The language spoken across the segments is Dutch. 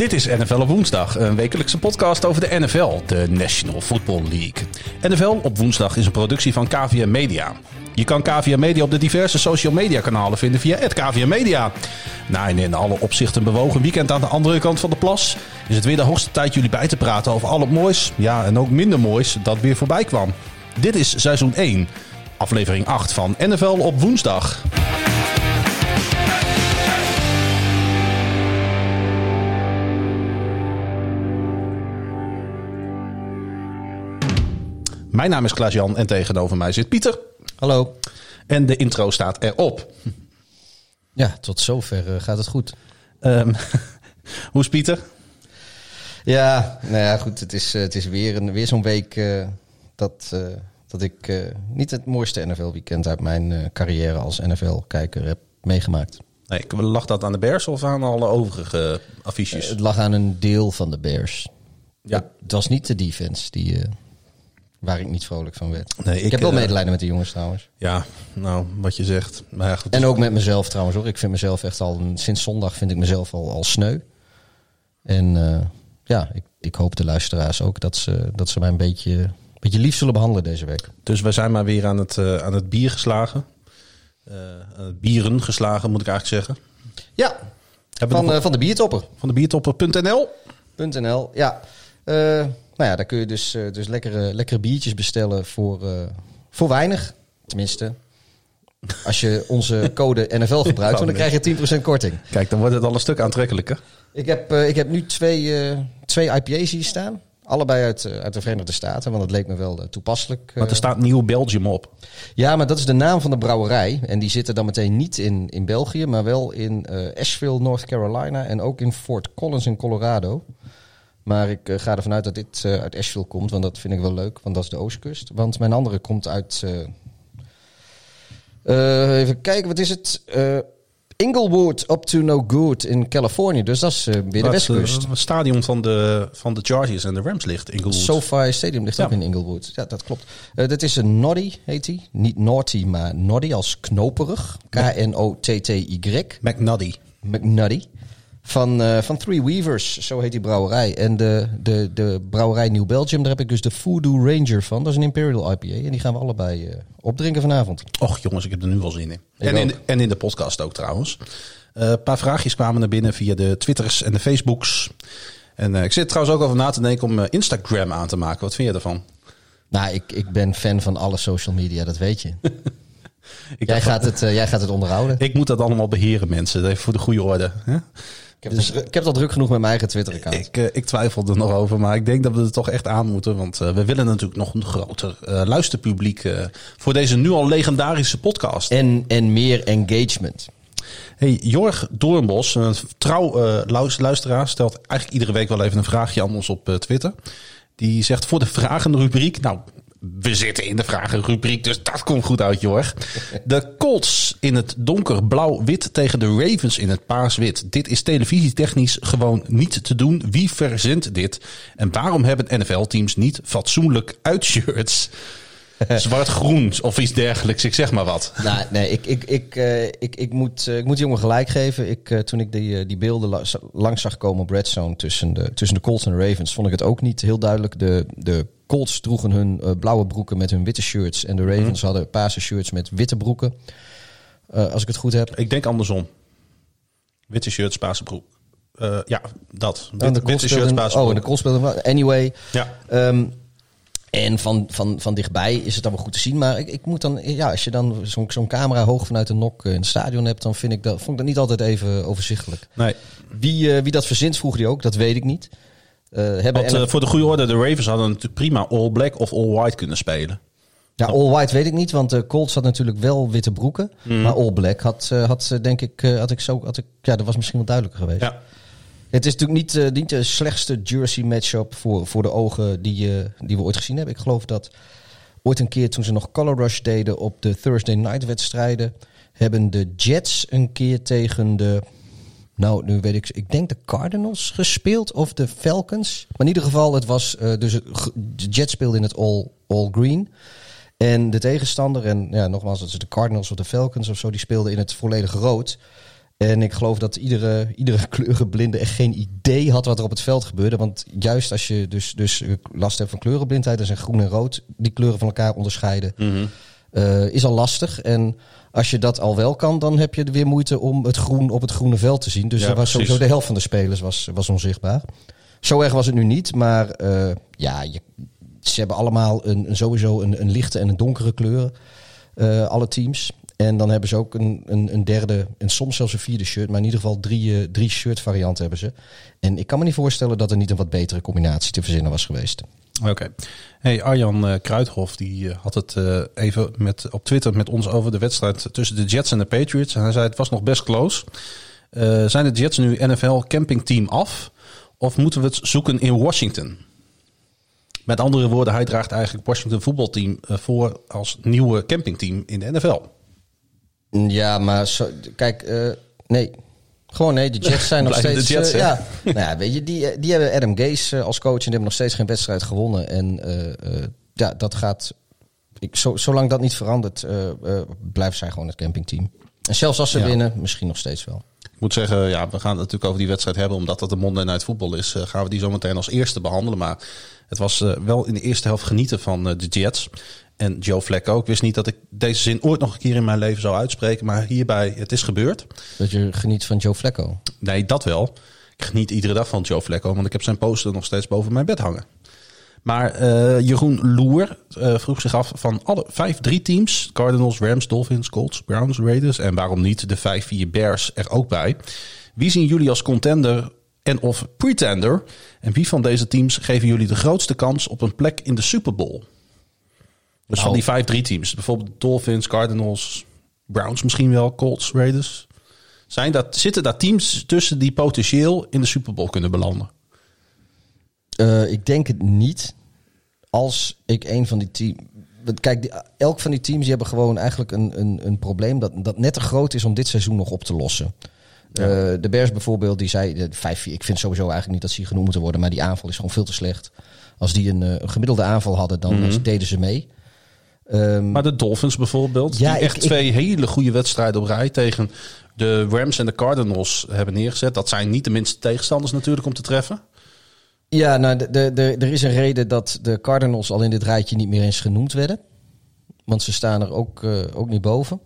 Dit is NFL op woensdag, een wekelijkse podcast over de NFL, de National Football League. NFL op woensdag is een productie van KVM Media. Je kan KVM Media op de diverse social media kanalen vinden via het KVM Media. Na een in alle opzichten bewogen weekend aan de andere kant van de plas is het weer de hoogste tijd jullie bij te praten over al het moois, ja en ook minder moois dat weer voorbij kwam. Dit is seizoen 1, aflevering 8 van NFL op woensdag. Mijn naam is Klaas-Jan en tegenover mij zit Pieter. Hallo. En de intro staat erop. Ja, tot zover eh, gaat het goed. Um, hoe is Pieter? Ja, nou ja, goed. Het is, uh, het is weer, een, weer zo'n week uh, dat, dat ik niet het mooiste NFL-weekend uit mijn carrière als NFL-kijker heb meegemaakt. Nee, lag dat aan de Bears of aan alle overige affiches? het lag aan een deel van de Bears. Ja. Het was niet de defense die Waar ik niet vrolijk van werd. Nee, ik, ik heb wel medelijden met de jongens trouwens. Ja, nou, wat je zegt. Maar en ook met mezelf trouwens hoor. Ik vind mezelf echt al, sinds zondag vind ik mezelf al, al sneu. En ja, ik, ik hoop de luisteraars ook dat ze, dat ze mij een beetje, een beetje lief zullen behandelen deze week. Dus we zijn maar weer aan het, uh, aan het bier geslagen. Uh, bieren geslagen moet ik eigenlijk zeggen. Ja, van, van de biertopper. Van de biertopper.nl. .nl, ja. Nou ja, daar kun je dus, dus lekkere, lekkere biertjes bestellen voor, voor weinig. Tenminste, als je onze code NFL gebruikt, dan krijg je 10% korting. Kijk, dan wordt het al een stuk aantrekkelijker. Ik heb, ik heb nu twee, twee IPA's hier staan. Allebei uit, uit de Verenigde Staten, want dat leek me wel toepasselijk. Maar er staat Nieuw Belgium op. Ja, maar dat is de naam van de brouwerij. En die zitten dan meteen niet in, in België, maar wel in Asheville, North Carolina en ook in Fort Collins in Colorado. Maar ik uh, ga ervan uit dat dit uh, uit Asheville komt, want dat vind ik wel leuk, want dat is de oostkust. Want mijn andere komt uit. Uh, even kijken, wat is het? Inglewood up to no good in Californië. Dus dat is weer de westkust. Het stadion van de, van de Chargers en de Rams ligt, Inglewood. SoFi Stadium ligt ja. ook in Inglewood. Ja, dat klopt. dat is een Noddy, heet hij. Niet Naughty, maar Noddy als knoperig. K-N-O-T-T-Y. McNuddy. McNuddy. Van, uh, van Three Weavers, zo heet die brouwerij. En de, de, de brouwerij New Belgium, daar heb ik dus de Voodoo Ranger van. Dat is een Imperial IPA. En die gaan we allebei uh, opdrinken vanavond. Och jongens, ik heb er nu wel zin in. En in, de, en in de podcast ook trouwens. Eh, een paar vraagjes kwamen naar binnen via de Twitters en de Facebooks. En ik zit trouwens ook over na te denken om Instagram aan te maken. Wat vind je ervan? Nou, ik, ik ben fan van alle social media, dat weet je. jij, gaat het, jij gaat het onderhouden. Ik moet dat allemaal beheren, mensen. Voor de goede orde. Hè? Ik heb, dus, ik heb het al druk genoeg met mijn eigen Twitter-account. Ik, uh, ik twijfel er nog over, maar ik denk dat we er toch echt aan moeten. Want uh, we willen natuurlijk nog een groter uh, luisterpubliek voor deze nu al legendarische podcast. En, en meer engagement. Hey, Jorg Doornbos, een trouw luisteraar, stelt eigenlijk iedere week wel even een vraagje aan ons op Twitter. Die zegt voor de vragenrubriek, nou we zitten in de vragenrubriek, dus dat komt goed uit, Jorg. De Colts in het donker blauw-wit tegen de Ravens in het paars-wit. Dit is televisietechnisch gewoon niet te doen. Wie verzint dit? En waarom hebben NFL-teams niet fatsoenlijk uitshirts? Zwart-groen of iets dergelijks, ik zeg maar wat. Nou, nee, ik, ik, ik, uh, ik, ik, moet, uh, ik moet jongen gelijk geven. Ik, uh, toen ik die, die beelden langs zag komen op Redzone tussen de, tussen de Colts en de Ravens, vond ik het ook niet heel duidelijk. De, de Colts droegen hun blauwe broeken met hun witte shirts. En de mhm. Ravens hadden paarse shirts met witte broeken. Als ik het goed heb. Ik denk andersom. Witte shirts, paarse broek. Ja, dat. Wit, de witte shirts, paarse Oh, en de Colts speelden... Anyway. Ja. Um, en van, van, van dichtbij is het dan wel goed te zien. Maar ik, ik moet dan, ja, als je dan zo'n zo'n camera hoog vanuit de nok in het stadion hebt, dan vind ik dat, vond ik dat niet altijd even overzichtelijk. Nee. Wie, uh, wie dat verzint, vroeg hij ook, dat weet ik niet. Uh, hebben Want, uh, voor de goede orde, de Ravens hadden natuurlijk prima all black of all white kunnen spelen. Ja, all white weet ik niet, want de Colts had natuurlijk wel witte broeken. Mm. Maar all black had, had denk ik, had ik zo, had ik, ja, dat was misschien wel duidelijker geweest. Ja. Het is natuurlijk niet, uh, niet de slechtste jersey matchup voor, voor de ogen die, uh, die we ooit gezien hebben. Ik geloof dat ooit een keer toen ze nog Color Rush deden op de Thursday night wedstrijden, hebben de Jets een keer tegen de, nou nu weet ik, ik denk de Cardinals gespeeld of de Falcons. Maar in ieder geval, het was, uh, dus de Jets speelden in het all, all green. En de tegenstander, en ja, nogmaals, dat is de Cardinals of de Falcons of zo, die speelden in het volledige rood. En ik geloof dat iedere, iedere kleurenblinde echt geen idee had wat er op het veld gebeurde. Want juist als je dus, dus last hebt van kleurenblindheid, dan zijn groen en rood die kleuren van elkaar onderscheiden. Mhm. eh, is al lastig. En als je dat al wel kan, dan heb je weer moeite om het groen op het groene veld te zien. Dus Ja, er was precies. sowieso de helft van de spelers was, was onzichtbaar. Zo erg was het nu niet, maar eh, ja, je, ze hebben allemaal een, een, sowieso een, een lichte en een donkere kleur. eh, alle teams. En dan hebben ze ook een, een, een derde en soms zelfs een vierde shirt. Maar in ieder geval drie, eh, drie shirt varianten hebben ze. En ik kan me niet voorstellen dat er niet een wat betere combinatie te verzinnen was geweest. Oké. Hey, Arjan eh, Kruidhof die eh, had het even met, op Twitter met ons over de wedstrijd tussen de Jets en de Patriots. En hij zei het was nog best close. Zijn de Jets nu NFL campingteam af? Of moeten we het zoeken in Washington? Met andere woorden, hij draagt eigenlijk Washington voetbalteam voor als nieuwe campingteam in de NFL. Ja, maar zo, kijk, eh, nee. Gewoon nee, de Jets zijn nog Blijven de steeds... Jets, eh, ja, nou ja, weet je, die, die hebben Adam Gase eh, als coach en die hebben nog steeds geen wedstrijd gewonnen. En eh, eh, ja, dat gaat... Ik, zo, zolang dat niet verandert, eh eh, blijven zij gewoon het campingteam. En zelfs als ze Ja. winnen, misschien nog steeds wel. Ik moet zeggen, ja, we gaan het natuurlijk over die wedstrijd hebben. Omdat dat de Monday Night Football is, eh, gaan we die zo meteen als eerste behandelen. Maar het was eh, wel in de eerste helft genieten van eh, de Jets. En Joe Flacco. Ik wist niet dat ik deze zin ooit nog een keer in mijn leven zou uitspreken. Maar hierbij, het is gebeurd. Dat je geniet van Joe Flacco. Nee, dat wel. Ik geniet iedere dag van Joe Flacco. Want ik heb zijn poster nog steeds boven mijn bed hangen. Maar eh, Jeroen Loer eh, vroeg zich af van alle vijf drie teams... Cardinals, Rams, Dolphins, Colts, Browns, Raiders... en waarom niet de 5-4 Bears er ook bij. Wie zien jullie als contender en of pretender? En wie van deze teams geven jullie de grootste kans op een plek in de Super Bowl? Dus van Nou. die vijf drie teams. Bijvoorbeeld Dolphins, Cardinals, Browns misschien wel, Colts, Raiders. Zijn dat, zitten daar teams tussen die potentieel in de Super Bowl kunnen belanden? Eh, ik denk het niet. Als ik een van die teams. Kijk, die- elk van die teams die hebben gewoon eigenlijk een, een, een probleem dat, dat net te groot is om dit seizoen nog op te lossen. Eh, de Bears bijvoorbeeld, die zei de 5 Ik vind sowieso eigenlijk niet dat ze hier genoemd moeten worden, maar die aanval is gewoon veel te slecht. Als die een, eh, een gemiddelde aanval hadden, dan Mhm. deden ze mee. Ehm, Maar de Dolphins bijvoorbeeld, Ja, die echt ik- twee hele goede wedstrijden op rij tegen de Rams en de Cardinals hebben neergezet. Dat zijn niet de minste tegenstanders natuurlijk om te treffen. Ja, nou, de, de, de, er is een reden dat de Cardinals al in dit rijtje niet meer eens genoemd werden. Want ze staan er ook, eh, ook niet boven.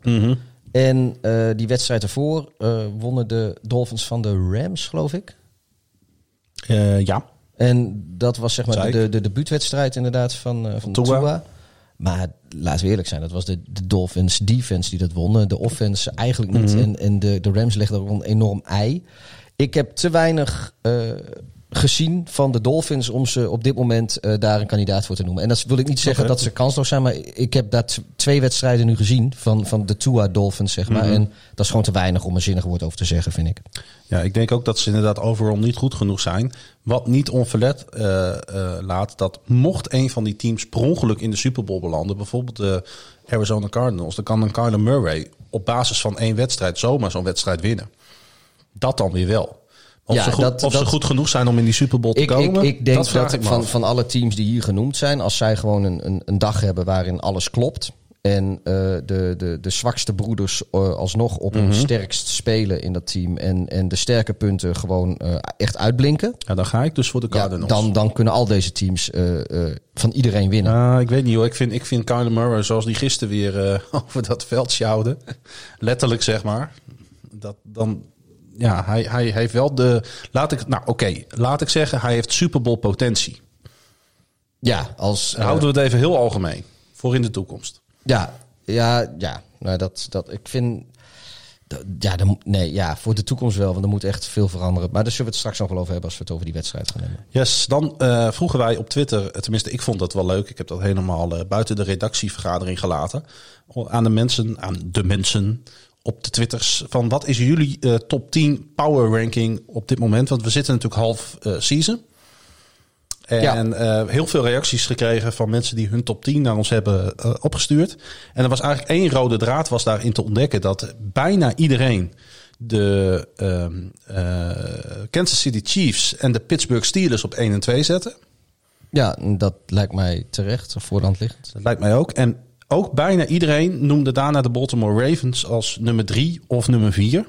En eh, die wedstrijd ervoor eh, wonnen de Dolphins van de Rams, geloof ik. Eh, ja. En dat was zeg maar de, de debuutwedstrijd inderdaad van, van Tua. Tua. Maar laten we eerlijk zijn, dat was de, de Dolphins defense die dat wonnen. De offense eigenlijk niet. Mhm. En, en de, de Rams legden ook een enorm ei. Ik heb te weinig eh, gezien van de Dolphins om ze op dit moment eh, daar een kandidaat voor te noemen. En dat wil ik niet zeggen dat ze kansloos zijn, maar ik heb daar twee wedstrijden nu gezien van, van de Tua Dolphins, zeg maar. Mhm. En dat is gewoon te weinig om een zinnig woord over te zeggen, vind ik. ja, ik denk ook dat ze inderdaad overal niet goed genoeg zijn. Wat niet onverlet eh, eh, laat, dat mocht een van die teams per ongeluk in de Super Bowl belanden, bijvoorbeeld de Arizona Cardinals, dan kan een Kyler Murray op basis van één wedstrijd zomaar zo'n wedstrijd winnen. Dat dan weer wel. Of, Ja, ze, goed, dat- of ze goed genoeg zijn om in die Super Bowl te komen. ik, ik denk dat, ik van, af. van alle teams die hier genoemd zijn, als zij gewoon een, een, een dag hebben waarin alles klopt. En eh, de, de, de zwakste broeders eh, alsnog op Mhm. hun sterkst spelen in dat team. En, en de sterke punten gewoon eh, echt uitblinken. Ja, dan ga ik dus voor de Ja, Cardinals. dan, dan kunnen al deze teams van iedereen winnen. Ah, ik weet niet hoor. Ik vind, ik vind Kyler Murray, zoals die gisteren weer over dat veld sjouwde. Letterlijk zeg maar. Dat dan, ja, hij, hij heeft wel de. Laat ik, nou oké, laat ik zeggen, hij heeft Super Bowl potentie. Ja, als, houden we het even heel algemeen. Voor in de toekomst. Ja, ja, ja. Nou, dat, dat, ik vind... dat- Ja, dan, moet- nee, ja, voor de toekomst wel, want er moet echt veel veranderen. Maar daar zullen we het straks nog wel over hebben als we het over die wedstrijd gaan hebben. Yes, dan eh, vroegen wij op Twitter, eh, tenminste ik vond dat wel leuk. Ik heb dat helemaal eh, buiten de redactievergadering gelaten. Aan de mensen, aan de mensen op de Twitters. Van wat is jullie eh, top 10 power ranking op dit moment? Want we zitten natuurlijk half eh, season. En eh, heel veel reacties gekregen van mensen die hun top 10 naar ons hebben opgestuurd. En er was eigenlijk één rode draad was daarin te ontdekken. Dat bijna iedereen de ehm, eh, Kansas City Chiefs en de Pittsburgh Steelers op 1 en 2 zetten. Ja, dat lijkt mij terecht, voor de hand liggend. Dat lijkt mij ook. En ook bijna iedereen noemde daarna de Baltimore Ravens als nummer drie of nummer vier.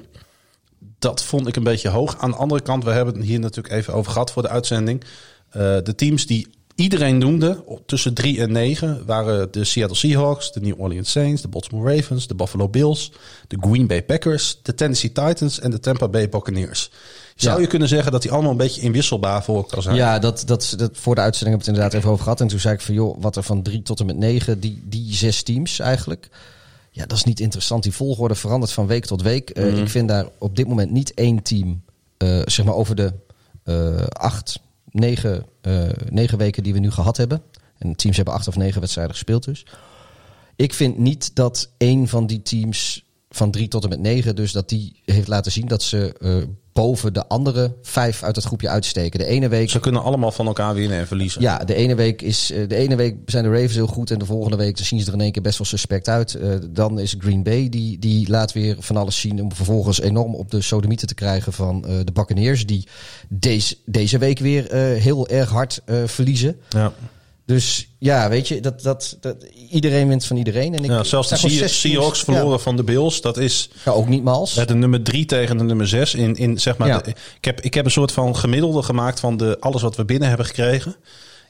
Dat vond ik een beetje hoog. Aan de andere kant, we hebben het hier natuurlijk even over gehad voor de uitzending. Uh, de teams die iedereen noemde tussen 3 en 9 waren de Seattle Seahawks, de New Orleans Saints, de Baltimore Ravens, de Buffalo Bills, de Green Bay Packers, de Tennessee Titans en de Tampa Bay Buccaneers. Zou je kunnen zeggen dat die allemaal een beetje inwisselbaar voor elkaar zijn? Ja, dat, dat, dat, voor de uitzending hebben we het inderdaad even over gehad. En toen zei ik van, joh, wat er van 3 tot en met 9, die, die zes teams eigenlijk. Ja, dat is niet interessant. Die volgorde verandert van week tot week. Uh, ik vind daar op dit moment niet één team, uh, zeg maar over de uh, acht negen, negen weken die we nu gehad hebben. En teams hebben acht of negen wedstrijden gespeeld dus. Ik vind niet dat één van die teams van drie tot en met negen, dus dat die heeft laten zien dat ze uh, boven de andere vijf uit het groepje uitsteken. De ene week. Ze kunnen allemaal van elkaar winnen en verliezen. Ja, de ene week is uh, de ene week zijn de Ravens heel goed en de volgende week zien ze er in één keer best wel suspect uit. Uh, dan is Green Bay die, die laat weer van alles zien om vervolgens enorm op de sodomieten te krijgen van uh, de Buccaneers die deze, deze week weer heel erg hard verliezen. Ja. Dus ja, weet je, dat, dat, dat, iedereen wint van iedereen. En ik, ja, zelfs de Se Seahawks verloren ja. van de Bills. Dat is ja, ook niet mals. Met de nummer drie tegen de nummer zes. In, in, zeg maar, de- ik, heb, ik heb een soort van gemiddelde gemaakt van de, alles wat we binnen hebben gekregen.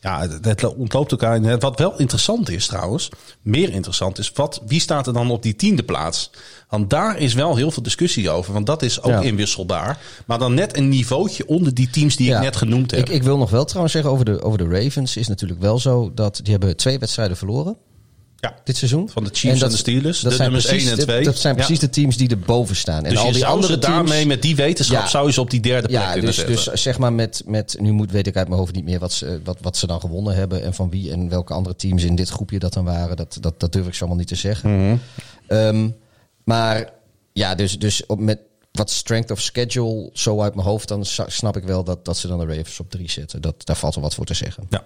Ja, het, ontloopt elkaar. Wat wel interessant is trouwens, meer interessant is, wat, wie staat er dan op die tiende plaats? Want daar is wel heel veel discussie over, want dat is ook Ja. inwisselbaar. Maar dan net een niveautje onder die teams die Ja. ik net genoemd heb. Ik, ik wil nog wel trouwens zeggen over de, over de Ravens. Is natuurlijk wel zo dat die hebben twee wedstrijden verloren ja, dit seizoen. van de Chiefs en, de Steelers, Dat de zijn nummers precies, 1 en 2. Dat zijn precies de teams die erboven staan. En Dus al je die andere teams, daarmee met die wetenschap Ja. zou je ze op die derde plek Ja, kunnen dus, zetten. dus zeg maar met, met, nu moet, weet ik uit mijn hoofd niet meer wat ze, wat, wat ze dan gewonnen hebben en van wie en welke andere teams in dit groepje dat dan waren. Dat, dat, dat durf ik zo allemaal niet te zeggen. Mhm. Ehm, maar ja, dus, dus op, met wat strength of schedule zo uit mijn hoofd, dan snap ik wel dat, dat ze dan de Ravens op drie zetten. Dat, daar valt wel wat voor te zeggen. Ja.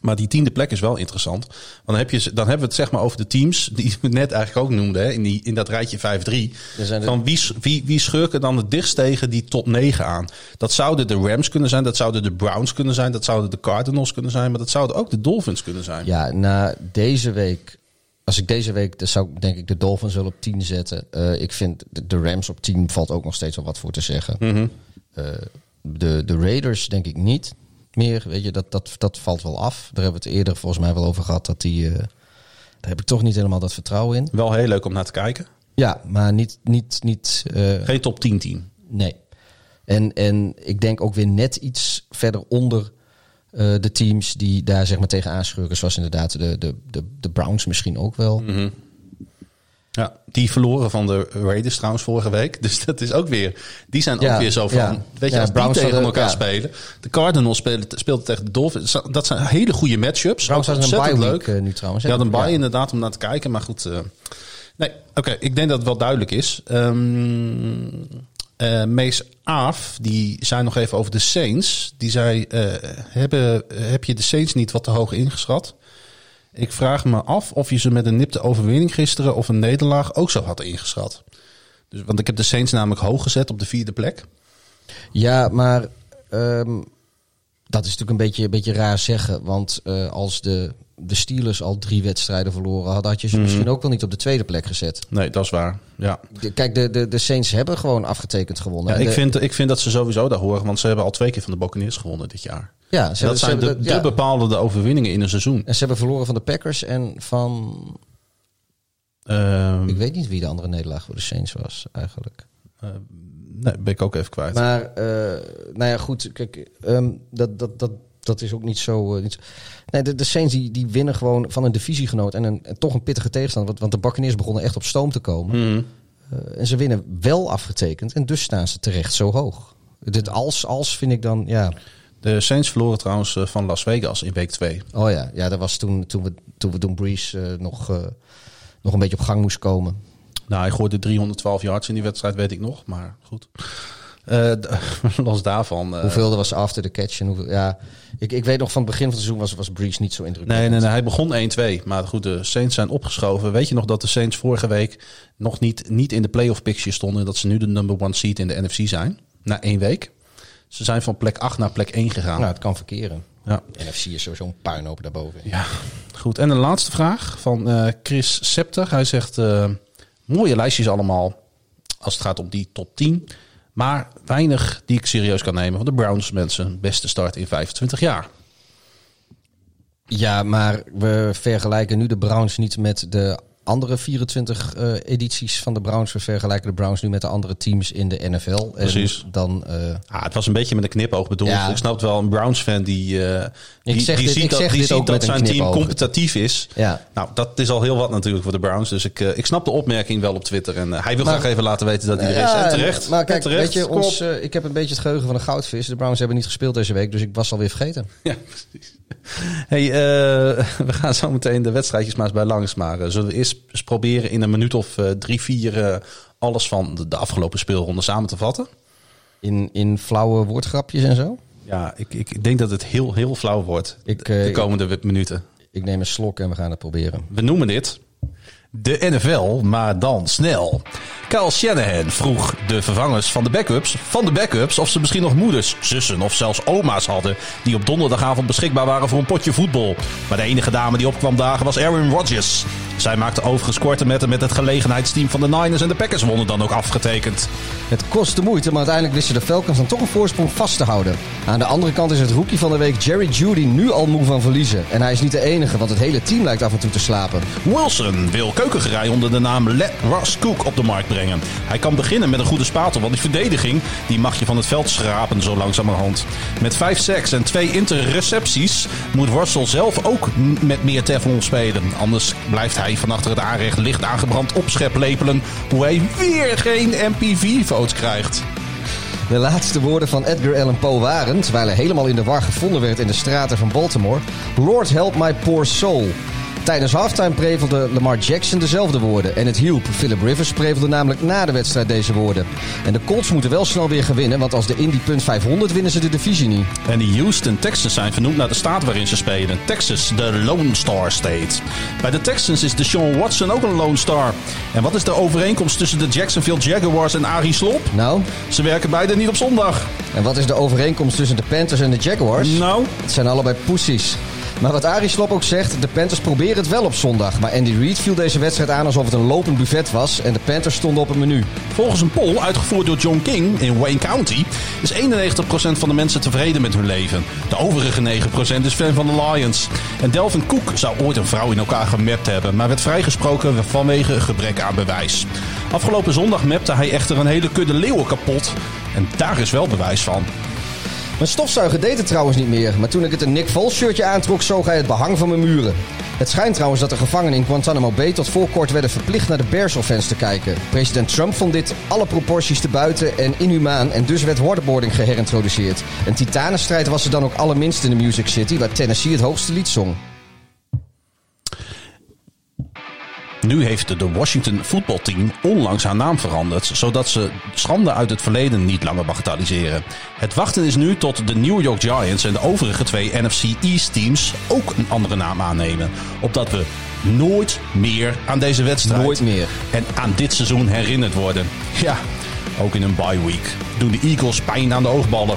Maar die tiende plek is wel interessant. Want dan, heb je, dan hebben we het zeg maar over de teams die we net eigenlijk ook noemden. Hè, in, die, in dat rijtje 5-3. Er zijn er- Van wie, wie, wie schurken dan het dichtst tegen die top 9 aan? Dat zouden de Rams kunnen zijn. Dat zouden de Browns kunnen zijn. Dat zouden de Cardinals kunnen zijn. Maar dat zouden ook de Dolphins kunnen zijn. Ja, na deze week. Als ik deze week, dan zou ik denk ik de Dolphins wel op 10 zetten. Eh, ik vind de, de Rams op 10 valt ook nog steeds wel wat voor te zeggen. Mhm. Eh, de, de Raiders denk ik niet meer. Weet je, dat, dat, dat valt wel af. Daar hebben we het eerder volgens mij wel over gehad. Dat die, eh, daar heb ik toch niet helemaal dat vertrouwen in. Wel heel leuk om naar te kijken. Ja, maar niet, niet, niet eh, Geen top 10 team. Nee. En, en ik denk ook weer net iets verder onder eh, de teams die daar zeg maar tegen aanschurken. Zoals inderdaad de, de, de, de Browns misschien ook wel. Ja, die verloren van de Raiders trouwens vorige week. Dus dat is ook weer. Die zijn Ja, ook weer zo van. ja. Weet je, Ja, als Browns die tegen elkaar spelen. De Cardinals spelen, speelden tegen de Dolphins. Dat zijn hele goede matchups. Browns hadden een ontzettend week eh, nu trouwens. Ja, een bye inderdaad om naar te kijken. Maar goed. eh, nee, oké. ik denk dat het wel duidelijk is. Ehm eh, Mees Aaf, die zei nog even over de Saints. Die zei, hebben, heb je de Saints niet wat te hoog ingeschat? Ik vraag me af of je ze met een nipte overwinning gisteren of een nederlaag ook zo had ingeschat. Dus, want ik heb de Saints namelijk hoog gezet op de vierde plek. Ja, maar ehm, dat is natuurlijk een beetje, een beetje raar zeggen. Want eh, als de, de Steelers al drie wedstrijden verloren hadden, had je ze Mhm. misschien ook wel niet op de tweede plek gezet. Nee, dat is waar. Ja. De- kijk, de, de, de Saints hebben gewoon afgetekend gewonnen. Ja, ik, de- vind, ik vind dat ze sowieso daar horen, want ze hebben al twee keer van de Buccaneers gewonnen dit jaar. Ja, ze, En dat ze zijn de, de ja. bepalende overwinningen in een seizoen. En ze hebben verloren van de Packers en van Ehm, Ik weet niet wie de andere nederlaag voor de Saints was eigenlijk. nee, ben ik ook even kwijt. Maar, eh, nou ja, goed. Kijk, ehm, dat, dat, dat, dat is ook niet zo. eh, niet zo- Nee, de, de Saints die, die winnen gewoon van een divisiegenoot en, een, en toch een pittige tegenstander. Want, want de Buccaneers begonnen echt op stoom te komen. Mhm. Eh, en ze winnen wel afgetekend en dus staan ze terecht zo hoog. Dit als, als vind ik dan, ja. De Saints verloren trouwens eh, van Las Vegas in week 2. Oh ja, ja dat was toen, toen we toen, we toen Breeze eh, nog, eh, nog een beetje op gang moest komen. Nou, hij gooide 312 yards in die wedstrijd, weet ik nog. Maar goed. D- los daarvan. Hoeveel er was after the catch en hoeveel, ja. Ik, ik weet nog van het begin van het seizoen was, was Breeze niet zo Nee, indrukwekkend. nee, nee, hij begon 1-2. Maar goed, de Saints zijn opgeschoven. Weet je nog dat de Saints vorige week nog niet, niet in de playoff picture stonden? Dat ze nu de number one seed in de NFC zijn? Na één week. Ze zijn van plek 8 naar plek 1 gegaan. Nou, het kan verkeren. Ja. NFC is sowieso een puinhoop daarboven. Ja, goed. En de laatste vraag van uh, Chris Septer. Hij zegt, uh, mooie lijstjes allemaal als het gaat om die top 10. Maar weinig die ik serieus kan nemen. Want de Browns mensen, beste start in 25 jaar. Ja, maar we vergelijken nu de Browns niet met de andere 24 uh, eh, edities van de Browns. We vergelijken de Browns nu met de andere teams in de NFL. Precies. En dan, uh, ah, het was een beetje met een knipoog bedoeld. Ja. Ik snap wel een Browns-fan die, uh, die, die dit, ziet dat, die ziet dat zijn team competitief is. Ja. Nou, dat is al heel wat natuurlijk voor de Browns. Dus ik, ik snap de opmerking wel op Twitter. En hij wil maar, graag even laten weten dat hij er is. En terecht. Maar kijk, terecht, weet je, ons, ik heb een beetje het geheugen van een goudvis. De Browns hebben niet gespeeld deze week, dus ik was alweer vergeten. Ja, precies. Hey, we gaan zo meteen de wedstrijdjes maar eens bij langs. Maar uh, zullen we eerst eens proberen in een minuut of uh, drie, vier alles van de, de, afgelopen speelronde samen te vatten? In, in flauwe woordgrapjes en zo? Ja, ik, ik denk dat het heel, heel flauw wordt ik, de komende ik, minuten. Ik neem een slok en we gaan het proberen. We noemen dit de NFL, maar dan snel. Kyle Shanahan vroeg de vervangers van de backups van de backups of ze misschien nog moeders, zussen of zelfs oma's hadden die op donderdagavond beschikbaar waren voor een potje voetbal. Maar de enige dame die opkwam dagen was Aaron Rodgers. Zij maakte overigens korte metten met het gelegenheidsteam van de Niners en de Packers wonnen dan ook afgetekend. Het kostte moeite, maar uiteindelijk wisten de Falcons dan toch een voorsprong vast te houden. Aan de andere kant is het rookie van de week Jerry Judy nu al moe van verliezen. En hij is niet de enige, want het hele team lijkt af en toe te slapen. Wilson wil keukengerij onder de naam Let Ross Cook op de markt brengen. Hij kan beginnen met een goede spatel, want die verdediging die mag je van het veld schrapen zo langzamerhand. Met vijf sacks en twee interrecepties moet Russell zelf ook met meer Teflon spelen. Anders blijft hij van achter het aanrecht licht aangebrand opschep lepelen hoe hij weer geen MPV-votes krijgt. De laatste woorden van Edgar Allan Poe waren, terwijl hij helemaal in de war gevonden werd in de straten van Baltimore: Lord help my poor soul. Tijdens halftime prevelde Lamar Jackson dezelfde woorden. En het hielp. Philip Rivers prevelde namelijk na de wedstrijd deze woorden. En de Colts moeten wel snel weer gewinnen, want als de Indy punt 500 winnen ze de divisie niet. En de Houston Texans zijn vernoemd naar de staat waarin ze spelen. Texas, de Lone Star State. Bij de Texans is Deshaun Watson ook een Lone Star. En wat is de overeenkomst tussen de Jacksonville Jaguars en Arie Slop? Nou? Ze werken beide niet op zondag. En wat is de overeenkomst tussen de Panthers en de Jaguars? Nou? Het zijn allebei poesies. Maar wat Arie Slop ook zegt, de Panthers proberen het wel op zondag. Maar Andy Reid viel deze wedstrijd aan alsof het een lopend buffet was en de Panthers stonden op het menu. Volgens een poll uitgevoerd door John King in Wayne County is 91% van de mensen tevreden met hun leven. De overige 9% is fan van de Lions. En Delvin Cook zou ooit een vrouw in elkaar gemapt hebben, maar werd vrijgesproken vanwege gebrek aan bewijs. Afgelopen zondag mapte hij echter een hele kudde leeuwen kapot. En daar is wel bewijs van. Mijn stofzuiger deed het trouwens niet meer, maar toen ik het een Nick Foles shirtje aantrok, zoog hij het behang van mijn muren. Het schijnt trouwens dat de gevangenen in Guantanamo Bay tot voor kort werden verplicht naar de Bears te kijken. President Trump vond dit alle proporties te buiten en inhumaan en dus werd waterboarding geherintroduceerd. Een titanenstrijd was er dan ook allerminst in de Music City, waar Tennessee het hoogste lied zong. Nu heeft de Washington voetbalteam onlangs haar naam veranderd, zodat ze schande uit het verleden niet langer bagatelliseren. Het wachten is nu tot de New York Giants en de overige twee NFC East teams ook een andere naam aannemen. Opdat we nooit meer aan deze wedstrijd nooit meer. en aan dit seizoen herinnerd worden. Ja, ook in een bye week doen de Eagles pijn aan de oogballen.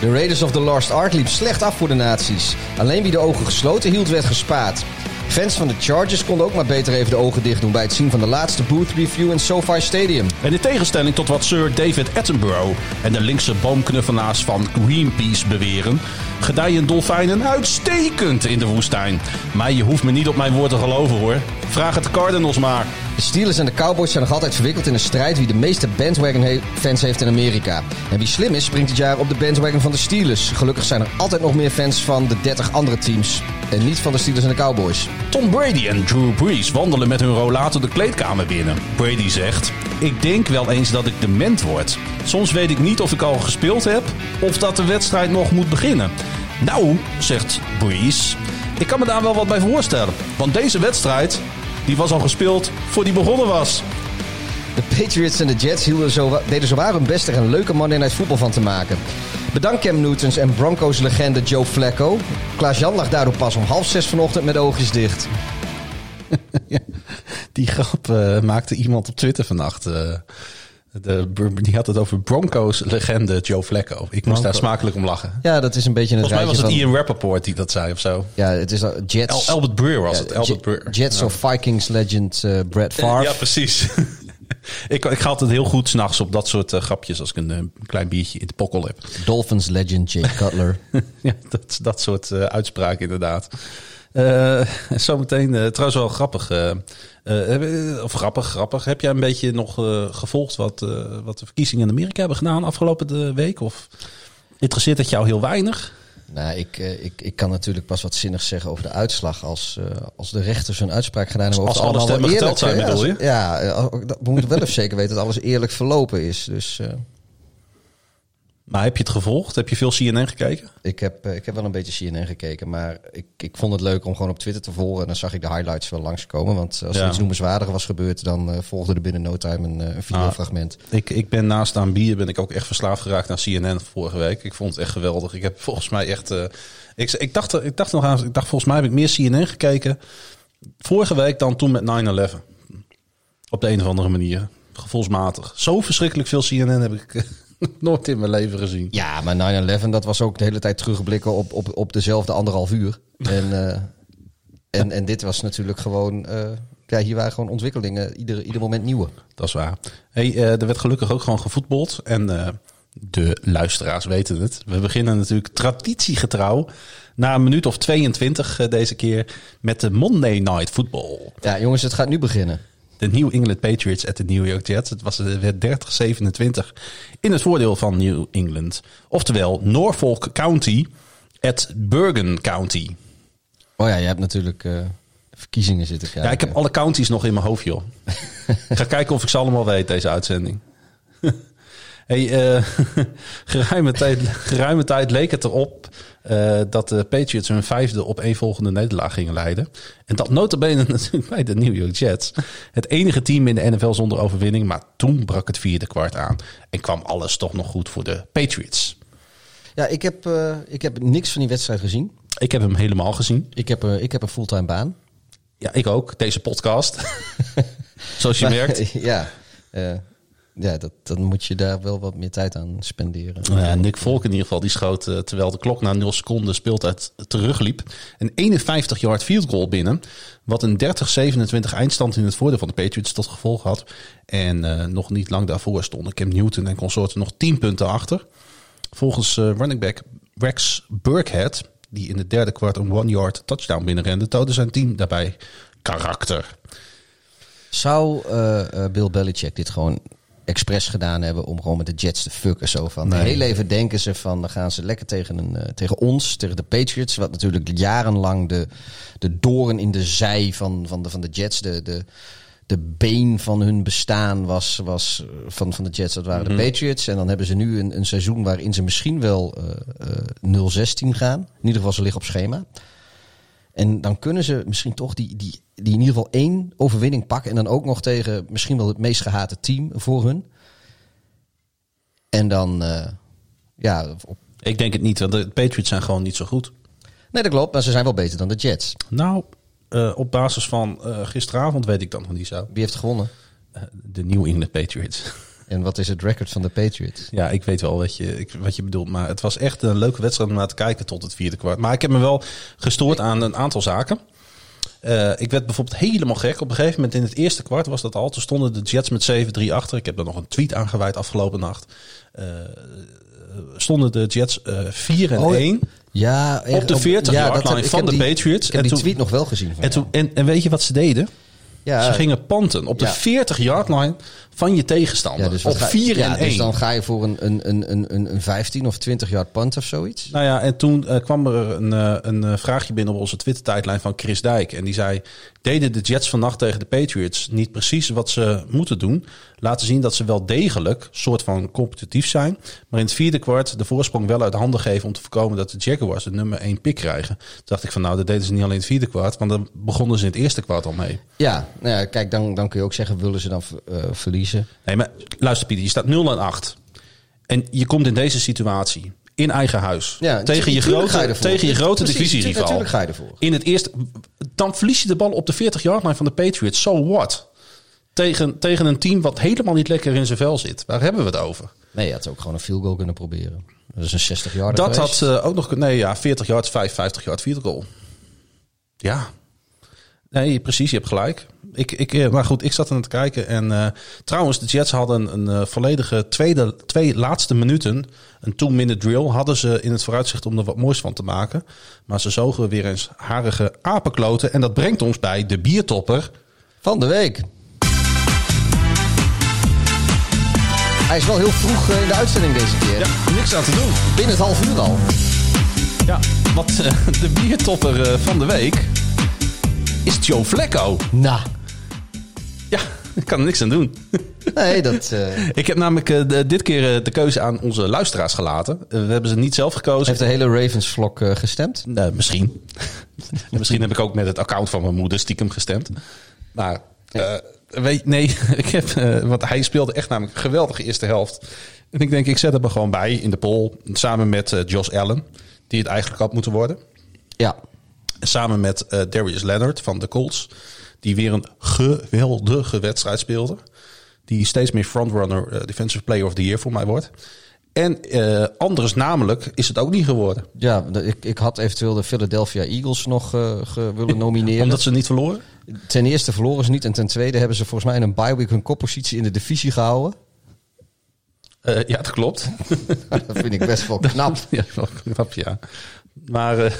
De Raiders of the Lost Ark liep slecht af voor de naties. Alleen wie de ogen gesloten hield werd gespaard. Fans van de Chargers konden ook maar beter even de ogen dicht doen bij het zien van de laatste booth review in SoFi Stadium. En in tegenstelling tot wat Sir David Attenborough en de linkse boomknuffelaars van Greenpeace beweren, gedijen dolfijnen uitstekend in de woestijn. Maar je hoeft me niet op mijn woord te geloven hoor. Vraag het Cardinals maar. De Steelers en de Cowboys zijn nog altijd verwikkeld in een strijd wie de meeste bandwagon-fans heeft in Amerika. En wie slim is, springt dit jaar op de bandwagon van de Steelers. Gelukkig zijn er altijd nog meer fans van de 30 andere teams. En niet van de Steelers en de Cowboys. Tom Brady en Drew Brees wandelen met hun rollator de kleedkamer binnen. Brady zegt: Ik denk wel eens dat ik dement word. Soms weet ik niet of ik al gespeeld heb of dat de wedstrijd nog moet beginnen. Nou, zegt Brees, ik kan me daar wel wat bij voorstellen. Want deze wedstrijd die was al gespeeld voor die begonnen was. De Patriots en de Jets hielden zo, deden zowaar hun best er een leuke Monday Night voetbal van te maken. Bedankt Cam Newtons en Broncos legende Joe Flacco. Klaas-Jan lag daardoor pas om half zes vanochtend met oogjes dicht. die grap uh, maakte iemand op Twitter vannacht. Uh, De, die had het over Broncos-legende Joe Flacco. Ik moest daar smakelijk om lachen. Ja, dat is een beetje een Volgens mij was het van, Ian Rappaport die dat zei of zo. Ja, het is Jets. El, Albert Breer was het. Albert Breer. Jets ja. of Vikings legend uh, Brad Favre. Ja, precies. ik, ik ga altijd heel goed s'nachts op dat soort uh, grapjes als ik een, een, klein biertje in de pokkel heb. Dolphins legend Jay Cutler. ja, dat, dat soort uh, uitspraken inderdaad. Uh, zometeen, uh, trouwens wel grappig. Uh, of grappig, grappig. Heb jij een beetje nog gevolgd wat, wat de verkiezingen in Amerika hebben gedaan afgelopen week? Of interesseert het jou heel weinig? Nou, ik, ik, ik kan natuurlijk pas wat zinnigs zeggen over de uitslag als, als de rechters hun uitspraak gedaan hebben. Als alle stemmen geteld zijn, bedoel je? Ja, we moeten wel even zeker weten dat alles eerlijk verlopen is. Dus... Maar heb je het gevolgd? Heb je veel CNN gekeken? Ik heb, ik heb wel een beetje CNN gekeken, maar ik, ik vond het leuk om gewoon op Twitter te volgen. En dan zag ik de highlights wel langskomen. Want als er Ja. iets noemenswaardiger was gebeurd, dan eh, volgde er binnen no time een, eh, een videofragment. Ik, ik ben naast aan bier ben ik ook echt verslaafd geraakt aan CNN vorige week. Ik vond het echt geweldig. Ik heb volgens mij echt. eh, ik, ik, dacht, ik dacht nog aan. Ik dacht volgens mij heb ik meer CNN gekeken vorige week dan toen met 9-11. Op de een of andere manier. Gevoelsmatig. Zo verschrikkelijk veel CNN heb ik eh, nooit in mijn leven gezien. Ja, maar 9-11, dat was ook de hele tijd terugblikken op, op, op dezelfde anderhalf uur. En, eh, en, en dit was natuurlijk gewoon... eh, ja, hier waren gewoon ontwikkelingen, ieder, ieder moment nieuwe. Dat is waar. Hey, eh, er werd gelukkig ook gewoon gevoetbald. En de luisteraars weten het. We beginnen natuurlijk traditiegetrouw. Na een minuut of 22 eh, deze keer met de Monday Night Football. Ja, jongens, het gaat nu beginnen. De New England Patriots at de New York Jets. Het was het werd 30-27 in het voordeel van New England. Oftewel Norfolk County at Bergen County. Oh ja, je hebt natuurlijk eh, verkiezingen zitten kijken. Ja, ik heb alle counties nog in mijn hoofd, joh. ik ga kijken of ik ze allemaal weet, deze uitzending. hey, eh, geruime, tijd, geruime tijd leek het erop eh, dat de Patriots hun vijfde op één volgende nederlaag gingen leiden. En dat notabene natuurlijk bij de New York Jets. Het enige team in de NFL zonder overwinning. Maar toen brak het vierde kwart aan. En kwam alles toch nog goed voor de Patriots. Ja, ik heb, eh, ik heb niks van die wedstrijd gezien. Ik heb hem helemaal gezien. Ik heb, eh, ik heb een fulltime baan. Ja, ik ook. Deze podcast. Zoals je merkt. ja, eh, ja dat, dan moet je daar wel wat meer tijd aan spenderen. Nou ja, Nick Volk in ieder geval, die schoot eh, terwijl de klok na 0 seconden speeltijd terugliep. Een 51 yard field goal binnen. Wat een 30-27 eindstand in het voordeel van de Patriots tot gevolg had. En eh, nog niet lang daarvoor stonden Cam Newton en consorten nog 10 punten achter. Volgens eh, running back Rex Burkhead, die in het derde kwart een one yard touchdown binnenrende, toonde zijn team daarbij karakter. Zou Bill Belichick dit gewoon expres gedaan hebben om gewoon met de Jets te fucken? Zo van, Nee. heel even denken ze van, dan gaan ze lekker tegen, een, eh, tegen ons, tegen de Patriots. Wat natuurlijk jarenlang de, de doorn in de zij van, van, de, van de Jets, de, de, de been van hun bestaan was, was eh, van, van de Jets, dat waren de Patriots. En dan hebben ze nu een, een seizoen waarin ze misschien wel eh, eh, 0-16 gaan. In ieder geval, ze liggen op schema. En dan kunnen ze misschien toch die, die, die in ieder geval één overwinning pakken. En dan ook nog tegen misschien wel het meest gehate team voor hun. En dan, eh, ja, op- Ik denk het niet, want de Patriots zijn gewoon niet zo goed. nee dat klopt, maar ze zijn wel beter dan de Jets. Nou, eh, op basis van eh, gisteravond weet ik dat nog niet zo. Wie heeft gewonnen? De New England Patriots. En wat is het record van de Patriots? Ja, ik weet wel wat je, ik, wat je bedoelt. Maar het was echt een leuke wedstrijd om naar te kijken tot het vierde kwart. Maar ik heb me wel gestoord aan een aantal zaken. Eh, ik werd bijvoorbeeld helemaal gek. Op een gegeven moment in het eerste kwart was dat al. Toen stonden de Jets met 7-3 achter. Ik heb er nog een tweet aan gewijd afgelopen nacht. Eh, stonden de Jets eh 4 en Oh, 1 Ja, op de 40 yard dat heb- van de die- Patriots. Ik heb En die toen- tweet nog wel gezien. Van En, toen, en, en weet je wat ze deden? ja, Ze gingen panten op de ja. 40 yard line van je tegenstander. ja, dus op ga- 4 ja, en 1. Dus dan ga je voor een, een, een, een, een, een 15 of 20 yard punt of zoiets. Nou ja, en toen eh, kwam er een, eh, een eh, vraagje binnen op onze Twitter-tijdlijn van Chris Dijk. En die zei, deden de Jets vannacht tegen de Patriots niet precies wat ze moeten doen? Laten zien dat ze wel degelijk soort van competitief zijn. Maar in het vierde kwart de voorsprong wel uit handen geven om te voorkomen dat de Jaguars de nummer 1 pick krijgen. Toen dacht ik van nou, dat deden ze niet alleen in het vierde kwart, want dan begonnen ze in het eerste kwart al mee. Ja, nou ja, kijk, dan, dan kun je ook zeggen, willen ze dan eh, verliezen? Nee, maar luister Pieter, je staat 0 en 8. En je komt in deze situatie in eigen huis. Ja, tegen, je tuurlijk ga je grote, ervoor. tegen je grote divisierival. Natuurlijk ga je ervoor. In het eerste, dan verlies je de bal op de 40 yard line van de Patriots. So what? Tegen, tegen een team wat helemaal niet lekker in zijn vel zit. Waar hebben we het over? Nee, je had ook gewoon een field goal kunnen proberen. Dat is een 60 jaar. Dat had uh, ook nog... Nee, ja, 40 yards, 55 yards, field goal. Ja. Nee, precies, je hebt gelijk. Ik, ik, eh, maar goed, ik zat aan te kijken. En uh, trouwens, de Jets hadden een, een volledige tweede, twee laatste minuten. Een two-minute drill hadden ze in het vooruitzicht om er wat moois van te maken. Maar ze zogen weer eens harige apenkloten. En dat brengt ons bij de biertopper... Van de week. Hij is wel heel vroeg in de uitzending deze keer. Ja, niks aan te doen. Binnen het half uur al. Ja, wat uh, de biertopper uh, van de week is Joe Flecko. Nou. Ja, ik kan er niks aan doen. Nee, dat... Uh... Ik heb namelijk uh, de, dit keer uh, de keuze aan onze luisteraars gelaten. we hebben ze niet zelf gekozen. Heeft de hele Ravens-vlok gestemd? misschien. misschien heb ik ook met het account van mijn moeder stiekem gestemd. Maar weet, nee, ik heb, want hij speelde echt namelijk een geweldige eerste helft. En ik denk, ik zet hem er gewoon bij in de poll. Samen met Josh Allen, die het eigenlijk had moeten worden. Ja. Samen met Darius Leonard van de Colts. Die weer een geweldige wedstrijd speelde. Die steeds meer frontrunner uh, Defensive Player of the Year voor mij wordt. En uh, anders namelijk is het ook niet geworden. Ja, ik, ik had eventueel de Philadelphia Eagles nog ge, willen nomineren. Omdat ze niet verloren? Ten eerste verloren ze niet. En ten tweede hebben ze volgens mij in een bye week hun koppositie in de divisie gehouden. Uh, ja, dat klopt. dat vind ik best wel knap. ja, wel knap, ja. Maar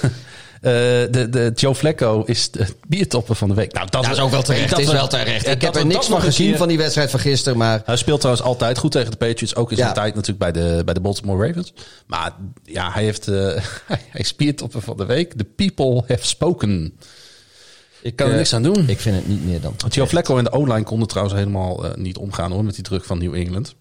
de, de Joe Flecko is de biertopper van de week. Nou, dat, is ook wel terecht. Dat is wel terecht. Ik heb er niks van gezien keer... van die wedstrijd van gisteren, maar... Hij speelt trouwens altijd goed tegen de Patriots. Ook in zijn ja. tijd natuurlijk bij de, bij de Baltimore Ravens. Maar ja, hij heeft... Uh, hij is biertopper van de week. The people have spoken. Ik kan er uh, niks aan doen. Ik vind het niet meer dan. Joe Flecko en de O-line konden trouwens helemaal uh, niet omgaan hoor, met die druk van New England.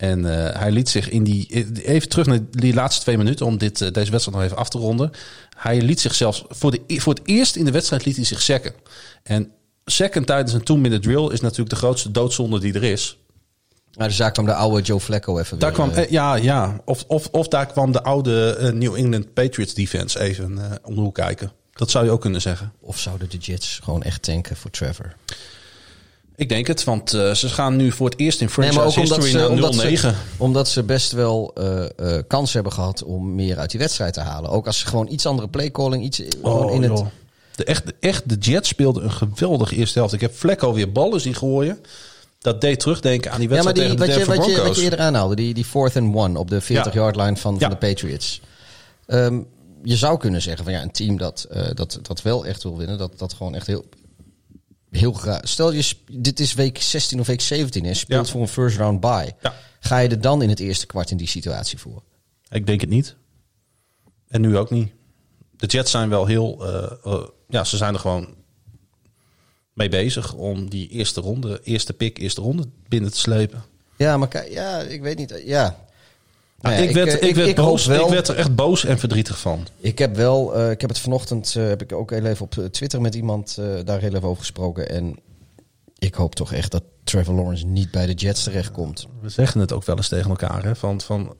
En uh, hij liet zich in die. Even terug naar die laatste twee minuten om dit, uh, deze wedstrijd nog even af te ronden. Hij liet zich zelfs. Voor, de, voor het eerst in de wedstrijd liet hij zich sekken. En second tijdens een two-minute drill is natuurlijk de grootste doodzonde die er is. Maar dus daar kwam de oude Joe Flacco even daar weer, kwam, Ja, ja. Of, of, of daar kwam de oude New England Patriots defense even om de hoek kijken. Dat zou je ook kunnen zeggen. Of zouden de Jets gewoon echt tanken voor Trevor? Ik denk het, want uh, ze gaan nu voor het eerst in franchise nee, maar ook history naar 0-9. Omdat ze, omdat ze best wel uh, uh, kans hebben gehad om meer uit die wedstrijd te halen. Ook als ze gewoon iets andere playcalling, iets oh, in het... De, echt, echt, de Jets speelden een geweldige eerste helft. Ik heb Flecko weer ballen zien gooien. Dat deed terugdenken aan die wedstrijd ja, maar die, tegen de wat je, wat, je, wat je eerder aanhaalde, die, die fourth and one op de 40-yard line van, ja. van de Patriots. Um, je zou kunnen zeggen van ja, een team dat, dat, dat wel echt wil winnen, dat, dat gewoon echt heel heel graag. Stel je, dit is week 16 of week 17 en speelt ja. voor een first round bye. Ja. Ga je er dan in het eerste kwart in die situatie voor? Ik denk het niet. En nu ook niet. De Jets zijn wel heel, uh, uh, ja, ze zijn er gewoon mee bezig om die eerste ronde, eerste pick, eerste ronde binnen te slepen. Ja, maar ja, ik weet niet. Ja, nou, ja, ik, werd, ik, ik, werd boos, wel, ik werd er echt boos en verdrietig van. Ik heb wel, uh, ik heb het vanochtend, uh, heb ik ook heel even op Twitter met iemand uh, daar heel even over gesproken. En ik hoop toch echt dat Trevor Lawrence niet bij de Jets terechtkomt. We zeggen het ook wel eens tegen elkaar. Hè? Van, van,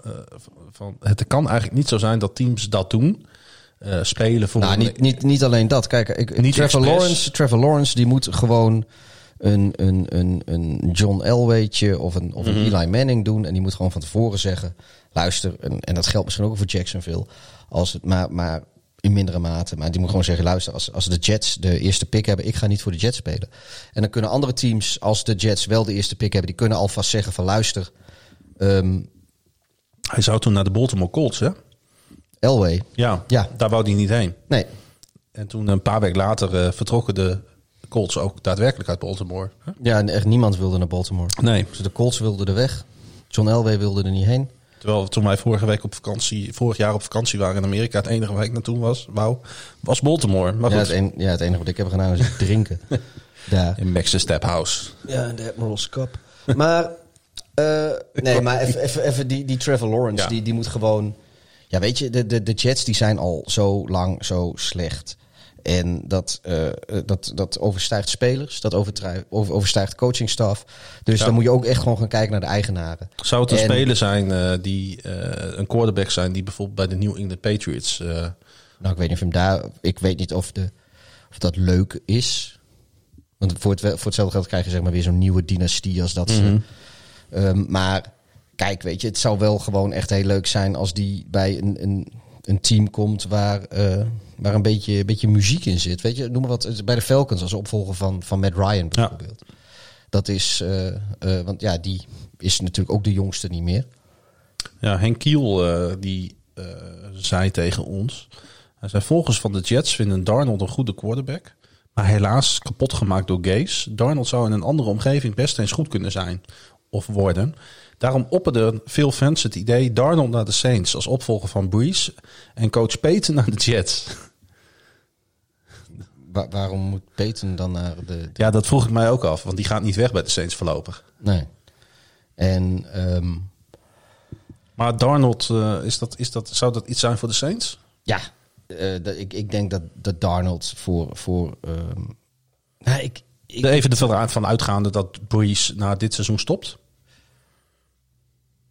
van, het kan eigenlijk niet zo zijn dat teams dat doen. spelen voor. Nou, niet, niet, niet alleen dat. Kijk, ik, niet Trevor, Lawrence, Trevor Lawrence die moet gewoon een, een, een, een John Elway'tje of een, of een mm -hmm. Eli Manning doen. En die moet gewoon van tevoren zeggen luister, en, en dat geldt misschien ook voor Jacksonville, als het, maar, maar in mindere mate. Maar die moet gewoon zeggen, luister, als, als de Jets de eerste pick hebben, ik ga niet voor de Jets spelen. En dan kunnen andere teams, als de Jets wel de eerste pick hebben, die kunnen alvast zeggen van luister. Um, hij zou toen naar de Baltimore Colts, hè? Elway. Ja, ja, daar wou hij niet heen. Nee. En toen een paar weken later uh, vertrokken de Colts ook daadwerkelijk uit Baltimore. Ja, en echt niemand wilde naar Baltimore. Nee. Dus de Colts wilden er weg. John Elway wilde er niet heen. Terwijl toen wij vorige week op vakantie, vorig jaar op vakantie waren in Amerika, het enige waar ik naartoe was, wauw, was Baltimore. Maar ja, goed. het, en, ja, het enige wat ik heb gedaan is drinken. Daar. In Max's Step House. Ja, in de Admiral's Cup. Maar, uh, nee, maar even, even, even die, die Trevor Lawrence, ja. die, die moet gewoon... Ja, weet je, de, de, de Jets die zijn al zo lang zo slecht. En dat, uh, dat, dat overstijgt spelers, dat over, overstijgt coachingstaf. Dus ja. dan moet je ook echt gewoon gaan kijken naar de eigenaren. Zou het een en, speler zijn uh, die uh, een quarterback zijn die bijvoorbeeld bij de New England Patriots. nou, ik weet niet of hem daar. Ik weet niet of, de, of dat leuk is. Want voor, het, voor hetzelfde geld krijg je zeg maar weer zo'n nieuwe dynastie als dat. ze- Ehm, maar kijk, weet je, het zou wel gewoon echt heel leuk zijn als die bij een, een, een team komt waar, eh, waar een beetje, een beetje muziek in zit. Weet je, noem maar wat. Bij de Falcons als opvolger van, van Matt Ryan bijvoorbeeld. Dat is, eh, eh, want ja, die is natuurlijk ook de jongste niet meer. Ja, Henk Kiel eh, die zei tegen ons. Hij zei: Volgers van de Jets vinden Darnold een goede quarterback. Maar helaas kapot gemaakt door Gaze. Darnold zou in een andere omgeving best eens goed kunnen zijn of worden. Daarom opperden veel fans het idee Darnold naar de Saints als opvolger van Breeze en coach Peyton naar de Jets. Wa- waarom moet Peyton dan naar de... de- Ja, dat vroeg ik mij ook af, want die gaat niet weg bij de Saints voorlopig. Nee. En ehm, Maar Darnold, eh, is dat, is dat, zou dat iets zijn voor de Saints? ja, eh, ik, ik denk dat, dat Darnold voor... voor ehm, nou, ik, ik, Even ervan van uitgaande dat Breeze na dit seizoen stopt.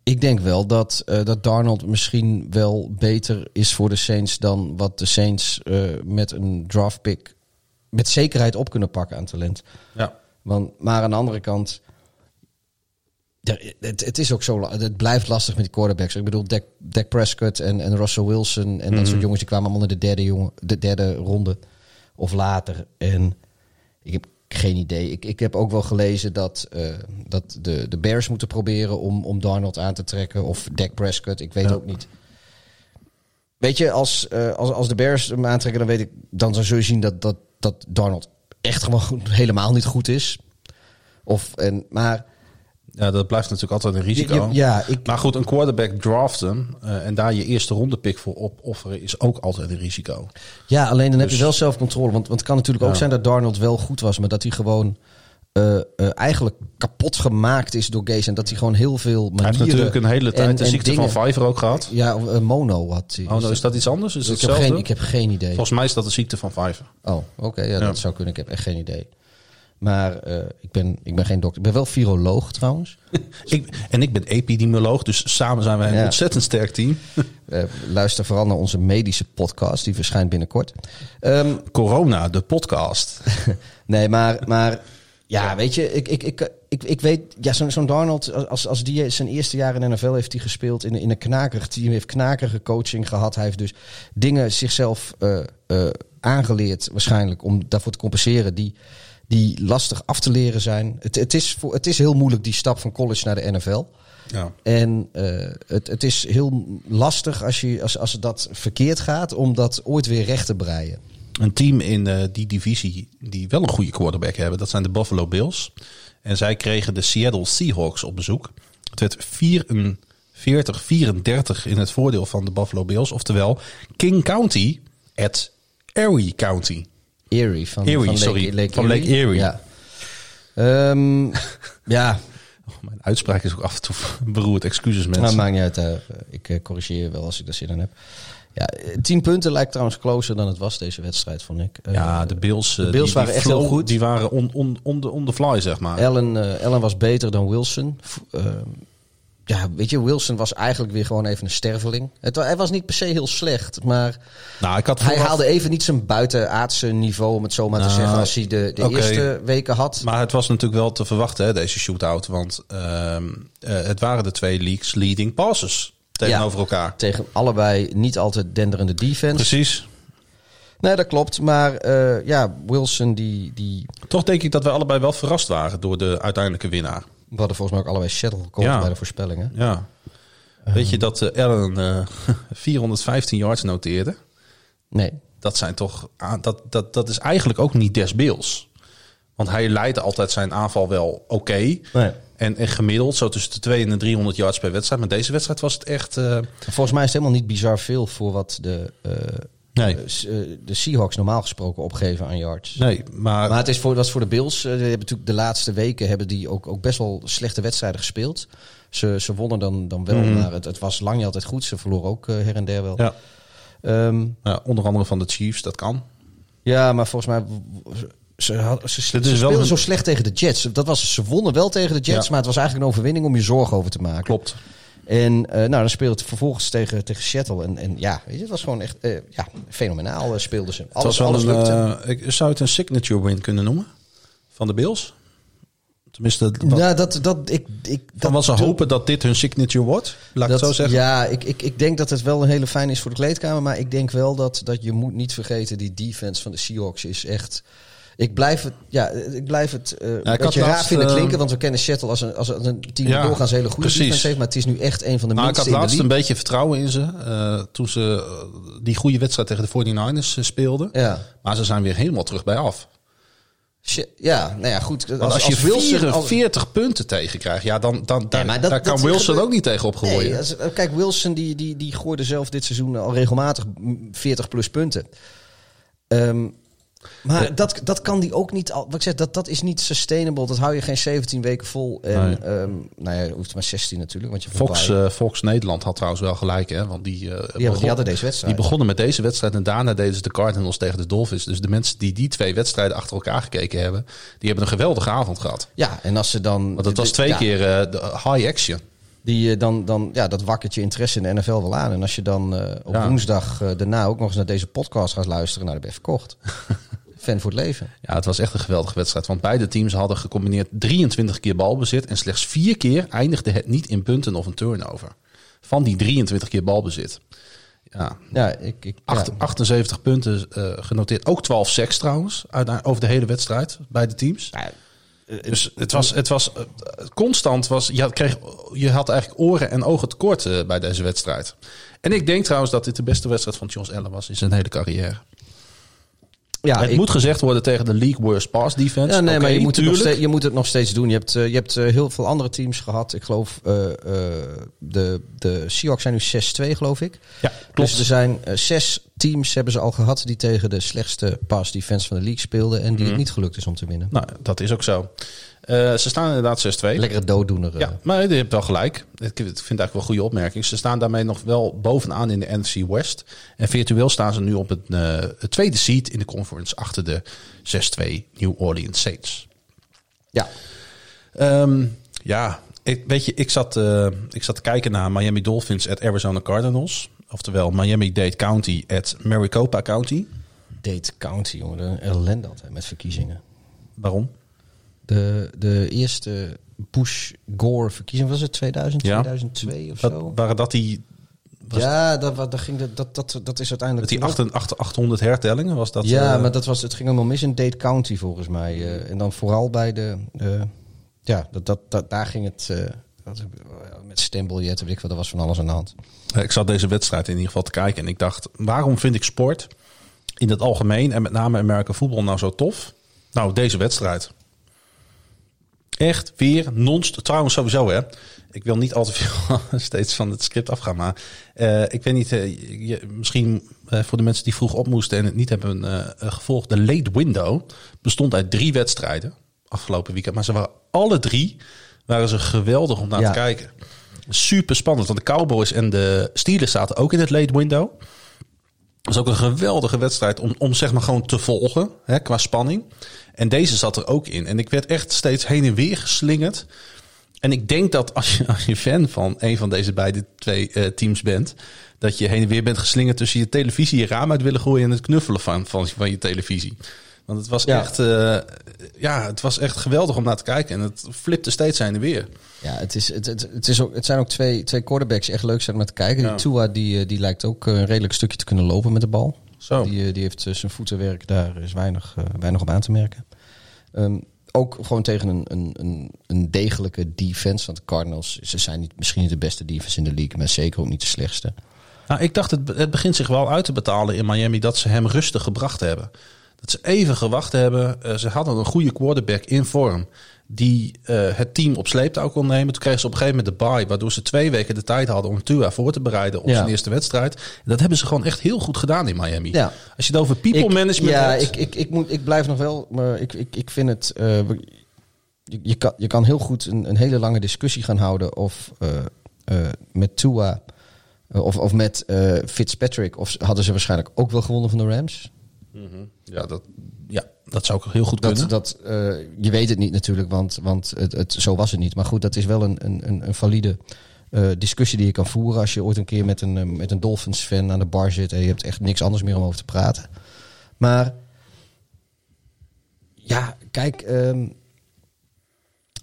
Ik denk wel dat, eh, dat Darnold misschien wel beter is voor de Saints dan wat de Saints met een draft pick met zekerheid op kunnen pakken aan talent. Ja. Want, maar aan de andere kant, ja, het, het is ook zo, het blijft lastig met die quarterbacks. Ik bedoel, Dak, Dak Prescott en, en Russell Wilson en dat soort jongens die kwamen allemaal naar de derde, jongen, de derde ronde of later. En ik heb geen idee. Ik, ik heb ook wel gelezen dat, eh, dat de, de Bears moeten proberen om, om Darnold aan te trekken. Of Dak Prescott, ik weet Ja. ook niet. Weet je, als, eh, als, als de Bears hem aantrekken, dan weet ik, dan zul je zien dat, dat, dat Darnold echt gewoon helemaal niet goed is. Of, en, maar ja, dat blijft natuurlijk altijd een risico. Je- ja, ik, Maar goed, een quarterback draften eh, en daar je eerste ronde pick voor opofferen is ook altijd een risico. ja, alleen dan heb je Dus- wel zelfcontrole. Want, want het kan natuurlijk ook zijn dat Darnold wel goed was, maar dat hij gewoon eh, eigenlijk kapot gemaakt is door Gaze. En dat hij gewoon heel veel Hij manieren... heeft natuurlijk een hele tijd en- de ziekte dingen- van Fiverr ook gehad. Ja, eh, mono had hij. Oh, nou, is dat iets anders? Is ik, heb geen, ik heb geen idee. Volgens mij is dat de ziekte van Fiverr. Oh, oké. ja, Ja. dat zou kunnen. Ik heb echt geen idee. Maar ik, ben, ik ben geen dokter. Ik ben wel viroloog trouwens. Ik, en ik ben epidemioloog, dus samen zijn wij een Ja. ontzettend sterk team. Luister vooral naar onze medische podcast. Die verschijnt binnenkort. Ehm, Corona, de podcast. nee, maar, maar ja, weet je, ik, ik, ik, ik, ik weet, ja, zo'n zo'n Darnold, als, als die zijn eerste jaar in de NFL heeft hij gespeeld in, een- in een knakerig team, heeft knakerige coaching gehad. Hij heeft dus dingen zichzelf eh, eh, aangeleerd, waarschijnlijk, om daarvoor te compenseren, die, die lastig af te leren zijn. Het, het, is voor, het is heel moeilijk, die stap van college naar de NFL. Ja. En eh, het, het is heel lastig als, je, als, als dat verkeerd gaat, om dat ooit weer recht te breien. Een team in eh, die divisie die wel een goede quarterback hebben, dat zijn de Buffalo Bills. En zij kregen de Seattle Seahawks op bezoek. Het werd 44-34 in het voordeel van de Buffalo Bills. Oftewel King County at Erie County. Erie van, Erie, van Lake, sorry, Lake van Lake Erie. Ja. Ehm, ja, Oh, mijn uitspraak is ook af en toe beroerd. Excuses maar mensen. maakt niet uit. eh, ik eh, corrigeer wel als ik daar zin in heb. Ja, eh, tien punten lijkt trouwens closer dan het was deze wedstrijd, vond ik. Eh, ja, de Bills, eh, de Bills die, waren die echt heel goed. Die waren on, on, on, the, on the fly, zeg maar. Allen, eh, Allen was beter dan Wilson. Ja, weet je, Wilson was eigenlijk weer gewoon even een sterveling. Het, hij was niet per se heel slecht, maar Nou, ik had hij haalde even niet zijn buitenaardse niveau, om het zo maar te Nou, zeggen, als hij de, de eerste weken had. Maar het was natuurlijk wel te verwachten, hè, deze shootout. Want ehm, eh, het waren de twee leagues leading passes tegenover elkaar. Tegen allebei niet altijd denderende defense. Precies. Nee, dat klopt. Maar eh, ja, Wilson, die, die... Toch denk ik dat we allebei wel verrast waren door de uiteindelijke winnaar. We hadden volgens mij ook allebei shuttle gekocht Ja. bij de voorspellingen. Ja. Weet je dat eh, Allen eh 415 yards noteerde? Nee. Dat, zijn toch, aan- dat, dat, dat is eigenlijk ook niet des Bills. Want hij leidde altijd zijn aanval wel oké. nee. En, en gemiddeld zo tussen de 200 en de 300 yards per wedstrijd. Maar deze wedstrijd was het echt... eh, Volgens mij is het helemaal niet bizar veel voor wat de, eh, nee, eh, de Seahawks normaal gesproken opgeven aan yards. nee, maar... Maar het is voor, dat is voor de Bills. die hebben natuurlijk de laatste weken hebben die ook, ook best wel slechte wedstrijden gespeeld. Ze, ze wonnen dan, dan wel, Mhm. maar het, het was lang niet altijd goed. Ze verloren ook her en der wel. ja, Ehm, ja, onder andere van de Chiefs, dat kan. Ja, maar volgens mij. Ze, had- ze, speelden een- zo slecht tegen de Jets. Dat was, ze wonnen wel tegen de Jets, Ja. maar het was eigenlijk een overwinning om je zorgen over te maken. Klopt. En eh, nou, dan speelde het vervolgens tegen, tegen Seattle. En, en ja, weet je, het was gewoon echt eh, ja, fenomenaal eh, speelden ze. Het Alles, was wel alles een, ik zou het een signature win kunnen noemen. van de Bills? Tenminste, wat, nou, dat, dat, ik, ik, van wat ze hopen dat dit hun signature wordt, laat ik het zo zeggen. Ja, ik, ik, ik denk dat het wel een hele fijn is voor de kleedkamer. Maar ik denk wel dat, dat je moet niet vergeten, die defense van de Seahawks is echt... Ik blijf het, ja, ik blijf het uh, ja, een beetje raar vinden eh, klinken, want we kennen Shuttle als een, als een team ja, doorgaans hele goede precies. heeft, maar het is nu echt een van de nou, minste Ik had laatst een beetje vertrouwen in ze, uh, toen ze die goede wedstrijd tegen de 49ers speelden. Ja. Maar ze zijn weer helemaal terug bij af. Ja, nou ja, goed. Als, als, je als Wilson 44 punten tegen krijgt, ja, dan, dan dat, daar kan Wilson ook niet tegen opgooien. Nee, kijk, Wilson die, die, die gooide zelf dit seizoen al regelmatig 40 plus punten. Um, maar dat, dat kan die ook niet. Wat ik zeg, dat, dat is niet sustainable. Dat hou je geen 17 weken vol. En, nee. um, nou ja, hoeft maar 16 natuurlijk. Want je Fox, uh, Fox Nederland had trouwens wel gelijk. Hè, want die, uh, die, begon, die, hadden deze wedstrijd. Die begonnen met deze wedstrijd. En daarna deden ze de Cardinals tegen de Dolphins. Dus de mensen die die twee wedstrijden achter elkaar gekeken hebben. Die hebben een geweldige avond gehad. Ja, en als ze dan. Want het was twee keer uh, de high action. Die, dan, dan, ja, dat wakkert je interesse in de NFL wel aan. En als je dan op woensdag daarna ook nog eens naar deze podcast gaat luisteren, nou, dan ben je verkocht. fan voor het leven. Ja, het was echt een geweldige wedstrijd. Want beide teams hadden gecombineerd 23 keer balbezit. En slechts vier keer eindigde het niet in punten of een turnover. Van die 23 keer balbezit. Ja, ja, ik, ik, 78 punten uh, genoteerd. Ook 12 seks trouwens. Uit, over de hele wedstrijd. Beide teams. Ja, eh, dus het was, het was uh, constant. Was, je, had, kreeg, je had eigenlijk oren en ogen tekort uh, bij deze wedstrijd. En ik denk trouwens dat dit de beste wedstrijd van Josh Allen was in zijn hele carrière. Ja, het moet gezegd worden tegen de league worst pass defense. Ja, nee, maar je moet, het nog steeds, je moet het nog steeds doen. Je hebt, uh, je hebt uh, heel veel andere teams gehad. Ik geloof, uh, de, de Seahawks zijn nu 6-2, geloof ik. Ja, klopt. Dus er zijn zes teams hebben ze al gehad die tegen de slechtste pass defense van de league speelden. En die mm. het mhm. niet gelukt is om te winnen. Nou, dat is ook zo. Uh, ze staan inderdaad 6-2. Lekkere dooddoener. Ja, maar je hebt wel gelijk. Ik vind het eigenlijk wel een goede opmerking. Ze staan daarmee nog wel bovenaan in de NFC West. En virtueel staan ze nu op het, uh, het tweede seat in de conference achter de 6-2 New Orleans Saints. Ja. Um, ja, ik, weet je, ik zat, ik zat te kijken naar Miami Dolphins at Arizona Cardinals. Oftewel Miami-Dade County at Maricopa County. Dade County, jongen. Een ellende altijd met verkiezingen. Waarom? De, de eerste Bush-Gore verkiezing, was het 2000, 2002 of zo? Waren dat die... ja, dat, dat, ging dat, dat, dat is uiteindelijk... Met die 800 hertellingen was dat... Ja, uh, maar dat was, het ging helemaal mis in Dade County volgens mij. Uh, en dan vooral bij de... Uh, ja, dat, dat, dat, daar ging het... met stembiljetten, weet ik wat, er was van alles aan de hand. Ik zat deze wedstrijd in ieder geval te kijken en ik dacht, waarom vind ik sport in het algemeen en met name Amerika voetbal nou zo tof? Nou, deze wedstrijd. Echt weer non Trouwens, sowieso hè. Ik wil niet al te veel steeds van het script afgaan. Maar uh, ik weet niet, uh, je, misschien uh, voor de mensen die vroeg op moesten en het niet hebben gevolgd. De late window bestond uit drie wedstrijden afgelopen weekend. Maar ze waren alle drie waren ze geweldig om naar te kijken. Super spannend. Want de Cowboys en de Steelers zaten ook in het late window. Dat was ook een geweldige wedstrijd om, om zeg maar gewoon te volgen hè, qua spanning. En deze zat er ook in. En ik werd echt steeds heen en weer geslingerd. En ik denk dat als je, als je fan van een van deze beide twee uh, teams bent, dat je heen en weer bent geslingerd tussen je televisie, je raam uit willen gooien en het knuffelen van, van, van je televisie. Want het was, echt, uh, ja, het was echt geweldig om naar te kijken. En het flipte steeds heen en weer. Ja, het, is, het, het, het, is ook, het zijn ook twee, twee quarterbacks die echt leuk zijn om naar te kijken. Ja. Die Tua die, eh, die lijkt ook een redelijk stukje te kunnen lopen met de bal. Zo. Die, die heeft zijn voetenwerk, daar is weinig, weinig op aan te merken. Um, ook gewoon tegen een, een, een, degelijke defense. Want de Cardinals, ze zijn niet, misschien niet de beste defense in de league, maar zeker ook niet de slechtste. Nou, ik dacht, het, het begint zich wel uit te betalen in Miami dat ze hem rustig gebracht hebben. Dat ze even gewacht hebben. Uh, ze hadden een goede quarterback in vorm die uh, het team op sleeptouw kon nemen. Toen kregen ze op een gegeven moment de bye, waardoor ze twee weken de tijd hadden om Tua voor te bereiden op zijn eerste wedstrijd. En dat hebben ze gewoon echt heel goed gedaan in Miami. Ja. Als je het over people ik, management ja, hebt. ik, ik, ik, moet, ik blijf nog wel, maar ik, ik, ik vind het. Uh, je, je, kan, je kan heel goed een, een hele lange discussie gaan houden of uh, met Tua of, of met Fitzpatrick. Of hadden ze waarschijnlijk ook wel gewonnen van de Rams. Mm -hmm. Ja, dat, ja, dat zou ook heel goed dat, kunnen. Dat, uh, je weet het niet natuurlijk, want, want het, het, zo was het niet. Maar goed, dat is wel een, een, een valide uh, discussie die je kan voeren... als je ooit een keer met een, uh, met een Dolphins-fan aan de bar zit... en je hebt echt niks anders meer om over te praten. Maar ja, kijk, ehm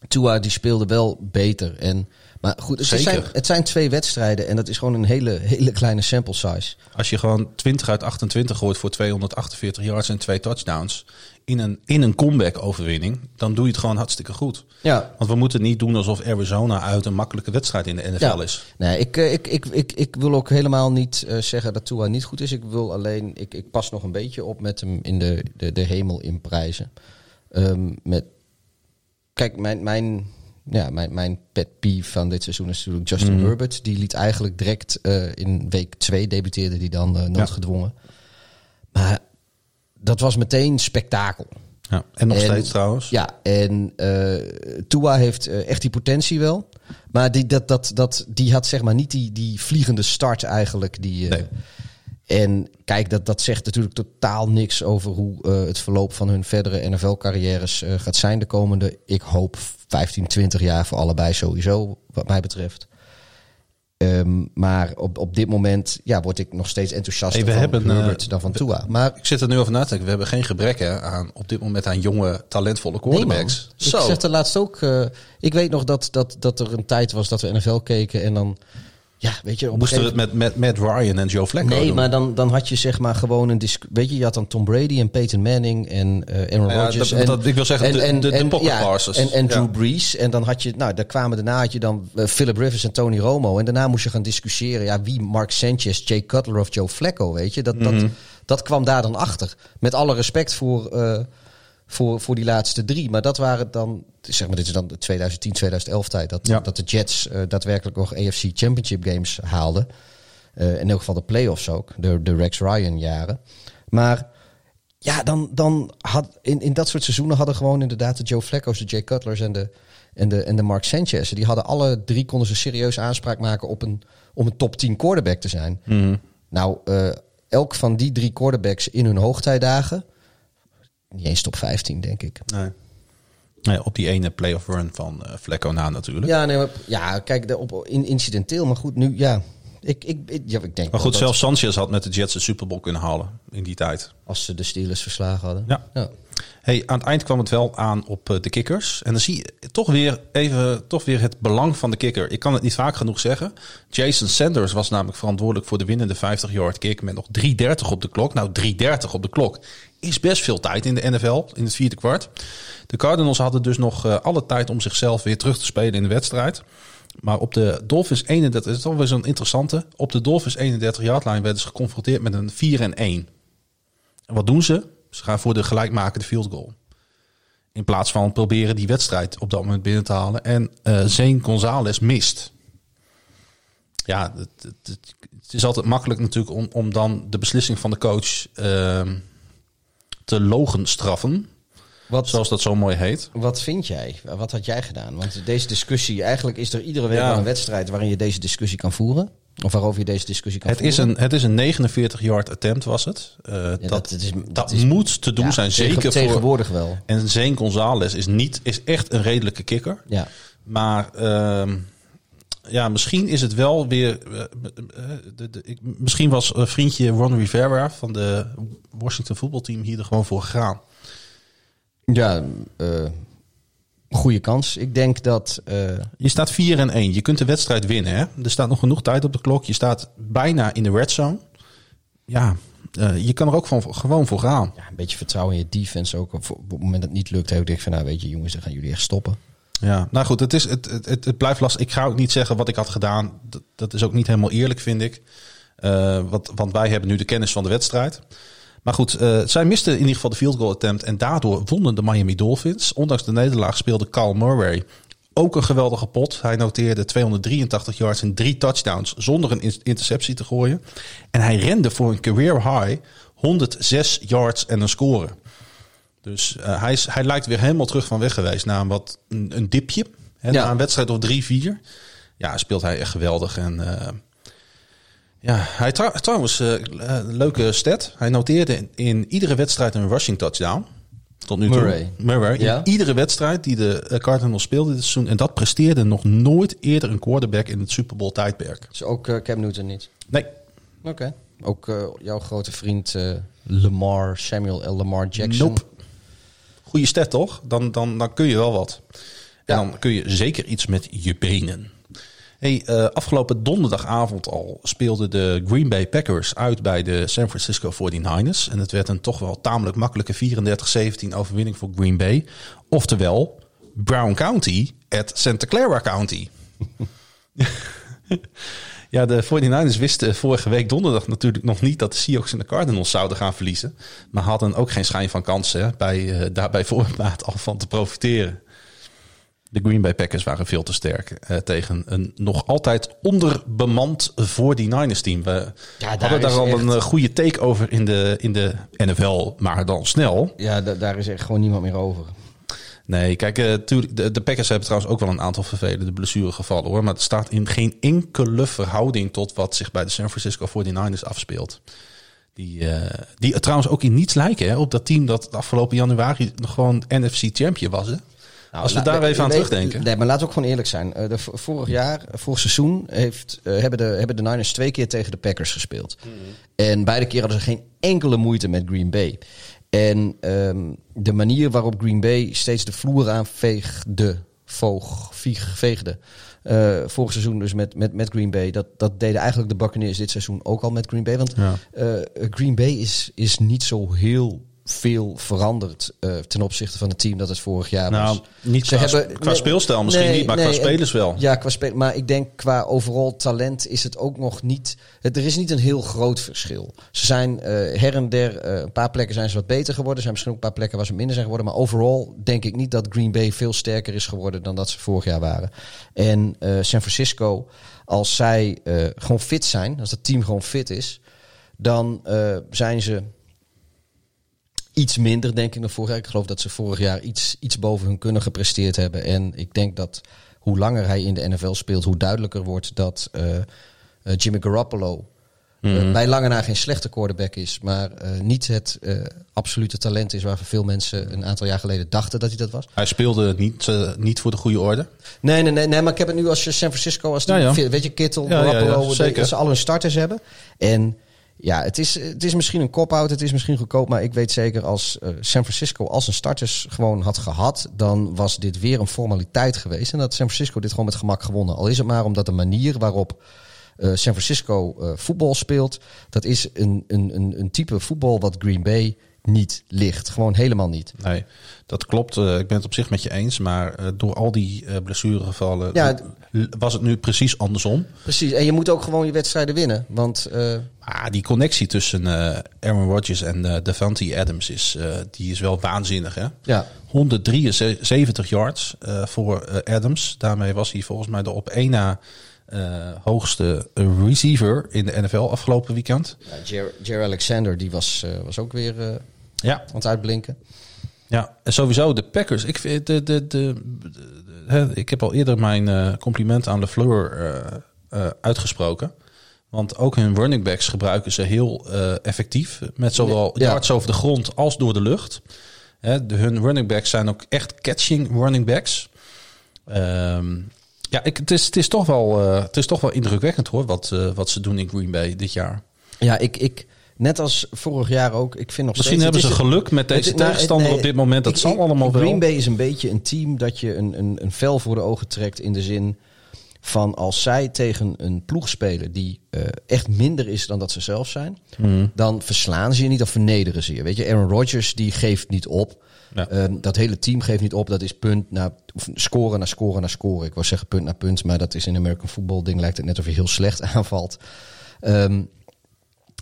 Tua die speelde wel beter. En, maar goed, het zijn, het zijn twee wedstrijden en dat is gewoon een hele, hele kleine sample size. Als je gewoon 20 uit 28 gooit voor 248 yards en twee touchdowns in een, in een comeback-overwinning, dan doe je het gewoon hartstikke goed. Ja, Want we moeten niet doen alsof Arizona uit een makkelijke wedstrijd in de NFL Ja. is. Nee, ik, eh, ik, ik, ik, ik wil ook helemaal niet eh, zeggen dat Tua niet goed is. Ik wil alleen, ik, ik pas nog een beetje op met hem in de, de, de hemel in prijzen. Ehm, met, kijk, mijn, mijn, ja, mijn, mijn pet peeve van dit seizoen is natuurlijk Justin Mhm. Herbert. Die liet eigenlijk direct eh, in week 2 debuteerde die dan noodgedwongen. Maar dat was meteen spektakel. Ja. En nog En- steeds trouwens. Ja, en eh Tua heeft eh, echt die potentie wel. Maar die, dat, dat, dat, die had zeg maar niet die, die vliegende start eigenlijk. Die, eh, Nee. En kijk, dat, dat zegt natuurlijk totaal niks over hoe het verloop van hun verdere NFL-carrières gaat zijn de komende, ik hoop, 15, 20 jaar voor allebei sowieso, wat mij betreft. Ehm, maar op, op dit moment ja, word ik nog steeds enthousiaster Hey, we van hebben, eh, Herbert dan van Tua. Maar Ik zit er nu over na te denken. We hebben geen gebrek hè, aan op dit moment aan jonge, talentvolle Nee, quarterbacks. Ik zeg er laatst ook. eh, ik weet nog dat, dat, dat er een tijd was dat we NFL keken en dan. Ja, weet je, op Moesten we het met, met Matt Ryan en Joe Flacco Nee, doen? maar dan, dan had je zeg maar gewoon een disc. Weet je, je had dan Tom Brady en Peyton Manning en eh Aaron Ja, Rodgers. dat- en, dat- ik wil zeggen, de- de- de pocket ja, passes. En, en Drew Ja. Brees. En dan had je, nou, daar kwamen daarna had je dan eh, Philip Rivers en Tony Romo. En daarna moest je gaan discussiëren, ja, wie Mark Sanchez, Jay Cutler of Joe Flacco, weet je. Dat, Mhm. dat, dat kwam daar dan achter. Met alle respect voor, eh, voor, voor die laatste drie. Maar dat waren dan, zeg maar, dit is dan de 2010, 2011 tijd. Dat, Ja. dat de Jets eh, daadwerkelijk nog AFC Championship games haalden. Eh, in elk geval de playoffs ook, de, de Rex Ryan jaren. Maar ja, dan, dan had in, in dat soort seizoenen hadden gewoon inderdaad de Joe Flacco's, de Jay Cutlers en de, en de, en de Mark Sanchez. Die hadden alle drie konden ze serieus aanspraak maken op een, om een top 10 quarterback te zijn. Mhm. Nou, eh, elk van die drie quarterbacks in hun hoogtijdagen, niet eens top 15 denk ik. Nee. Nee, op die ene playoff run van eh Flacco na natuurlijk. Ja, nee, maar, ja kijk, de, op, in, incidenteel, maar goed, nu ja. Ik, ik, ik, ja, ik denk Maar goed, dat zelfs Sanchez had met de Jets de Super Bowl kunnen halen in die tijd. als ze de Steelers verslagen hadden. Ja. ja. Hey, aan het eind kwam het wel aan op eh, de kickers. En dan zie je toch weer even toch weer het belang van de kicker. Ik kan het niet vaak genoeg zeggen. Jason Sanders was namelijk verantwoordelijk voor de winnende 50-yard kick met nog 3.30 op de klok. Nou, 3.30 op de klok is best veel tijd in de NFL, in het vierde kwart. De Cardinals hadden dus nog eh, alle tijd om zichzelf weer terug te spelen in de wedstrijd. Maar op de Dolphins 31, dat is toch weer zo'n interessante. Op de Dolphins 31 yard line werden ze geconfronteerd met een 4 en 1. En wat doen ze? Ze gaan voor de gelijkmakende field goal. In plaats van proberen die wedstrijd op dat moment binnen te halen. En eh Zane Gonzalez mist. Ja, het, het, het- het is altijd makkelijk natuurlijk om, om dan de beslissing van de coach ehm, te logenstraffen. Wat, Zoals dat zo mooi heet. Wat vind jij? Wat had jij gedaan? Want deze discussie, eigenlijk is er iedere week Ja. een wedstrijd waarin je deze discussie kan voeren. Of waarover je deze discussie kan Het is, een, het is een 49 yard attempt was het. Eh, dat dat- dat, het is- dat is- moet te doen Ja, zijn. tegen- Zeker voor... tegenwoordig wel. En Zane Gonzalez is, niet, is echt een redelijke kikker. Ja. Maar ehm, ja, misschien is het wel weer. eh, de, de, ik, misschien was eh, vriendje Ron Rivera van de Washington voetbalteam hier er gewoon voor gegaan. Ja, goede kans. Ik denk dat. eh, Je staat 4 en 1. Je kunt de wedstrijd winnen. Hè? Er staat nog genoeg tijd op de klok. Je staat bijna in de red zone. Ja, eh, je kan er ook van, gewoon voor gaan. ja, een beetje vertrouwen in je defense ook. Op, op het moment dat het niet lukt, heb ik van, nou weet je, jongens, dan gaan jullie echt stoppen. Ja, nou goed, het, is, het, het, het, het blijft lastig. Ik ga ook niet zeggen wat ik had gedaan. Dat, dat is ook niet helemaal eerlijk, vind ik. Eh, want, want wij hebben nu de kennis van de wedstrijd. Maar goed, eh, zij misten in ieder geval de field goal attempt. En daardoor wonnen de Miami Dolphins. Ondanks de nederlaag speelde Carl Murray ook een geweldige pot. Hij noteerde 283 yards en drie touchdowns zonder een in- interceptie te gooien. En hij rende voor een career high 106 yards en een score. Dus eh, hij, is, hij lijkt weer helemaal terug van weg geweest na een, wat, een, een dipje. Hè, Ja. Na een wedstrijd of drie, vier. Ja, speelt hij echt geweldig. En eh, ja, hij trou- trouwens, eh, leuke stat. Hij noteerde in, in iedere wedstrijd een rushing touchdown. Tot nu toe. Murray. Murray. Ja. In iedere wedstrijd die de eh, Cardinals speelden dit seizoen. En dat presteerde nog nooit eerder een quarterback in het Super Bowl tijdperk. Dus ook eh, Cam Newton niet. Nee. Oké. Ook jouw grote vriend Lamar, Samuel L. Lamar Jackson. Nope. Goede stat toch? Dan, dan, dan kun je wel wat. En dan kun je zeker iets met je benen. Hey, uh, afgelopen donderdagavond al speelden de Green Bay Packers uit bij de San Francisco 49ers. En het werd een toch wel tamelijk makkelijke 34-17 overwinning voor Green Bay. Oftewel, Brown County at Santa Clara County. ja, de 49ers wisten vorige week donderdag natuurlijk nog niet dat de Seahawks en de Cardinals zouden gaan verliezen. Maar hadden ook geen schijn van kansen bij uh, daarbij voorbaat al van te profiteren. De Green Bay Packers waren veel te sterk uh, tegen een nog altijd onderbemand 49ers team. We ja, hadden daar al een goede take over in de, in de NFL, maar dan snel. Ja, daar is echt gewoon niemand meer over. Nee, kijk, de, de Packers hebben trouwens ook wel een aantal vervelende blessuregevallen hoor. Maar het staat in geen enkele verhouding tot wat zich bij de San Francisco 49ers afspeelt. Die, uh, die trouwens ook in niets lijken hè, op dat team dat afgelopen januari nog gewoon NFC champion was. Hè? Nou, Als we daar even aan terugdenken. Nee, maar laten we ook gewoon eerlijk zijn. Uh, de, vorig jaar, vorig seizoen, heeft, uh, hebben, de, hebben de Niners twee keer tegen de Packers gespeeld. Mm En beide keer hadden ze geen enkele moeite met Green Bay. En um, de manier waarop Green Bay steeds de vloer aanveegde, voog, vieg, veegde. Uh, vorig seizoen dus met, met, met Green Bay. Dat, dat deden eigenlijk de Buccaneers dit seizoen ook al met Green Bay. Want ja. uh, Green Bay is, is niet zo heel veel veranderd uh, ten opzichte van het team dat het vorig jaar nou, was. Niet Ze qua, hebben, qua speelstijl misschien niet, maar qua spelers wel. Ja, qua spelers. Maar ik denk qua overal talent is het ook nog niet... Het, er is niet een heel groot verschil. Ze zijn uh, her en der... Uh, een paar plekken zijn ze wat beter geworden. Er zijn misschien ook een paar plekken waar ze minder zijn geworden. Maar overal denk ik niet dat Green Bay veel sterker is geworden... dan dat ze vorig jaar waren. En San Francisco, als zij gewoon fit zijn... als het team gewoon fit is... dan zijn ze iets minder, denk ik, dan vorig jaar. Ik geloof dat ze vorig jaar iets, iets boven hun kunnen gepresteerd hebben. En ik denk dat hoe langer hij in de NFL speelt, hoe duidelijker wordt dat uh, uh, Jimmy Garoppolo mm. bij lange na geen slechte quarterback is, maar niet het absolute talent is waar veel mensen een aantal jaar geleden dachten dat hij dat was. Hij speelde niet, niet voor de goede orde. Nee, nee, nee, nee, maar ik heb het nu als je San Francisco, als die, ja, ja. weet je, Kittel, ja, Garoppolo, dat ze al hun starters hebben. En ja, het is, het is misschien een cop-out, het is misschien goedkoop, maar ik weet zeker als uh, San Francisco als een starters gewoon had gehad, dan was dit weer een formaliteit geweest. En dat San Francisco dit gewoon met gemak gewonnen. Al is het maar omdat de manier waarop uh, San Francisco uh, voetbal speelt, dat is een, een, een, een type voetbal wat Green Bay niet ligt. Gewoon helemaal niet. Nee, dat klopt. Uh, ik ben het op zich met je eens. Maar uh, door al die uh, blessuregevallen ja, was het nu precies andersom. Precies. En je moet ook gewoon je wedstrijden winnen. Want ah, die connectie tussen Aaron Rodgers en Devante Adams is, die is wel waanzinnig. Hè? Ja. 173 yards voor Adams. Daarmee was hij volgens mij de op één na uh, hoogste receiver in de NFL afgelopen weekend. Ja, Jer, Jer Alexander die was, uh, was ook weer uh, ja. aan het uitblinken. Ja, en sowieso de Packers. Ik, vind de, de, de, de ik heb al eerder mijn compliment aan LeFleur uitgesproken. Want ook hun running backs gebruiken ze heel effectief. Met zowel ja. yards over de grond als door de lucht. Hè, de, hun running backs zijn ook echt catching running backs. Um, ja, ik, het, is, het, is toch wel, uh, het is toch wel indrukwekkend hoor, wat, uh, wat ze doen in Green Bay dit jaar. Ja, ik, ik, net als vorig jaar ook, ik vind nog Misschien hebben ze geluk met deze het, tegenstander op dit moment. Dat ik, zal allemaal wel. Green Bay is een beetje een team dat je een, een, een vel voor de ogen trekt in de zin van als zij tegen een ploeg spelen die uh, echt minder is dan dat ze zelf zijn, mm. dan verslaan ze je niet of vernederen ze je. Weet je, Aaron Rodgers die geeft niet op. Ja. Um, dat hele team geeft niet op. Dat is punt naar scoren naar scoren naar scoren. Ik wou zeggen punt naar punt, maar dat is in American football ding lijkt het net of je heel slecht aanvalt. Um,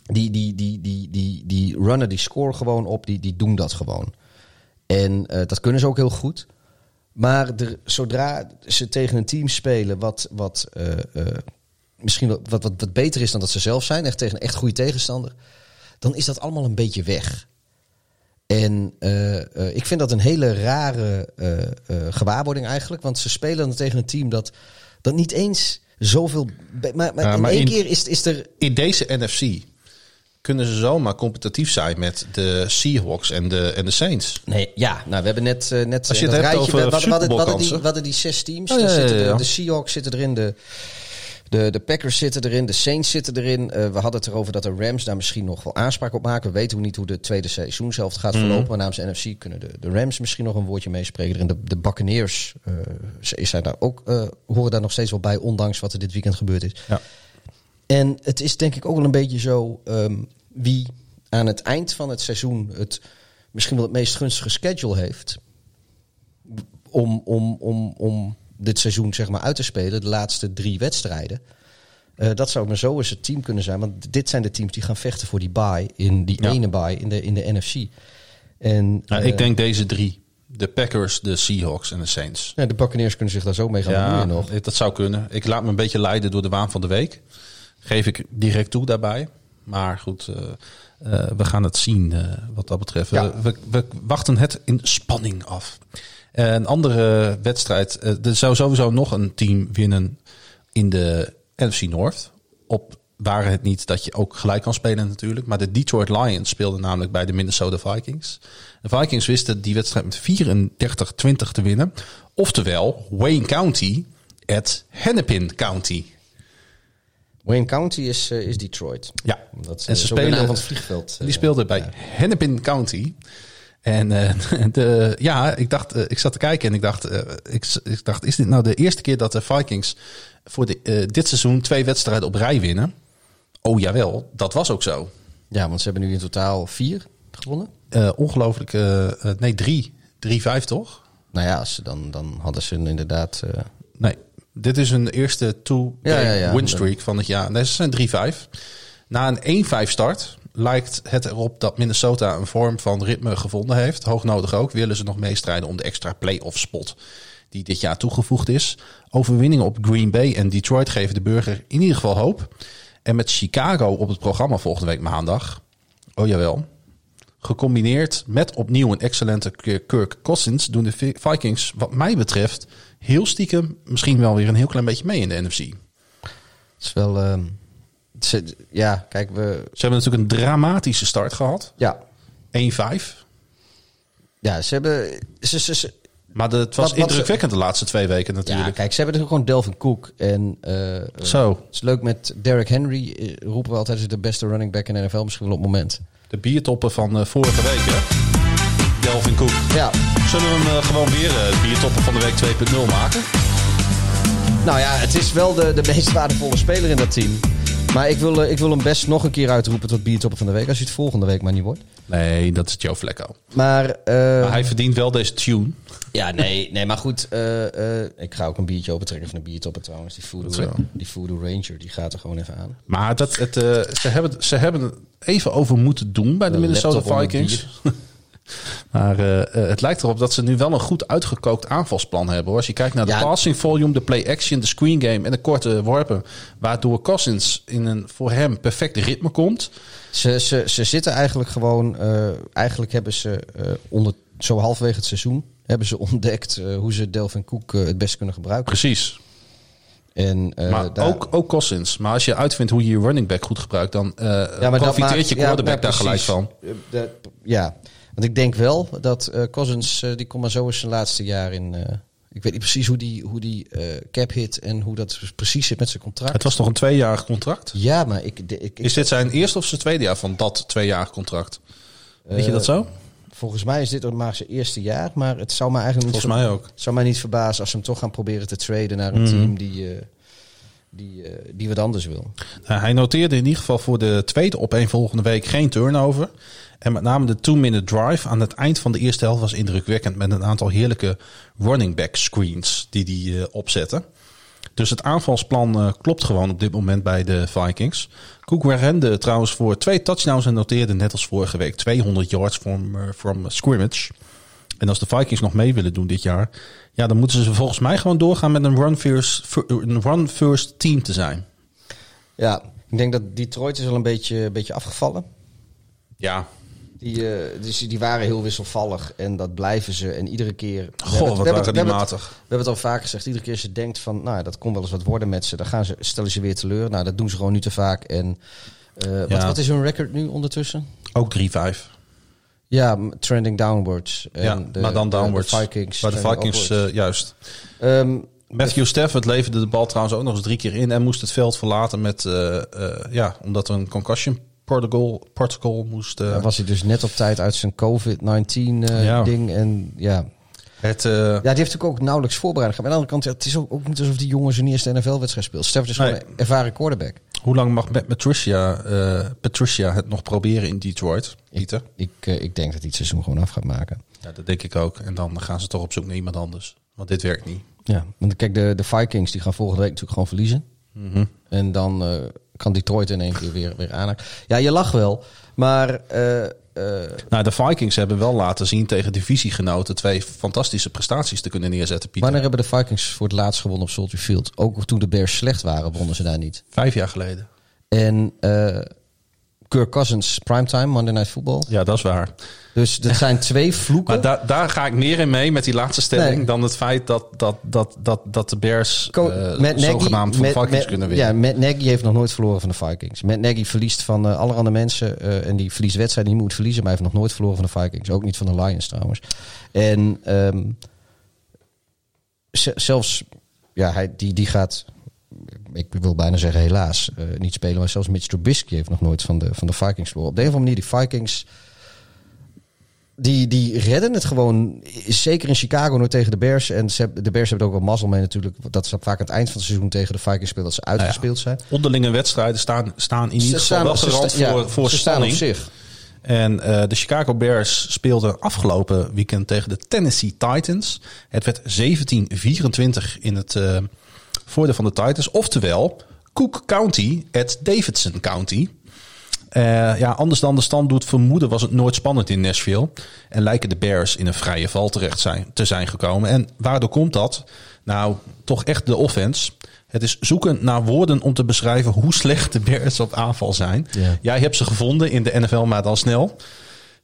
die, die, die, die, die, die runner die scoren gewoon op, die, die doen dat gewoon. En uh, dat kunnen ze ook heel goed. Maar er, zodra ze tegen een team spelen wat, wat uh, uh, misschien wat, wat, wat, beter is dan dat ze zelf zijn, echt tegen een echt goede tegenstander, dan is dat allemaal een beetje weg. En uh, uh, ik vind dat een hele rare uh, gewaarwording eigenlijk. Want ze spelen dan tegen een team dat, dat niet eens zoveel. Maar, maar in één keer is, is er. In deze NFC kunnen ze zomaar competitief zijn met de Seahawks en de, en de Saints. Nee, ja, nou we hebben net, net Als je het rijtje, over we, hadden, die, hadden die zes teams. Oh, ja, ja, ja, de, de Seahawks zitten erin, de De, de Packers zitten erin, de Saints zitten erin. Eh, we hadden het erover dat de Rams daar misschien nog wel aanspraak op maken. We weten niet hoe de tweede seizoen zelf gaat verlopen. Maar namens de NFC kunnen de, de Rams misschien nog een woordje meespreken. En de, de Buccaneers uh, zijn daar ook, uh, horen daar nog steeds wel bij, ondanks wat er dit weekend gebeurd is. Ja. En het is denk ik ook wel een beetje zo um, wie aan het eind van het seizoen het misschien wel het meest gunstige schedule heeft. Om, om, om, om dit seizoen zeg maar uit te spelen, de laatste drie wedstrijden. Uh, dat zou maar zo eens het team kunnen zijn. Want dit zijn de teams die gaan vechten voor die bye. In die Ja. ene bye in de, in de NFC. En Nou, eh, ik denk deze drie. De Packers, de Seahawks en de Saints. ja, de Buccaneers kunnen zich daar zo mee gaan Ja, nog. dat zou kunnen. Ik laat me een beetje leiden door de waan van de week. Geef ik direct toe daarbij. Maar goed, eh, eh, we gaan het zien eh, wat dat betreft. Ja. We, we wachten het in spanning af. Een andere wedstrijd. er zou sowieso nog een team winnen in de NFC North. Op waren het niet dat je ook gelijk kan spelen natuurlijk. Maar de Detroit Lions speelden namelijk bij de Minnesota Vikings. De Vikings wisten die wedstrijd met 34-20 te winnen. Oftewel Wayne County at Hennepin County. Wayne County is, eh, is Detroit. Ja, Dat is en ze naam spelen van het vliegveld. Die eh, speelde bij ja. Hennepin County. En eh, de, ja, ik dacht, eh, ik zat te kijken en ik dacht, eh, ik, ik dacht, is dit nou de eerste keer dat de Vikings voor de, eh, dit seizoen twee wedstrijden op rij winnen? Oh jawel, dat was ook zo. Ja, want ze hebben nu in totaal vier gewonnen. Eh, ongelooflijk, eh, eh, nee drie, drie vijf toch? Nou ja, als ze dan, dan hadden ze inderdaad... eh, Nee, dit is hun eerste two Ja, ja, ja. win streak van het jaar. Nee, ze zijn 3-5. Na een 1-5 start lijkt het erop dat Minnesota een vorm van ritme gevonden heeft. Hoognodig ook. Willen ze nog meestrijden om de extra playoff spot die dit jaar toegevoegd is. Overwinningen op Green Bay en Detroit geven de burger in ieder geval hoop. En met Chicago op het programma volgende week maandag. Oh jawel. Gecombineerd met opnieuw een excellente Kirk Cousins doen de Vi- Vikings, wat mij betreft, heel stiekem misschien wel weer een heel klein beetje mee in de NFC. Ze Het is wel... ehm, ze- ja, kijk, we... hebben natuurlijk een dramatische start gehad. 1-5. Ja, ja ze hebben... Ze, ze, ze- Maar de- het was Wat- wat indrukwekkend de laatste twee weken ja, natuurlijk. kijk, ze hebben er gewoon Delvin Cook. En eh, Zo, het is leuk met Derrick Henry. eh, roepen we altijd, de beste running back in de NFL. Misschien wel op het moment. de biertoppen van eh, vorige week hè. Delvin Cook. Ja, Zullen we hem eh, gewoon weer eh biertoppen van de week 2.0 maken? nou ja, het is wel de, de meest waardevolle speler in dat team. Maar ik wil, eh, ik wil hem best nog een keer uitroepen tot biertopper van de week. Als hij het volgende week maar niet wordt. Nee, dat is Joe Flacco. Maar, eh, Maar hij verdient wel deze tune. ja, nee, nee, maar goed. eh, eh, ik ga ook een biertje opentrekken van de biertopper trouwens. Die Voodoo, die Voodoo Ranger, die gaat er gewoon even aan. Maar dat, het, ze, hebben, ze hebben er even over moeten doen bij de, De Minnesota Vikings. Maar eh, eh, het lijkt erop dat ze nu wel een goed uitgekookt aanvalsplan hebben. Hoor. Als je kijkt naar de Ja. passing volume, de play action, de screen game en de korte worpen. Waardoor Cousins in een voor hem perfect ritme komt. Ze, ze, ze zitten eigenlijk gewoon. eh, eigenlijk hebben ze onder zo halverwege het seizoen hebben ze ontdekt hoe ze Delvin Cook het best kunnen gebruiken. Precies. En, maar daar- ook, ook Cousins. Maar als je uitvindt hoe je je running back goed gebruikt, dan eh Ja, profiteert maakt- je quarterback ja, daar gelijk van. Dat- ja, want ik denk wel dat eh Cousins, eh, die komt maar zo eens zijn laatste jaar in. eh, ik weet niet precies hoe die, hoe die eh, cap hit en hoe dat precies zit met zijn contract. Het was nog een tweejarig contract. Ja, maar ik, de- ik, ik Is dit zijn eerste of zijn tweede jaar van dat tweejarig contract? Weet je dat zo? Volgens mij is dit ook maar zijn eerste jaar, maar het zou me eigenlijk niet Volgens mij ook. Zou mij niet verbazen als ze hem toch gaan proberen te traden naar een Mhm. team die, eh, die, eh, die wat anders wil. Nou, hij noteerde in ieder geval voor de tweede opeenvolgende week geen turnover. En met name de two-minute drive aan het eind van de eerste helft was indrukwekkend. Met een aantal heerlijke running back screens die hij eh, opzette. Dus het aanvalsplan eh, klopt gewoon op dit moment bij de Vikings. Cook rende trouwens voor twee touchdowns en noteerde net als vorige week 200 yards from, eh, from scrimmage. En als de Vikings nog mee willen doen dit jaar, ja, dan moeten ze volgens mij gewoon doorgaan met een run first, een run first team te zijn. Ja, ik denk dat Detroit is al een beetje, een beetje afgevallen. Ja, Die, eh, dus die waren heel wisselvallig en dat blijven ze. En iedere keer... we Goh, het- wat we waren het- die we hebben het- matig. We hebben het al vaak gezegd. Iedere keer als je denkt van, nou, dat kon wel eens wat worden met ze. Dan gaan ze, stellen ze weer teleur. Nou, dat doen ze gewoon nu te vaak. En eh, wat, Ja. wat is hun record nu ondertussen? Ook 3-5. Ja, trending downwards. En Ja, de- maar dan downwards. De, Vikings. Bij de Vikings eh, juist. Ehm, Matthew Stafford leverde de bal trouwens ook nog eens drie keer in en moest het veld verlaten met, ja, omdat er een concussion protocol, protocol moest. Uh, was hij dus net op tijd uit zijn COVID-19 ja. ding en ja. Het, ja, die heeft natuurlijk ook nauwelijks voorbereid. Maar aan de andere kant, het is ook, ook niet alsof die jongen zijn eerste NFL-wedstrijd speelt. Stafford is gewoon een ervaren quarterback. Hoe lang mag met Patricia, Patricia het nog proberen in Detroit, Pieter? Ik, ik, ik denk dat hij het seizoen gewoon af gaat maken. Ja, dat denk ik ook. En dan gaan ze toch op zoek naar iemand anders. Want dit werkt niet. Ja, want kijk, de, de Vikings die gaan volgende week natuurlijk gewoon verliezen. Mm En dan uh, kan Detroit in één keer weer, weer aanhaken. Ja, je lacht wel, maar... Uh, uh, nou, de Vikings hebben wel laten zien tegen divisiegenoten twee fantastische prestaties te kunnen neerzetten. Pieter. Wanneer hebben de Vikings voor het laatst gewonnen op Soldier Field? Ook toen de Bears slecht waren, wonnen ze daar niet. Vijf jaar geleden. En Kirk Cousins, primetime, Monday Night Football. Ja, dat is waar. Dus dat zijn twee vloeken. Maar da daar ga ik meer in mee met die laatste stelling... dan het feit dat, dat, dat, dat, dat de Bears Co uh, met zogenaamd van de Vikings met, kunnen winnen. Ja, Matt Nagy heeft nog nooit verloren van de Vikings. Matt Nagy verliest van uh, allerhande mensen... Uh, en die verliest wedstrijden die moet verliezen... maar hij heeft nog nooit verloren van de Vikings. Ook niet van de Lions trouwens. En um, zelfs... Ja, hij, die, die gaat ik wil bijna zeggen helaas, uh, niet spelen. Maar zelfs Mitch Trubisky heeft nog nooit van de, van de Vikings verloren. Op de een of andere manier, die Vikings... Die, die redden het gewoon. Zeker in Chicago nooit tegen de Bears. En ze, de Bears hebben ook wel mazzel mee natuurlijk. Dat ze vaak aan het eind van het seizoen tegen de Vikings spelen. Dat ze uitgespeeld zijn. Onderlinge wedstrijden staan, staan in ieder geval wel voor, ja, voor ze staan op zich. En uh, de Chicago Bears speelden afgelopen weekend tegen de Tennessee Titans. Het werd 17-24 in het... Uh, voordeel van de Titans. Oftewel, Cook County at Davidson County. Uh, ja, anders dan de stand doet vermoeden was het nooit spannend in Nashville. En lijken de Bears in een vrije val terecht zijn, te zijn gekomen. En waardoor komt dat? Nou, toch echt de offense. Het is zoeken naar woorden om te beschrijven hoe slecht de Bears op aanval zijn. Jij hebt ze gevonden in de NFL, maar dan snel.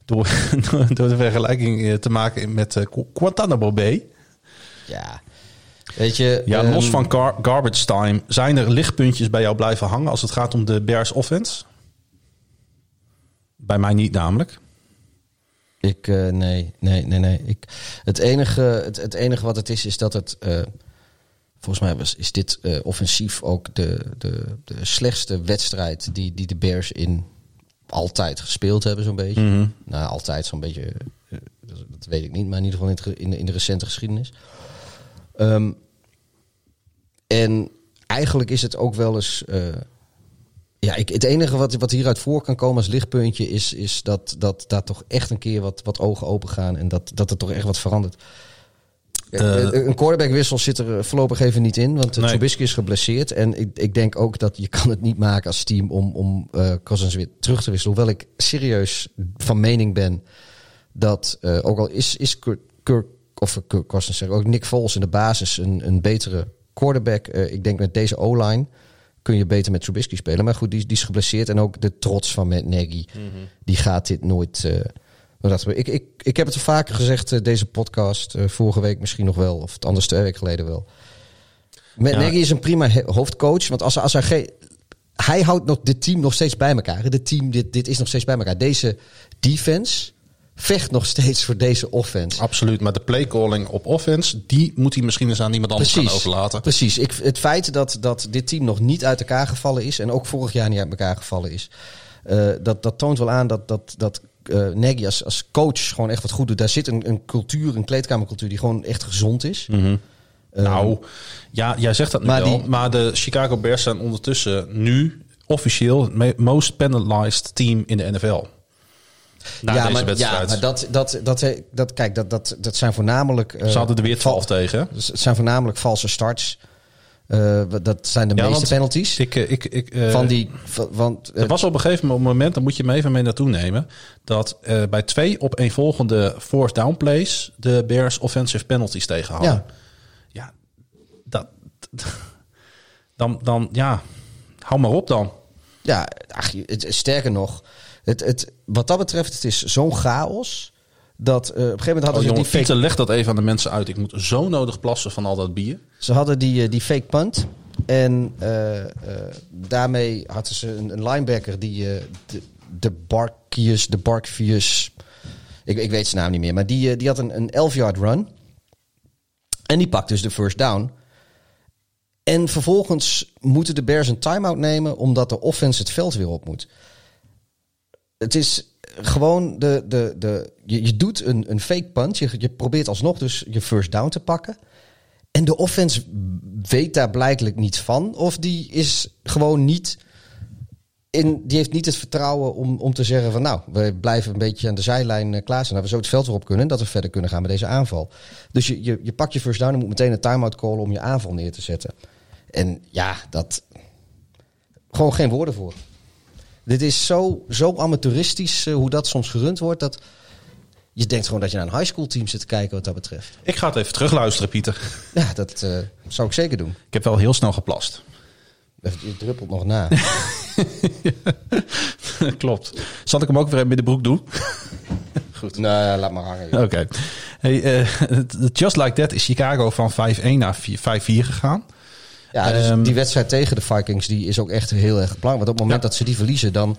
Door, door de vergelijking te maken met uh, Guantanamo Bay. Ja, Weet je, ja, los van gar garbage time, zijn er lichtpuntjes bij jou blijven hangen als het gaat om de Bears offense? Bij mij niet namelijk. Ik, uh, nee, nee, nee, nee. Ik, het, enige, het, het enige wat het is, is dat het. Uh, volgens mij was, is dit uh, offensief ook de, de, de slechtste wedstrijd die, die de Bears in altijd gespeeld hebben, zo'n beetje. Mm -hmm. Nou, altijd zo'n beetje. dat weet ik niet, maar in ieder geval in, de, in de recente geschiedenis. Um, en eigenlijk is het ook wel eens. Ja, ik, het enige wat, wat hieruit voor kan komen als lichtpuntje is, is dat, dat daar toch echt een keer wat, wat ogen open gaan en dat, dat er toch echt wat verandert. Uh, een quarterbackwissel zit er voorlopig even niet in, want nee. Trubisky is geblesseerd. En ik, ik denk ook dat je kan het niet maken als team om, om uh, Cousins weer terug te wisselen. Hoewel ik serieus van mening ben dat, uh, ook al is, is Kirk, Kirk of Kirk Cousins zeg ook Nick Foles in de basis een, een betere quarterback. Ik denk met deze O-line kun je beter met Trubisky spelen. Maar goed, die, die is geblesseerd. En ook de trots van Matt Nagy, mm -hmm. die gaat dit nooit... Uh, ik, ik, ik heb het vaker gezegd, uh, deze podcast. vorige week misschien nog wel. Of het anders twee weken geleden wel. Matt ja. Nagy is een prima hoofdcoach. Want als, als hij geen... Hij houdt nog dit team nog steeds bij elkaar. Dit team, dit, dit is nog steeds bij elkaar. Deze defense vecht nog steeds voor deze offense. Absoluut, maar de playcalling op offense, die moet hij misschien eens aan iemand anders precies, gaan overlaten. Precies, ik, het feit dat, dat dit team nog niet uit elkaar gevallen is en ook vorig jaar niet uit elkaar gevallen is, uh, dat, dat toont wel aan dat, dat, dat uh, Nagy als, als coach gewoon echt wat goed doet. Daar zit een, een cultuur, een kleedkamercultuur die gewoon echt gezond is. Mm -hmm. uh, nou, ja, jij zegt dat nu maar wel, die, maar de Chicago Bears zijn ondertussen nu officieel het most penalized team in de NFL. Na ja, deze maar, wedstrijd. ja, maar dat, dat, dat, dat, kijk, dat, dat, dat zijn voornamelijk. Uh, Ze hadden er weer 12 tegen. Het zijn voornamelijk valse starts. Uh, dat zijn de ja, meeste penalties. Ik, ik, ik, uh, van die, want, er was op een gegeven moment, dan moet je me even mee naartoe nemen, dat bij twee op een volgende fourth down plays de Bears offensive penalties tegen hadden. Ja, ja dat, dan, dan, ja, hou maar op dan. Ja, ach, sterker nog, het, het, wat dat betreft, het is zo'n chaos. Dat uh, op een gegeven moment hadden oh, ze jongen, die fake... Leg dat even aan de mensen uit. Ik moet zo nodig plassen van al dat bier. Ze hadden die, uh, die fake punt. En uh, daarmee hadden ze een, een linebacker die de, de Barkius, de Barkvius... Ik, ik weet zijn naam niet meer. Maar die, die had een, een 11-yard run. En die pakte dus de first down. En vervolgens moeten de Bears een time-out nemen omdat de offense het veld weer op moet. Het is gewoon de. de, de je, je doet een, een fake punt. Je, je probeert alsnog dus je first down te pakken. En de offense weet daar blijkelijk niet van. Of die is gewoon niet. In, die heeft niet het vertrouwen om, om te zeggen van nou, we blijven een beetje aan de zijlijn uh, klaar zijn. Dat we zo het veld erop kunnen. Dat we verder kunnen gaan met deze aanval. Dus je, je, je pakt je first down en moet meteen een time-out callen om je aanval neer te zetten. En ja, dat. Gewoon geen woorden voor. Dit is zo, zo amateuristisch uh, hoe dat soms gerund wordt. Dat je denkt gewoon dat je naar een high school team zit te kijken wat dat betreft. Ik ga het even terugluisteren, Pieter. Ja, dat uh, zou ik zeker doen. Ik heb wel heel snel geplast. Je druppelt nog na. Klopt. Zal ik hem ook weer in de broek doen? Goed. Nou ja, laat maar hangen. Oké. Okay. Hey, uh, Just Like That is Chicago van 5-1 naar 5-4 gegaan. Ja, dus um, die wedstrijd tegen de Vikings die is ook echt heel erg belangrijk. Want op het moment ja. dat ze die verliezen, dan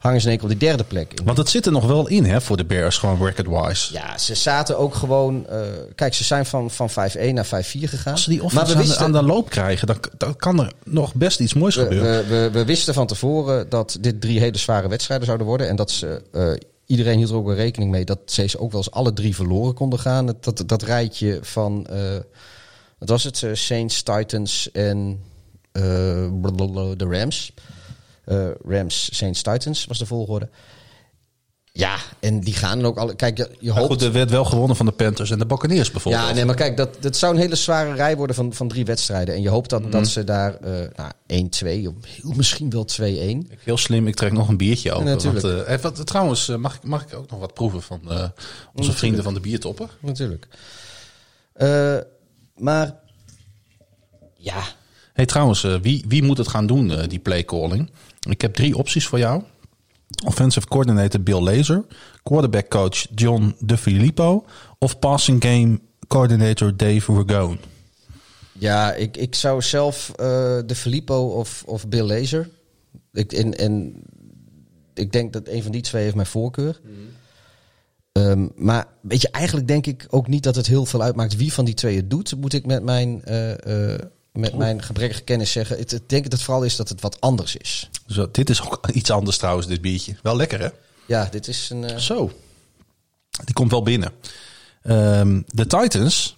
hangen ze in één keer op die derde plek. Want het zit er nog wel in hè, voor de Bears, gewoon record-wise. Ja, ze zaten ook gewoon... Uh, kijk, ze zijn van, van 5-1 naar 5-4 gegaan. Als ze die offense aan, wisten, aan, de loop krijgen, dan, dan kan er nog best iets moois we, gebeuren. We, we, we, wisten van tevoren dat dit drie hele zware wedstrijden zouden worden. En dat ze... Uh, iedereen hield er ook wel rekening mee dat ze ook wel eens alle drie verloren konden gaan. Dat, dat, dat rijtje van... Uh, wat was het? Uh, Saints, Titans en uh, de Rams. Uh, Rams, Saints, Titans was de volgorde. Ja, en die gaan ook alle. Kijk, je, je hoopt. Goed, er werd wel gewonnen van de Panthers en de Buccaneers bijvoorbeeld. Ja, nee, maar kijk, dat, dat zou een hele zware rij worden van, van drie wedstrijden. En je hoopt dat, mm. dat ze daar uh, nou, 1-2, of heel, misschien wel 2-1. Heel slim, ik trek nog een biertje open. Ja, natuurlijk. Want, uh, wat, trouwens, mag, ik, mag ik ook nog wat proeven van onze natuurlijk. vrienden van de biertoppen? Natuurlijk. Maar ja. Hey, trouwens, uh, wie, wie moet het gaan doen, uh, die playcalling? Ik heb drie opties voor jou. Offensive coordinator Bill Laser, quarterback coach John DeFilippo of passing game coordinator Dave Ragone. Ja, ik, ik zou zelf uh, De Filippo of, of Bill Laser. Ik, en, en ik denk dat een van die twee heeft mijn voorkeur. Mm. Um, maar weet je, eigenlijk denk ik ook niet dat het heel veel uitmaakt wie van die twee het doet. Moet ik met mijn uh, met mijn gebrekkige kennis zeggen. Ik denk dat het vooral is dat het wat anders is. Zo, dit is ook iets anders trouwens, dit biertje. Wel lekker hè? Ja, dit is een... Uh... Zo, die komt wel binnen. Um, de Titans,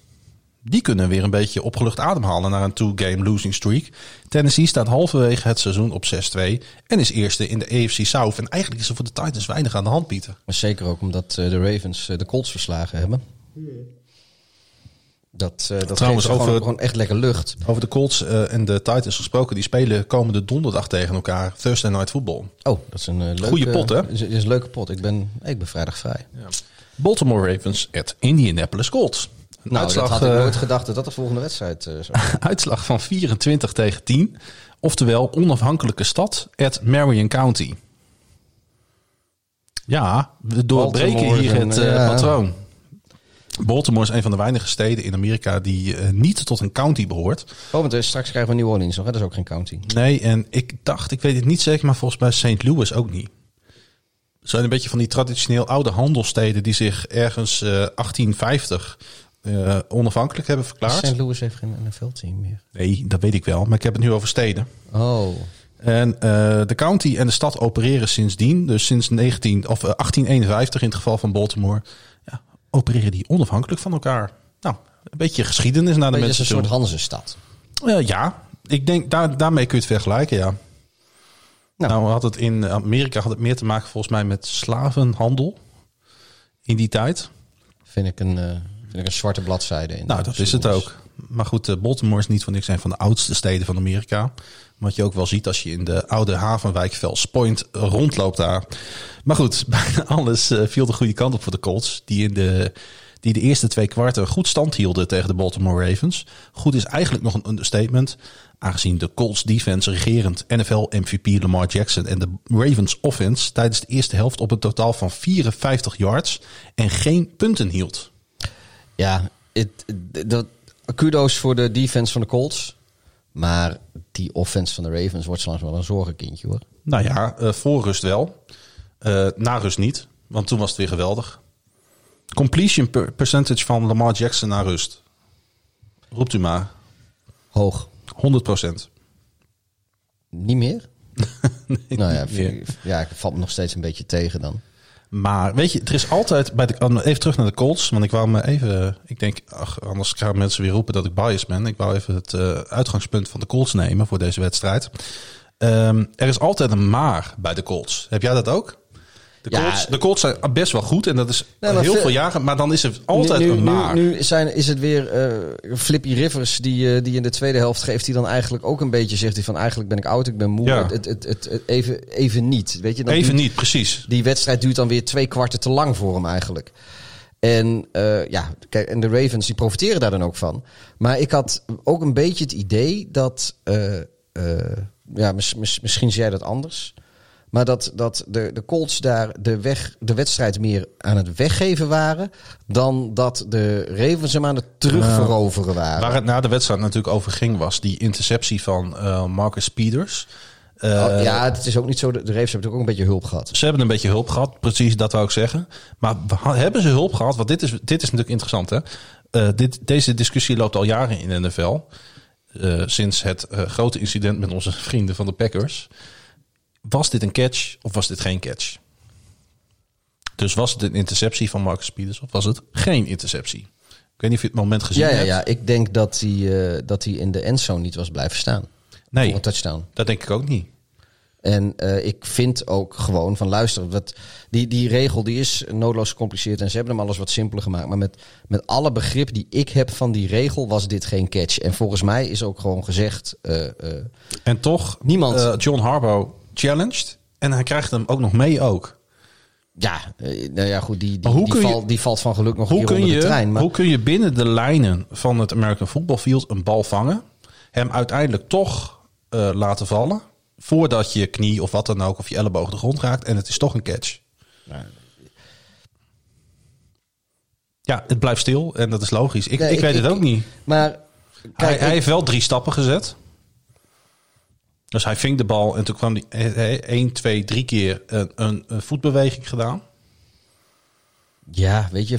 die kunnen weer een beetje opgelucht ademhalen naar een two-game losing streak. Tennessee staat halverwege het seizoen op 6-2 en is eerste in de AFC South. En eigenlijk is er voor de Titans weinig aan de hand, Pieter. Maar zeker ook omdat uh, de Ravens uh, de Colts verslagen hebben. Dat, uh, dat Trouwens, over, gewoon, gewoon, echt lekker lucht. Over de Colts uh, en de Titans gesproken. Die spelen komende donderdag tegen elkaar. Thursday Night Football. Oh, dat is een uh, leuke... Pot, hè? Is, is een leuke pot. Ik ben, ik ben vrijdag vrij. Ja. Baltimore Ravens at Indianapolis Colts. Nou, uitslag, dat had ik nooit gedacht dat dat de volgende wedstrijd zou Uitslag van 24 tegen 10. Oftewel onafhankelijke stad at Marion County. Ja, we doorbreken Baltimore hier het ja. patroon. Baltimore is een van de weinige steden in Amerika die uh, niet tot een county behoort. Oh, want uh, straks krijgen we New Orleans nog, hè? dat is ook geen county. Nee, en ik dacht, ik weet het niet zeker, maar volgens mij St. Louis ook niet. Het zijn een beetje van die traditioneel oude handelsteden die zich ergens uh, 1850 onafhankelijk hebben verklaard. St. Louis heeft geen NFL-team meer. Nee, dat weet ik wel, maar ik heb het nu over steden. Oh. En de county en de stad opereren sindsdien, dus sinds 19, of, 1851 in het geval van Baltimore opereren die onafhankelijk van elkaar. Nou, een beetje geschiedenis naar de beetje mensen. een soort Hanse-stad. Uh, ja, ik denk daar, daarmee kun je het vergelijken, ja. Nou. nou, had het in Amerika had het meer te maken volgens mij met slavenhandel in die tijd. Vind ik een, een zwarte bladzijde. In nou, dat is het ook. Maar goed, uh, Baltimore is niet van niks zijn van de oudste steden van Amerika. Wat je ook wel ziet als je in de oude havenwijk Fells Point rondloopt daar. Maar goed, bijna alles uh, viel de goede kant op voor de Colts. Die in de, die de eerste twee kwarten goed stand hielden tegen de Baltimore Ravens. Goed is eigenlijk nog een understatement. Aangezien de Colts defense regerend NFL MVP Lamar Jackson en de Ravens offense tijdens de eerste helft op een totaal van 54 yards en geen punten hield. Ja, dat, kudos voor de defense van de Colts. Maar die offense van de Ravens wordt soms wel een zorgenkindje hoor. Nou ja, uh, voor rust wel. Uh, na rust niet. Want toen was het weer geweldig. Completion per percentage van Lamar Jackson na rust. Roept u maar. Hoog. 100 procent. Niet meer? nee, nou ja, vind ik- ja, ik valt me nog steeds een beetje tegen dan. Maar weet je, er is altijd bij de. Even terug naar de Colts. Want ik wou me even. Ik denk, ach, anders gaan mensen weer roepen dat ik biased ben. Ik wou even het eh, uitgangspunt van de Colts nemen voor deze wedstrijd. Ehm, er is altijd een maar bij de Colts. Heb jij dat ook? De Ja. Colts, de Colts zijn best wel goed en dat is Nee, heel veel- veel jaren. Maar dan is er altijd nu, nu, een maar. Nu, nu zijn, is het weer eh, Flippy Rivers die, eh, die in de tweede helft geeft. Die dan eigenlijk ook een beetje zegt hij van eigenlijk ben ik oud, ik ben moe. Ja. Het, het, het, het- even, even niet. Weet je, dan Even duurt- niet, precies. Die wedstrijd duurt dan weer twee kwarten te lang voor hem eigenlijk. En eh, ja, kijk, en de Ravens die profiteren daar dan ook van. Maar ik had ook een beetje het idee dat, ja, mis- mis- misschien zie jij dat anders. Maar dat, dat de, de Colts daar de, weg, de wedstrijd meer aan het weggeven waren. dan dat de Ravens hem aan het terugveroveren waren. Waar het na de wedstrijd natuurlijk over ging, was die interceptie van eh, Marcus Peters. Eh, Oh, ja, het is ook niet zo. De de Ravens hebben natuurlijk ook een beetje hulp gehad. Ze hebben een beetje hulp gehad, precies dat wou ik zeggen. Maar hebben ze hulp gehad? Want dit is, dit is natuurlijk interessant. Hè? Eh, dit, deze discussie loopt al jaren in de NFL. Sinds het grote incident met onze vrienden van de Packers. Was dit een catch of was dit geen catch? Dus was het een interceptie van Marcus Peters of was het geen interceptie? Ik weet niet of je het moment gezien Ja, ja, hebt. ja, ik denk dat hij, eh, dat hij in de endzone niet was blijven staan. Voor Nee, een touchdown. dat denk ik ook niet. En eh, ik vind ook gewoon van luister, wat, die, die regel die is noodloos gecompliceerd en ze hebben hem alles wat simpeler gemaakt. Maar met, met alle begrip die ik heb van die regel was dit geen catch. En volgens mij is ook gewoon gezegd, eh, En toch, Niemand. John Harbaugh challenged. En hij krijgt hem ook nog mee ook. ja, eh, nou ja goed, die, die, die, je- valt, die valt van geluk nog Hoe hier kun, onder je, de trein. Maar hoe kun je binnen de lijnen van het American Football Field een bal vangen? Hem uiteindelijk toch eh, laten vallen. Voordat je knie of wat dan ook, of je elleboog de grond raakt. En het is toch een catch. Ja, het blijft stil en dat is logisch. Ik, Nee, ik, ik- weet ik- het ook niet. maar hij, kijk, hij ik- heeft wel drie stappen gezet. Dus hij ving de bal en toen kwam hij 1, 2, 3 keer een, een, een voetbeweging gedaan. Ja, weet je,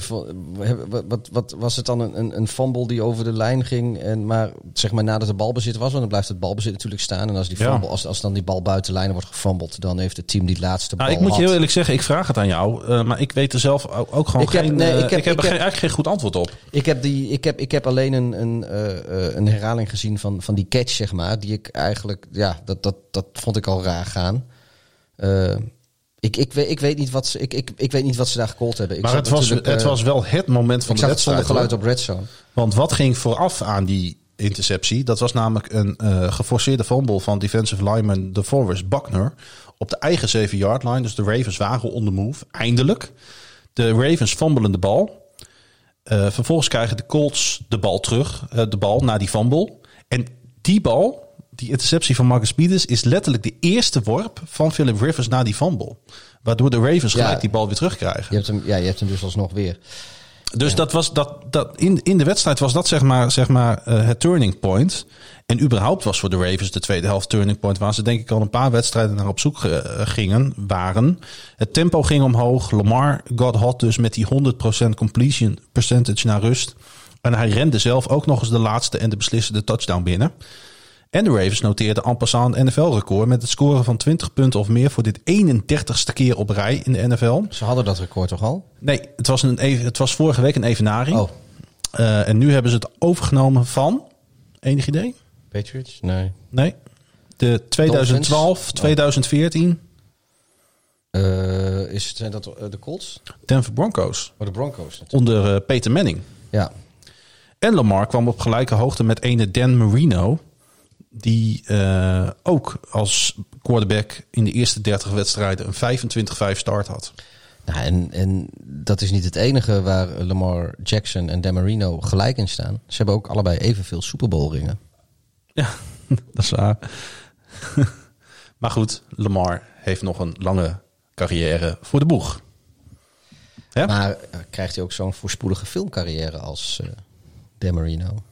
wat, wat, wat was het dan een, een, een fumble die over de lijn ging? En maar zeg maar nadat de balbezit was, want dan blijft het balbezit natuurlijk staan. En als, die Ja. fumble, als, als dan die bal buiten lijnen wordt gefumbled, dan heeft het team die laatste bal Nou, ik moet je heel eerlijk zeggen, ik vraag het aan jou. eh, maar ik weet er zelf ook, gewoon Ik heb- geen... nee, eh, ik heb- ik heb ik heb- geen, eigenlijk geen goed antwoord op. Ik heb, die, ik heb, ik heb alleen een, een, eh, een herhaling gezien van, van die catch, zeg maar. Die ik eigenlijk, ja, dat, dat, dat vond ik al raar gaan. Eh, ik, ik, weet, ik, weet niet wat ze, ik, ik, ik weet niet wat ze daar gecallt hebben. Ik Maar het was, het eh, was wel het moment van ik de het zonder wedstrijd. geluid op Red Zone. Want wat ging vooraf aan die interceptie? Dat was namelijk een eh, geforceerde fumble van defensive lineman DeForest Buckner op de eigen 7-yard line. Dus de Ravens waren on the move, eindelijk. De Ravens fumbelen de bal. Eh, vervolgens krijgen de Colts de bal terug, de bal na die fumble. En die bal, die interceptie van Marcus Peters, is letterlijk de eerste worp van Philip Rivers na die fumble. Waardoor de Ravens Ja. gelijk die bal weer terugkrijgen. Je hebt hem, ja, je hebt hem dus alsnog weer. Dus dat was dat, dat in, in de wedstrijd was dat zeg maar, zeg maar eh, het turning point. En überhaupt was voor de Ravens de tweede helft turning point. Waar ze denk ik al een paar wedstrijden naar op zoek eh, gingen, waren. Het tempo ging omhoog. Lamar got hot dus met die 100% completion percentage naar rust. En hij rende zelf ook nog eens de laatste en de beslissende touchdown binnen. En de Ravens noteerden en passant een NFL-record met het scoren van 20 punten of meer voor dit 31ste keer op rij in de NFL. Ze hadden dat record toch al? Nee, het was, een, even- het was vorige week een evenaring. Oh, Eh, en nu hebben ze het overgenomen van. Enig idee? Patriots? Nee. Nee. De 2012, 2014 Eh, is het, zijn dat eh, de Colts? Denver Broncos. Oh, de Broncos natuurlijk. Onder Peter Manning. Ja. En Lamar kwam op gelijke hoogte met ene Dan Marino. Die eh, ook als quarterback in de eerste 30 wedstrijden een 25-5 start had. Nou, en, en dat is niet het enige waar Lamar Jackson en Dan Marino gelijk in staan. Ze hebben ook allebei evenveel Super Bowl ringen. Ja, dat is waar. maar goed, Lamar heeft nog een lange carrière voor de boeg. Ja? Maar eh, krijgt hij ook zo'n voorspoedige filmcarrière als eh Dan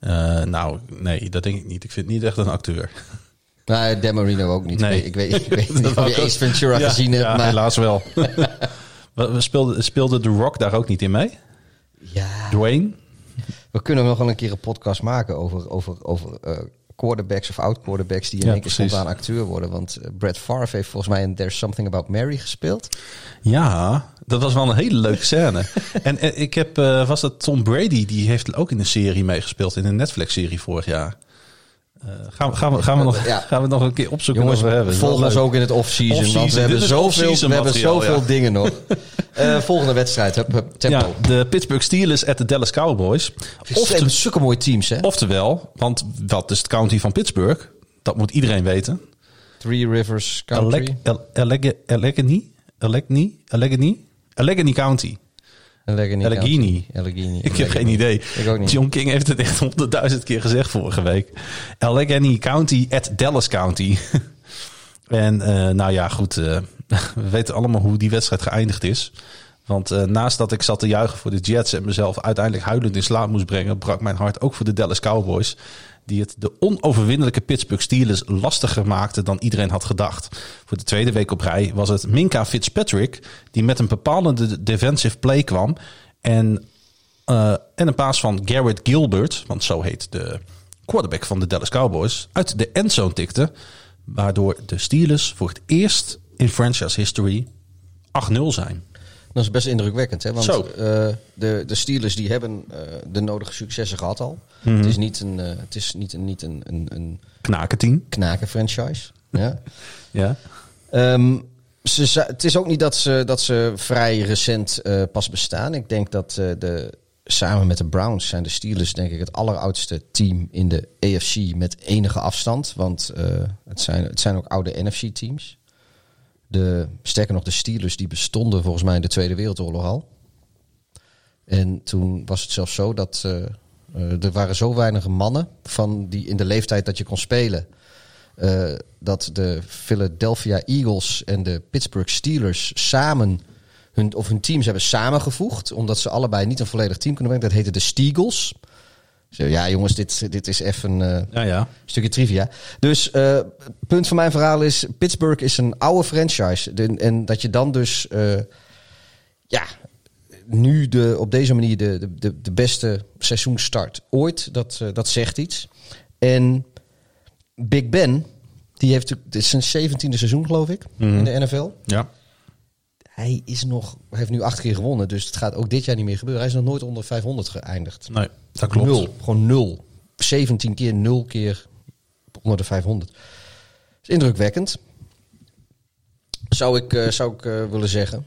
Eh, nou, nee, dat denk ik niet. Ik vind het niet echt een acteur. Nou, Dan Marino ook niet. Nee. Ik weet, ik weet niet of je Ace Ventura Ja, gezien hebt. ja, maar helaas wel. We- speelden, speelde The Rock daar ook niet in mee? ja, Dwayne? we kunnen nog wel een keer een podcast maken over, over, over eh, quarterbacks of oud-quarterbacks die in Ja, één keer spontaan acteur worden. Want eh, Brad Favre heeft volgens mij in There's Something About Mary gespeeld. Ja, dat was wel een hele leuke scène. en eh, ik heb, eh, was dat Tom Brady, die heeft ook in een serie meegespeeld, in een Netflix-serie vorig jaar. Eh, gaan, we, gaan, we, gaan, we nog, Ja. gaan we nog een keer opzoeken Jongens, wat we hebben. volg Wel ons leuk. ook in het off-season. want we hebben zoveel, we hebben zoveel ja. dingen nog. Eh, volgende wedstrijd. Hup, hup, tempo. Ja, de Pittsburgh Steelers at de Dallas Cowboys. Of zulke mooie teams, hè? oftewel, want wat is het county van Pittsburgh? Dat moet iedereen weten. Three Rivers Allegheny? Allegheny? Allegheny? Allegheny County. Allegheny. Allegheny. Ik heb geen idee. Ik ook niet. John King heeft het echt honderdduizend keer gezegd vorige week. Allegheny County at Dallas County. en eh, nou ja, goed. eh, we weten allemaal hoe die wedstrijd geëindigd is. Want eh, naast dat ik zat te juichen voor de Jets en mezelf uiteindelijk huilend in slaap moest brengen, brak mijn hart ook voor de Dallas Cowboys. Die het de onoverwinnelijke Pittsburgh Steelers lastiger maakten dan iedereen had gedacht. Voor de tweede week op rij was het Minka Fitzpatrick die met een bepalende defensive play kwam. En, eh, en een paas van Garrett Gilbert, want zo heet de quarterback van de Dallas Cowboys, uit de endzone tikte. Waardoor de Steelers voor het eerst in franchise history 8-0 zijn. Dat is best indrukwekkend, hè? Want Zo. eh, de, de Steelers die hebben eh, de nodige successen gehad al. Mhm. Het is niet een, eh, het is niet een, niet een, een, een Knakenteam. knaken franchise. ja. Ja. Ehm, ze, het is ook niet dat ze, dat ze vrij recent pas bestaan. Ik denk dat de, samen met de Browns zijn de Steelers denk ik het alleroudste team in de AFC met enige afstand. Want het, zijn, het zijn ook oude NFC-teams. De, sterker nog, de Steelers die bestonden volgens mij in de Tweede Wereldoorlog al. En toen was het zelfs zo dat eh, eh, er waren zo weinig mannen van die in de leeftijd dat je kon spelen. eh, dat de Philadelphia Eagles en de Pittsburgh Steelers samen hun, of hun teams hebben samengevoegd. Omdat ze allebei niet een volledig team kunnen brengen. Dat heette de Steagles. Zo, ja, jongens, dit, dit is even eh, Ja, ja. stukje trivia. Dus eh, het punt van mijn verhaal is: Pittsburgh is een oude franchise. De- en dat je dan dus, eh, ja, nu de, op deze manier de, de- de, beste seizoenstart ooit, dat, eh, dat zegt iets. En Big Ben, die heeft dit is zijn zeventiende seizoen, geloof ik, in de NFL. Ja. Hij is nog, hij heeft nu acht keer gewonnen, dus het gaat ook dit jaar niet meer gebeuren. Hij is nog nooit onder 500 geëindigd. Nee, dat klopt. Nul. Gewoon nul. 17 keer, nul keer onder de 500. Dat is indrukwekkend. Zou ik, eh, zou ik eh, willen zeggen.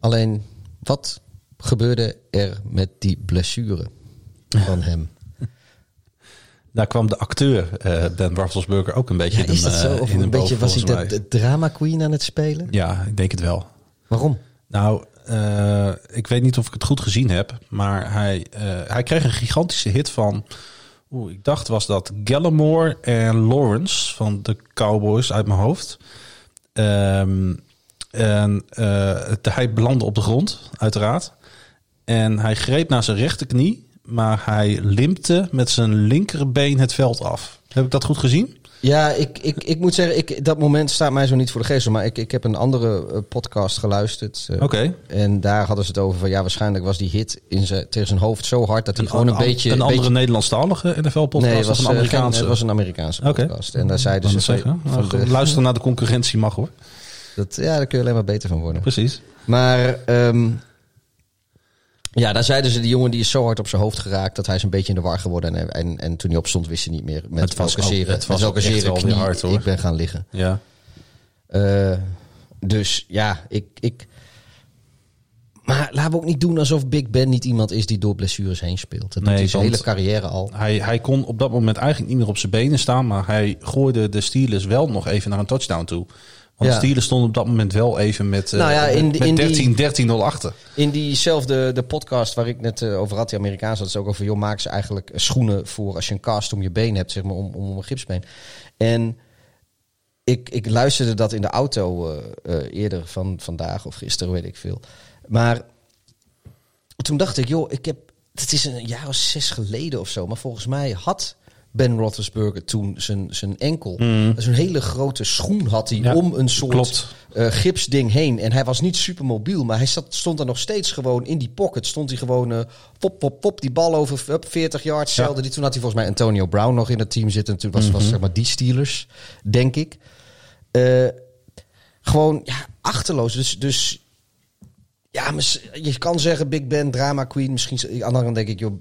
Alleen, wat gebeurde er met die blessure van hem? Daar kwam de acteur eh, Ben Roethlisberger ook een beetje Ja, in is hem, dat zo? eh, Of een beetje, was hij de, drama queen aan het spelen? Ja, ik denk het wel. Waarom? Nou, eh, ik weet niet of ik het goed gezien heb, maar hij, hij kreeg een gigantische hit van, oeh, ik dacht was dat Gallimore en Lawrence van de Cowboys uit mijn hoofd. Ehm, en hij belandde op de grond, uiteraard. En hij greep naar zijn rechterknie, maar hij limpte met zijn linkerbeen het veld af. Heb ik dat goed gezien? Ja, ik, ik, ik moet zeggen, ik, dat moment staat mij zo niet voor de geest. Maar ik, ik heb een andere eh, podcast geluisterd. eh, Oké. En daar hadden ze het over van ja, waarschijnlijk was die hit in zijn, tegen zijn hoofd zo hard dat hij gewoon een, beetje. Een andere beetje, Nederlandstalige NFL-podcast nee, het of was, een eh, Amerikaanse? het was een Amerikaanse podcast. En daar zeiden ze zeggen. van, de, Luisteren naar de concurrentie mag hoor. dat, ja, daar kun je alleen maar beter van worden. Precies. Maar ehm, ja, daar zeiden ze, die jongen die is zo hard op zijn hoofd geraakt dat hij is een beetje in de war geworden. En, en, en toen hij opstond wist hij niet meer met Het was ook- het was ook knie hard, hoor. ik ben gaan liggen. Ja. Eh, dus ja, ik, ik. Maar laten we ook niet doen alsof Big Ben niet iemand is die door blessures heen speelt. Dat Nee, doet hij zijn hele carrière al. Hij, hij kon op dat moment eigenlijk niet meer op zijn benen staan, maar hij gooide de Steelers wel nog even naar een touchdown toe. Want Ja. de Steelers stonden op dat moment wel even met, eh, Nou ja, in- met in die- 13, 13-0 achter. In diezelfde de podcast waar ik net eh, over had, die Amerikaanse, had ze ook over, joh, maak ze eigenlijk schoenen voor als je een cast om je been hebt, zeg maar, om, om een gipsbeen. En ik, ik luisterde dat in de auto eh, eerder van vandaag of gisteren, weet ik veel. Maar toen dacht ik, joh, ik heb, het is een jaar of zes geleden of zo, maar volgens mij had Ben Roethlisberger toen zijn, zijn enkel. Zo'n hele grote schoen had hij Ja, om een soort eh, gipsding heen. En hij was niet super mobiel, maar hij zat, stond er nog steeds gewoon in die pocket. Stond hij gewoon eh, pop, pop, pop, die bal over hup, 40 yards. Ja. Die, toen had hij volgens mij Antonio Brown nog in het team zitten. Toen was, was zeg maar die Steelers, denk ik. Eh, gewoon ja, achterloos. Dus, dus ja, je kan zeggen Big Ben, drama queen. Misschien aan de andere kant denk ik, joh,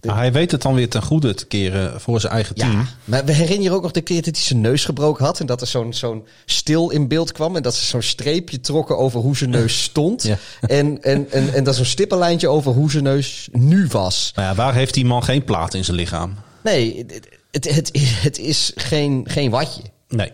Hij weet het dan weer ten goede te keren voor zijn eigen team. ja, maar we herinneren je ook nog de keer dat hij zijn neus gebroken had. En dat er zo'n zo'n stil in beeld kwam. En dat ze zo'n streepje trokken over hoe zijn neus stond. Ja. En, en, en, en dat zo'n stippenlijntje over hoe zijn neus nu was. Nou ja, waar heeft die man geen plaat in zijn lichaam? Nee, het, het, het, het is geen, geen watje. Nee.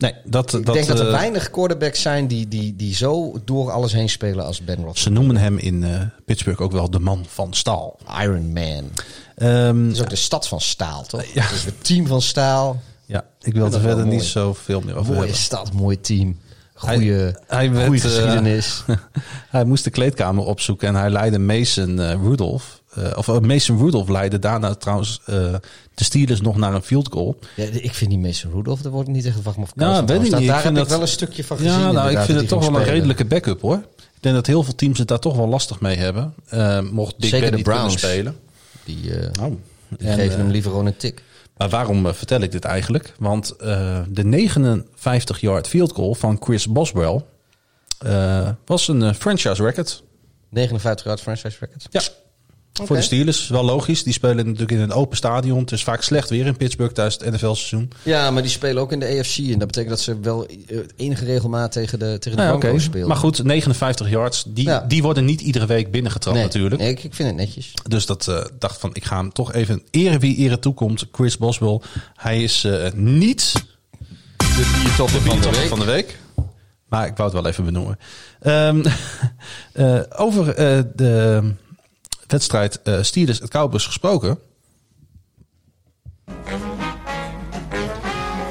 Nee, dat, Ik dat, denk dat er eh, weinig quarterbacks zijn die, die, die zo door alles heen spelen als Ben Roethlisberger. Ze noemen hem in eh, Pittsburgh ook wel de man van staal. Iron Man. Ehm, Het is ook de stad van staal, toch? Ja. Het is het team van staal. ja, ik wil dat er is verder niet zoveel meer over Mooie hebben. stad, mooi team. Goeie, hij werd, goeie eh, geschiedenis. Hij moest de kleedkamer opzoeken en hij leidde Mason Rudolph. Eh, of eh, Mason Rudolph leidde daarna trouwens eh, de Steelers nog naar een field goal. Ja, ik vind die Mason Rudolph, daar wordt niet echt wacht maar of Ja, weet ik niet. Daar Ik heb ik dat- wel een stukje van gezien. Ja, nou, ik vind het toch wel een redelijke backup hoor. Ik denk dat heel veel teams het daar toch wel lastig mee hebben. Mocht Big Zeker Ben de Browns. spelen. Die, Nou, die en, geven hem liever gewoon een tik. Maar waarom vertel ik dit eigenlijk? Want de 59-yard field goal van Chris Boswell was een franchise record. 59 yard franchise record. Ja. Voor de Steelers, wel logisch. Die spelen natuurlijk in een open stadion. Het is vaak slecht weer in Pittsburgh tijdens het NFL-seizoen. Ja, maar die spelen ook in de AFC. En dat betekent dat ze wel eh, enige regelmaat tegen de, tegen de Nou ja, spelen. Maar goed, 59 yards, die, Ja. die worden niet iedere week binnengetrapt nee, natuurlijk. nee, ik, ik vind het netjes. Dus dat eh, dacht van, ik ga hem toch even eren wie ere toekomt. Chris Boswell. Hij is eh, niet De biertopper de biertopper van de week. Maar ik wou het wel even benoemen. Ehm, eh, over eh, de wedstrijd Steelers het Cowboys gesproken.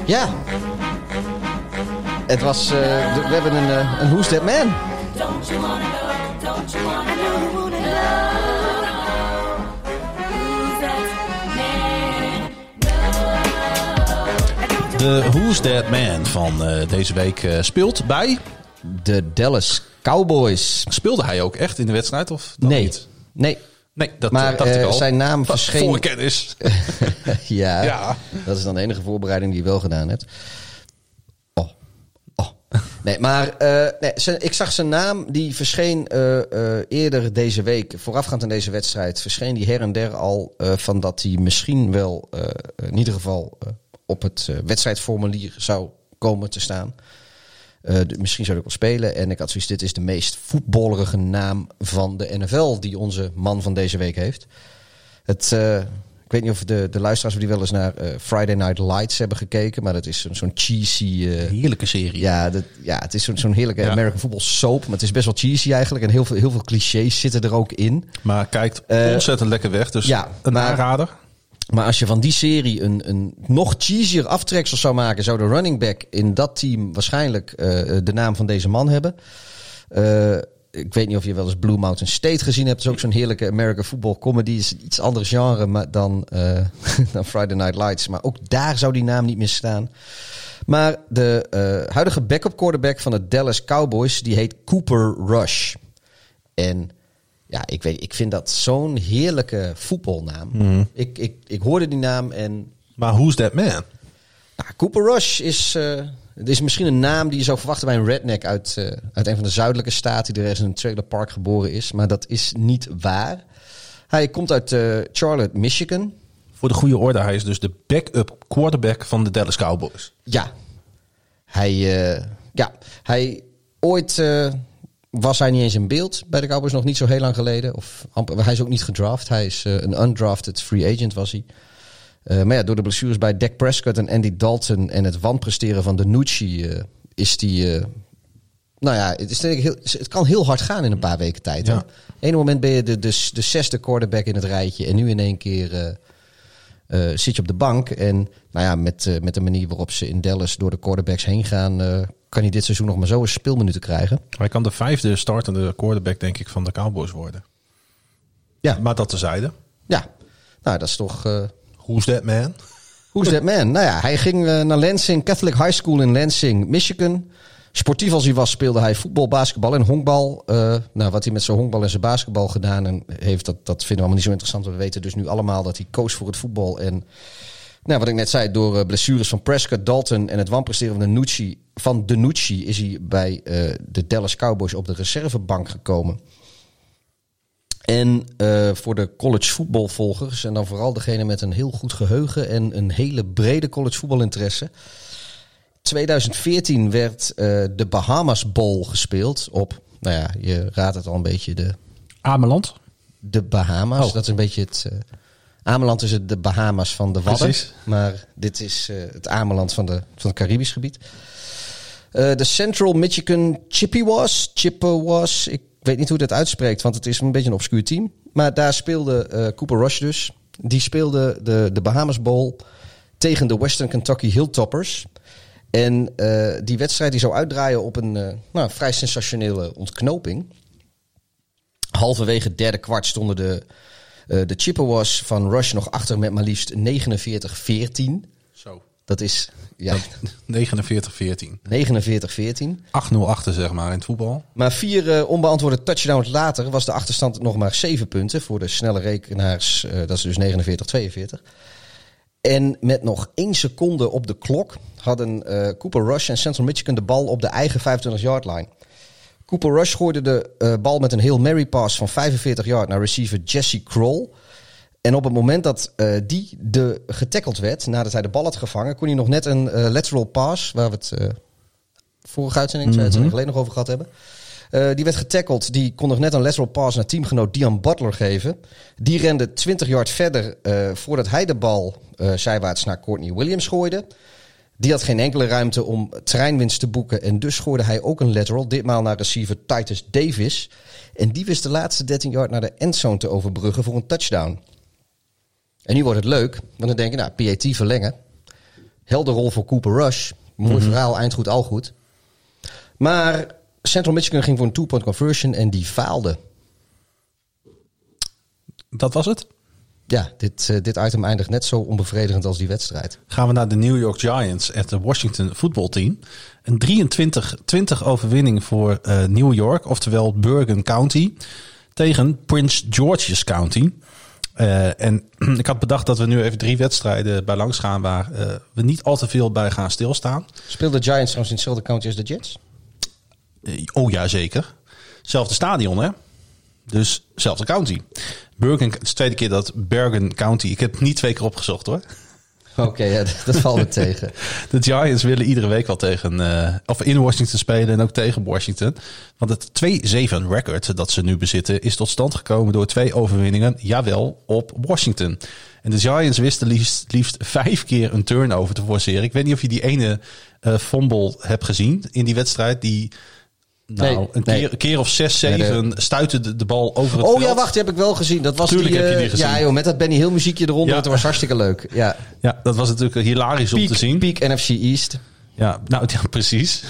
Ja. Het was... eh, we hebben een, eh, een Who's That Man. De Who's That Man van deze week speelt bij. De Dallas Cowboys. Speelde hij ook echt in de wedstrijd of Nee. niet? Nee. Nee, dat Maar, eh, dacht ik eh, al. zijn naam verscheen- Voorkennis. ja, Ja. dat is dan de enige voorbereiding die je wel gedaan hebt. Oh. Oh. Nee, maar eh, nee, ik zag zijn naam, die verscheen eerder deze week, voorafgaand aan deze wedstrijd, verscheen die her en der al van dat hij misschien wel in ieder geval op het wedstrijdformulier zou komen te staan. Eh, misschien zou ik wel spelen. En ik had zoiets, dit is de meest voetballerige naam van de NFL die onze man van deze week heeft. Het, eh, ik weet niet of de, de luisteraars die wel eens naar eh, Friday Night Lights hebben gekeken. Maar dat is zo'n zo'n cheesy... Heerlijke serie. ja, dat, ja, het is zo'n zo'n heerlijke Ja. American football soap. Maar het is best wel cheesy eigenlijk. En heel veel, heel veel clichés zitten er ook in. Maar kijkt ontzettend lekker weg. Dus ja, een maar- aanrader. Maar als je van die serie een, een nog cheesier aftreksel zou maken, zou de running back in dat team waarschijnlijk eh, de naam van deze man hebben. Eh, ik weet niet of je wel eens Blue Mountain State gezien hebt. Het is ook zo'n heerlijke American football comedy. Is iets ander genre dan, eh, dan Friday Night Lights. Maar ook daar zou die naam niet meer staan. Maar de huidige backup quarterback van de Dallas Cowboys, die heet Cooper Rush. En ja, ik, weet, ik vind dat zo'n heerlijke voetbalnaam. Ik, ik, ik hoorde die naam en Maar Who's That Man? nou, Cooper Rush is, eh, het is misschien een naam die je zou verwachten bij een redneck uit, eh, uit een van de zuidelijke staten die er in een trailer park geboren is. Maar dat is niet waar. Hij komt uit eh, Charlotte, Michigan. Voor de goede orde, hij is dus de backup quarterback van de Dallas Cowboys. Ja. Hij, ja, hij ooit was hij niet eens in beeld bij de Cowboys, nog niet zo heel lang geleden. Of, hij is ook niet gedraft. Hij is eh, een undrafted free agent was hij. Eh, maar ja, door de blessures bij Dak Prescott en Andy Dalton en het wanpresteren van Danucci eh is die... nou ja, het, is denk ik heel, het kan heel hard gaan in een paar weken tijd. Ja. Eén moment ben je de, de, de zesde quarterback in het rijtje en nu in één keer... zit je op de bank. En nou ja, met, met de manier waarop ze in Dallas door de quarterbacks heen gaan, kan hij dit seizoen nog maar zo eens speelminuten krijgen. Hij kan de vijfde startende quarterback, denk ik, van de Cowboys worden. Ja. Maar dat tezijde. Ja, nou dat is toch, Goed Who's that man? Who's that man? Nou ja, hij ging eh, naar Lansing, Catholic High School in Lansing, Michigan. Sportief als hij was, speelde hij voetbal, basketbal en honkbal. Eh, nou, wat hij met zijn honkbal en zijn basketbal gedaan en heeft, dat, dat vinden we allemaal niet zo interessant. We weten dus nu allemaal dat hij koos voor het voetbal. En nou, wat ik net zei, door eh, blessures van Prescott, Dalton en het wanpresteren van de Nucci, van de Nucci is hij bij eh, de Dallas Cowboys op de reservebank gekomen. En eh, voor de college voetbalvolgers, en dan vooral degene met een heel goed geheugen en een hele brede college voetbalinteresse. 2014 werd de Bahamas Bowl gespeeld op, nou ja, je raadt het al een beetje, de, Ameland. de Bahamas. Oh. Dat is een beetje het. Ameland is het de Bahamas van de Wadden. Precies. Maar dit is eh, het Ameland van, de, van het Caribisch gebied. Eh, de Central Michigan Chippewas. Chippewas. Ik weet niet hoe dat uitspreekt, want het is een beetje een obscuur team. Maar daar speelde eh, Cooper Rush dus. Die speelde de, de Bahamas Bowl tegen de Western Kentucky Hilltoppers. En die wedstrijd die zou uitdraaien op een nou, vrij sensationele ontknoping. Halverwege het derde kwart stonden de, eh, de Chippewas van Rush nog achter met maar liefst 49-14. Zo. Dat is ja, 49-14. 49-14. 8-0 achter, zeg maar, in het voetbal. Maar vier eh, onbeantwoorde touchdowns later was de achterstand nog maar zeven punten. Voor de snelle rekenaars, eh, dat is dus 49-42. En met nog één seconde op de klok hadden Cooper Rush en Central Michigan de bal op de eigen 25-yard line. Cooper Rush gooide de eh, bal met een heel Mary pass van 45 yard naar receiver Jesse Kroll. En op het moment dat eh, die de getackeld werd, nadat hij de bal had gevangen, kon hij nog net een eh, lateral pass, waar we het vorige uitzending, twee uitzendingen geleden nog over gehad hebben. Die werd getackeld. Die kon nog net een lateral pass naar teamgenoot Dion Butler geven. Die rende 20 yard verder voordat hij de bal zijwaarts naar Courtney Williams gooide. Die had geen enkele ruimte om treinwinst te boeken. En dus gooide hij ook een lateral. Ditmaal naar receiver Titus Davis. En die wist de laatste 13 yard naar de endzone te overbruggen voor een touchdown. En nu wordt het leuk. Want dan denk je, nou, PAT verlengen. Helder rol voor Cooper Rush. Mooi verhaal, eind goed, al goed. Maar Central Michigan ging voor een two-point conversion en die faalde. Dat was het. Ja, dit, eh, dit item eindigt net zo onbevredigend als die wedstrijd. Gaan we naar de New York Giants at de Washington voetbalteam. Een 23-20 overwinning voor eh, New York, oftewel Bergen County, tegen Prince George's County. Eh, en ik had bedacht dat we nu even drie wedstrijden bij langs gaan waar we niet al te veel bij gaan stilstaan. Speelde de Giants trouwens in hetzelfde county als de Jets? Oh ja, zeker. Zelfde stadion, hè? Dus zelfde county. Bergen, het is de tweede keer dat Bergen County. Ik heb het niet twee keer opgezocht hoor. Oké, ja, dat, dat valt me tegen. De Giants willen iedere week wel tegen, eh, of in Washington spelen en ook tegen Washington. Want het 2-7 record dat ze nu bezitten is tot stand gekomen door twee overwinningen, jawel, op Washington. En de Giants wisten liefst, liefst vijf keer een turnover te forceren. Ik weet niet of je die ene eh fumble hebt gezien in die wedstrijd. Die, nou, Nee, een, nee. keer, keer of zes, zeven stuitte de, de bal over het Oh veld. ja, wacht, die heb ik wel gezien. Dat was Tuurlijk die, heb je eh, die gezien. Ja joh, met dat Benny Hill muziekje eronder. Ja. Dat was hartstikke leuk. Ja. Ja, dat was natuurlijk hilarisch om te zien. Peak NFC East. Ja, nou ja, precies.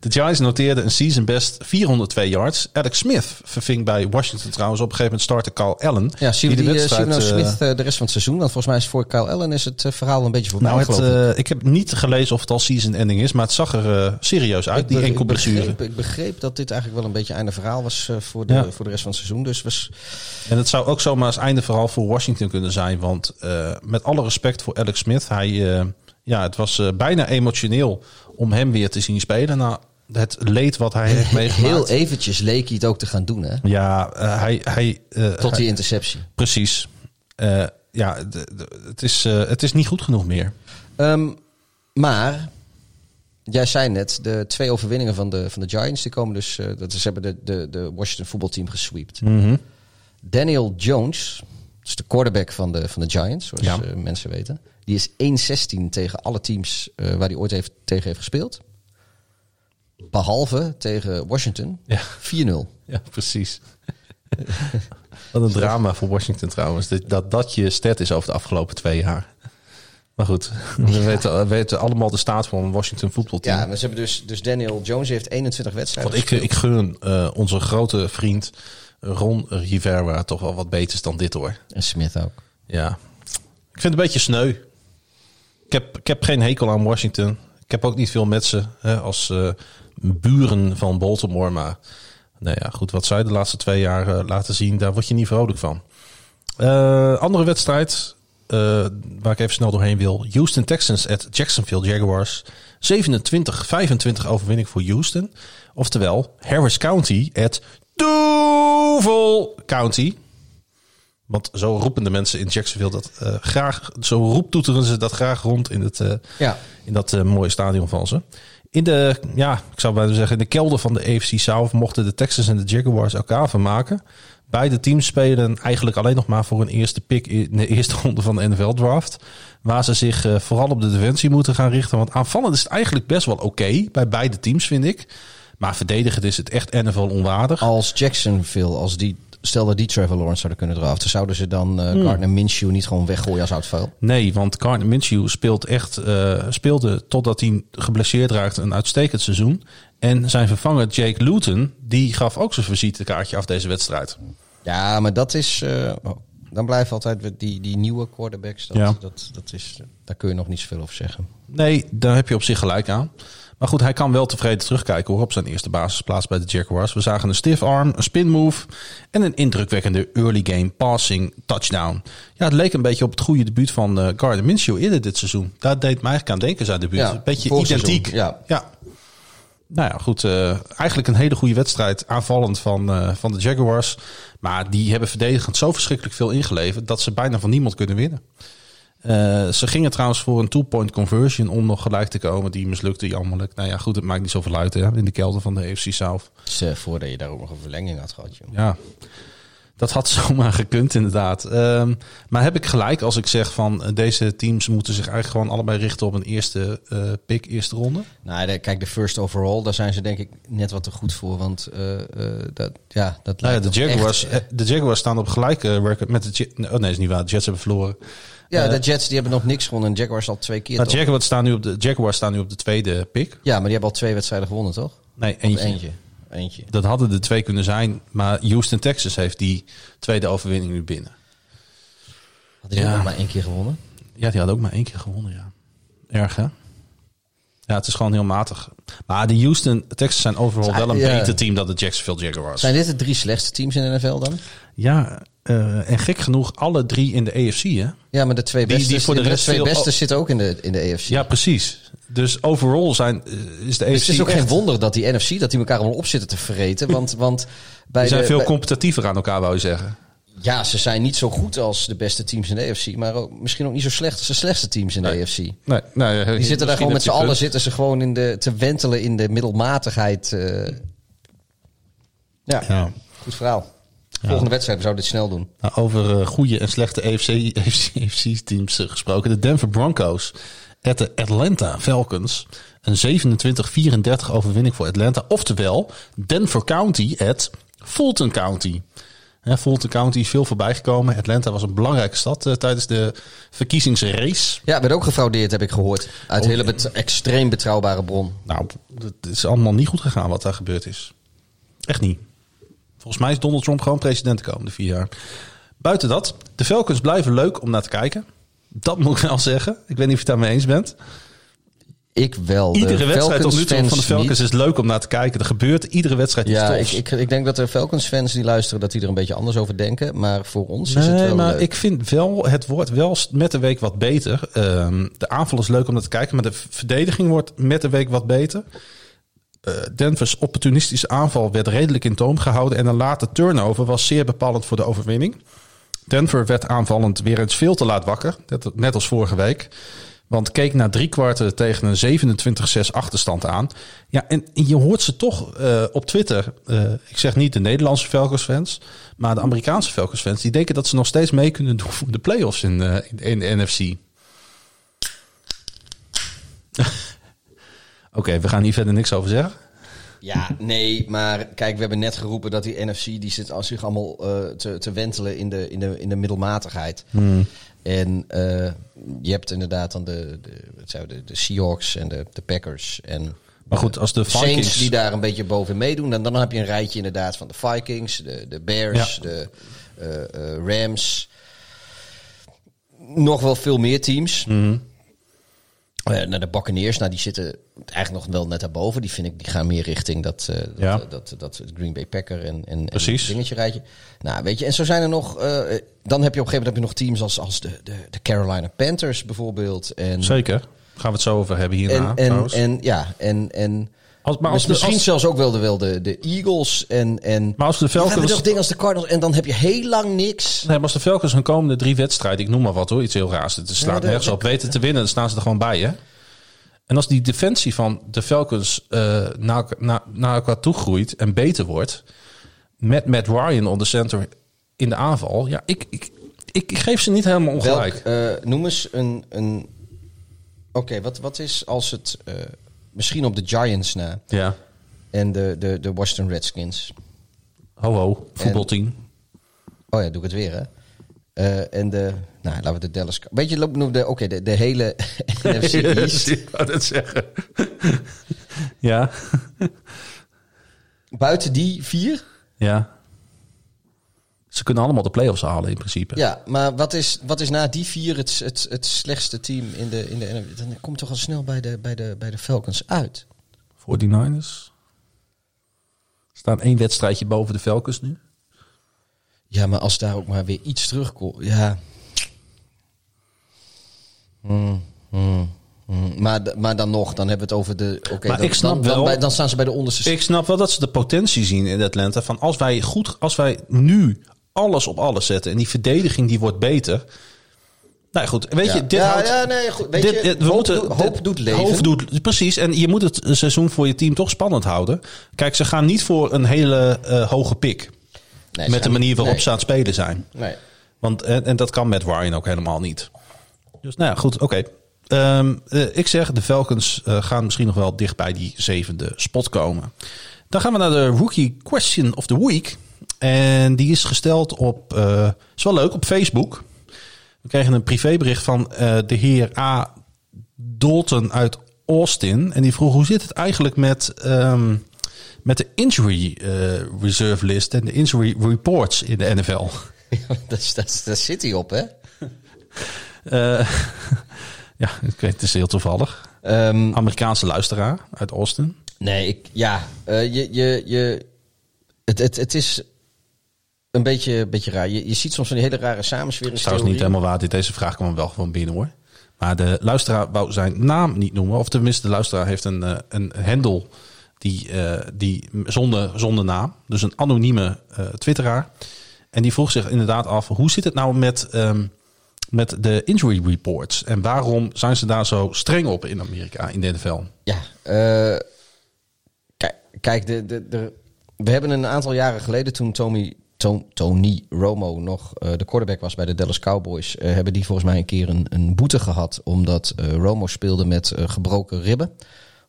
De Giants noteerden een season best 402 yards. Alex Smith verving bij Washington trouwens op een gegeven moment starter Carl Allen. Ja, zien we, de die, eh, wedstrijd, zien we nou eh, Smith eh, de rest van het seizoen? Want volgens mij is voor Kyle Allen is het verhaal een beetje voorbij. nou, het, ik. ik heb niet gelezen of het al season ending is, maar het zag er serieus uit, die be- enkel blessure. ik begreep dat dit eigenlijk wel een beetje einde verhaal was voor, de, Ja. voor de rest van het seizoen. Dus was, En het zou ook zomaar als einde verhaal voor Washington kunnen zijn. Want met alle respect voor Alex Smith, hij, ja, het was eh, bijna emotioneel om hem weer te zien spelen. Na het leed wat hij heeft meegemaakt. heel eventjes leek hij het ook te gaan doen, hè? Ja, eh, hij, hij, eh, Tot hij- die interceptie. Precies. Ja, het, is, het is niet goed genoeg meer. Ehm, maar, jij zei net, de twee overwinningen van de, van de Giants, die komen dus, dat is, ze hebben de, de, de Washington voetbalteam gesweept. Daniel Jones, is de quarterback van de, van de Giants, zoals Ja. eh, mensen weten. Die is 1-16 tegen alle teams eh, waar hij ooit heeft, tegen heeft gespeeld. Behalve tegen Washington. Ja. 4-0. Ja, precies. Wat een drama voor Washington trouwens. Dat, dat dat je stat is over de afgelopen twee jaar. Maar goed, we weten, we weten allemaal de staat van een Washington voetbalteam. Ja, maar ze hebben dus, dus Daniel Jones heeft 21 wedstrijden Want ik, ik gun eh, onze grote vriend Ron Rivera toch wel wat beters dan dit hoor. En Smith ook. Ja, Ik vind het een beetje sneu. Ik heb, ik heb geen hekel aan Washington. Ik heb ook niet veel met ze hè, als eh, buren van Baltimore. Maar nou ja, goed, wat zij de laatste twee jaar eh, laten zien, daar word je niet vrolijk van. Eh, andere wedstrijd, waar ik even snel doorheen wil. Houston Texans at Jacksonville Jaguars. 27-25 overwinning voor Houston. Oftewel, Harris County at Duval County. Want zo roepen de mensen in Jacksonville dat eh, graag, zo roeptoeteren ze dat graag rond in, het, eh, Ja. in dat eh, mooie stadion van ze. In de, ja, ik zou bijna zeggen, in de kelder van de AFC South mochten de Texans en de Jaguars elkaar vermaken. Beide teams spelen eigenlijk alleen nog maar voor een eerste pick in de eerste ronde van de NFL draft. Waar ze zich vooral op de defensie moeten gaan richten. Want aanvallend is het eigenlijk best wel oké bij beide teams, vind ik. Maar verdedigend is het echt NFL onwaardig. Als Jacksonville, als die, stel dat die Trevor Lawrence zouden kunnen draften, zouden ze dan eh Gardner Minshew niet gewoon weggooien als oud vuil? Nee, want Gardner Minshew speelt echt, eh, speelde totdat hij geblesseerd raakte een uitstekend seizoen. En zijn vervanger Jake Luton, die gaf ook zijn visitekaartje af deze wedstrijd. Ja, maar dat is. eh, oh, dan blijven altijd die, die nieuwe quarterbacks. Dat, Ja. dat, dat is, daar kun je nog niet zoveel over zeggen. Nee, daar heb je op zich gelijk aan. Maar goed, hij kan wel tevreden terugkijken hoor, op zijn eerste basisplaats bij de Jaguars. We zagen een stiff arm, een spin move en een indrukwekkende early game passing touchdown. Ja, het leek een beetje op het goede debuut van eh Gardner Minshew eerder dit seizoen. Daar deed mij eigenlijk aan denken zijn debuut. Ja, een beetje identiek. seizoen, ja. Nou ja, goed. eh, eigenlijk een hele goede wedstrijd aanvallend van, eh, van de Jaguars. Maar die hebben verdedigend zo verschrikkelijk veel ingeleverd dat ze bijna van niemand kunnen winnen. Eh, ze gingen trouwens voor een two-point conversion om nog gelijk te komen. Die mislukte jammerlijk. Nou ja, goed, het maakt niet zoveel uit hè, in de kelder van de AFC South. Dus, eh, voordat je daar ook nog een verlenging had gehad. Joh. Ja, dat had zomaar gekund inderdaad. Ehm, maar heb ik gelijk als ik zeg van eh, deze teams moeten zich eigenlijk gewoon allebei richten op een eerste eh, pick, eerste ronde? Nou, de, kijk, de first overall, daar zijn ze denk ik net wat te goed voor. Want dat, ja, dat Nou ja, de Jaguars, echt- de Jaguars staan op gelijke record met de. Oh nee, is niet waar. De Jets hebben verloren. Ja, eh, de Jets die hebben nog niks gewonnen. En Jaguars al twee keer. Toch? Jaguars staan, nu op de, Jaguars staan nu op de tweede pick. Ja, maar die hebben al twee wedstrijden gewonnen, toch? Nee, eentje. Eentje. Eentje. Dat hadden de twee kunnen zijn. Maar Houston, Texas heeft die tweede overwinning nu binnen. Had die Ja. ook maar één keer gewonnen? Ja, die had ook maar één keer gewonnen, ja. Erg, hè? Ja, het is gewoon heel matig. Maar de Houston Texans zijn overal wel een Ja. beter team dan de Jacksonville Jaguars. Zijn dit de drie slechtste teams in de NFL dan? Ja, eh, en gek genoeg alle drie in de AFC, hè? Ja, maar de twee beste, die voor de rest twee beste oh. zitten ook in de, in de AFC. Ja, precies. Dus overal zijn, eh, is de AFC Dus het is ook echt- geen wonder dat die NFC, dat die elkaar allemaal op zitten te vreten. Want, want bij Die zijn de, veel bij- competitiever aan elkaar, wou je zeggen. Ja, ze zijn niet zo goed als de beste teams in de AFC. Maar ook, misschien ook niet zo slecht als de slechtste teams in de Nee. AFC. Nee, nee, Die zitten daar gewoon met z'n allen zitten ze gewoon in de, te wentelen in de middelmatigheid. eh. Ja, Ja. goed verhaal. Volgende wedstrijd, we zouden dit snel doen. Nou, over eh, goede en slechte AFC, AFC, AFC-teams eh, gesproken. De Denver Broncos at de Atlanta Falcons. Een 27-34 overwinning voor Atlanta. Oftewel, Denver County at Fulton County. Hè, Fulton County is veel voorbij gekomen. Atlanta was een belangrijke stad eh, tijdens de verkiezingsrace. Ja, werd ook gefraudeerd, heb ik gehoord. Uit Oh, hele bet- extreem betrouwbare bron. Nou, het is allemaal niet goed gegaan wat daar gebeurd is. Echt niet. Volgens mij is Donald Trump gewoon president de komende vier jaar. Buiten dat, de Falcons blijven leuk om naar te kijken. Dat moet ik wel zeggen. Ik weet niet of je het daarmee eens bent. Ik wel. de Iedere wedstrijd tot nu toe van de Falcons is leuk om naar te kijken. Er gebeurt iedere wedstrijd iets Ja, ik, ik, ik denk dat de Falcons fans die luisteren, dat die er een beetje anders over denken. Maar voor ons is het Nee, wel maar leuk. ik vind wel, het wordt wel met de week wat beter. Ehm, de aanval is leuk om naar te kijken, maar de verdediging wordt met de week wat beter. Eh, Denver's opportunistische aanval werd redelijk in toom gehouden en een late turnover was zeer bepalend voor de overwinning. Denver werd aanvallend weer eens veel te laat wakker, net als vorige week. Want keek na drie kwarten tegen een 27-6 achterstand aan. Ja, en je hoort ze toch eh, op Twitter. eh, ik zeg niet de Nederlandse Falcons fans, maar de Amerikaanse Falcons fans. Die denken dat ze nog steeds mee kunnen doen voor de playoffs in, eh, in, de NFC. Oké, we gaan hier verder niks over zeggen. Ja, nee, maar kijk, we hebben net geroepen dat die NFC die zit als zich allemaal te, te wentelen in de, in de, in de middelmatigheid. En eh, je hebt inderdaad dan de, de, wat de, de Seahawks en de, de Packers en Maar goed, als de Saints Vikings... die daar een beetje boven meedoen. En dan heb je een rijtje inderdaad van de Vikings, de, de Bears, Ja. de eh, eh, Rams. nog wel veel meer teams. Mhm. Eh, naar de Buccaneers, nou die zitten eigenlijk nog wel net daarboven. Die vind ik, die gaan meer richting dat, eh, dat, Ja. eh, dat, dat, Green Bay Packer en, en, dingetje rijtje. Nou, weet je, en zo zijn er nog. dan heb je op een gegeven moment heb je nog teams als, als de, de, de Carolina Panthers bijvoorbeeld. En, Zeker. Gaan we het zo over hebben hierna. en, en, en ja, en, en Als- maar, als de, misschien als, zelfs ook wel de, wel de, de Eagles en, en maar als de Falcons... nog dingen als de Cardinals en dan heb je heel lang niks. Nee, maar als de Falcons hun komende drie wedstrijden, ik noem maar wat hoor, iets heel raars. Het slaat de- nergens de- op. Weten te winnen, dan staan ze er gewoon bij, hè? En als die defensie van de Falcons eh, naar, naar, naar elkaar toe groeit en beter wordt, met Matt Ryan on the center in de aanval, ja, ik, ik, ik, ik geef ze niet helemaal ongelijk. Welk, eh, noem eens een. een Oké, wat, wat is als het. eh, misschien op de Giants na. Ja, En de, de, de Washington Redskins. ho ho, voetbalteam. Oh ja, doe ik het weer, hè? Eh, en de. Nou, laten we de Dallas. Weet je, loop- noem de. Oké, de, de hele NFC East. ik wou het zeggen. ja, Buiten die vier. ja. Ze kunnen allemaal de play-offs halen in principe. Ja, maar wat is, wat is na die vier het, het, het slechtste team in de, in de? Dan kom je toch al snel bij de, bij de, bij de Falcons uit. 49ers. Staan één wedstrijdje boven de Falcons nu. Ja, maar als daar ook maar weer iets terugkomt. Ja. Hmm, hmm, hmm. Maar, maar dan nog, dan hebben we het over de. Oké, Maar dan, ik snap dan, dan, wel- bij- dan staan ze bij de onderste. Ik snap wel dat ze de potentie zien in Atlanta. Van als wij goed, als wij nu alles op alles zetten en die verdediging die wordt beter. Nou goed, weet ja. je, dit ja, houdt, ja, nee, goed. Weet dit- je, we hoop, moeten, doet- hoop dit- doet leven. hoop doet- precies. En je moet het seizoen voor je team toch spannend houden. Kijk, ze gaan niet voor een hele eh, hoge pik. Nee, met de manier waarop nee. ze aan het spelen zijn. Nee. Want, en, en dat kan met Ryan ook helemaal niet. Dus nou ja, goed, oké. Ehm, eh, ik zeg, de Falcons eh, gaan misschien nog wel dicht bij die zevende spot komen. Dan gaan we naar de Rookie Question of the Week. En die is gesteld op, eh is wel leuk, op Facebook. We kregen een privébericht van eh, de heer A. Dalton uit Austin. En die vroeg, hoe zit het eigenlijk met, ehm, met de injury eh, reserve list en de injury reports in de NFL? dat, is- dat, daar zit hij op, hè? Eh, ja, ik weet, het is heel toevallig. Ehm, Amerikaanse luisteraar uit Austin. Nee, ik, ja, je, je, je, het, het, het is een beetje, beetje raar. Je, je ziet soms van die hele rare samenswering. is trouwens niet helemaal waar. Dit- Deze vraag kwam wel gewoon binnen hoor. Maar de luisteraar wou zijn naam niet noemen. Of tenminste, de luisteraar heeft een, eh, een handle die, eh, die zonder, zonder naam. Dus een anonieme eh, twitteraar. En die vroeg zich inderdaad af, hoe zit het nou met, ehm, met de injury reports? En waarom zijn ze daar zo streng op in Amerika, in de NFL? Ja, kijk, kijk de, de, de, we hebben een aantal jaren geleden toen Tommy, Tom- Tony Romo nog eh, de quarterback was bij de Dallas Cowboys, eh, hebben die volgens mij een keer een, een boete gehad omdat eh, Romo speelde met gebroken ribben.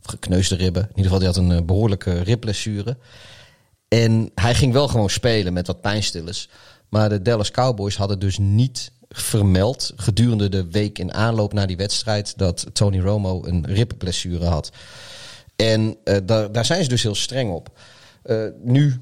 Of gekneusde ribben. In ieder geval, die had een eh, behoorlijke ribblessure. En hij ging wel gewoon spelen met wat pijnstillers. Maar de Dallas Cowboys hadden dus niet vermeld gedurende de week in aanloop naar die wedstrijd dat Tony Romo een ribblessure had. En daar, zijn ze dus heel streng op. Nu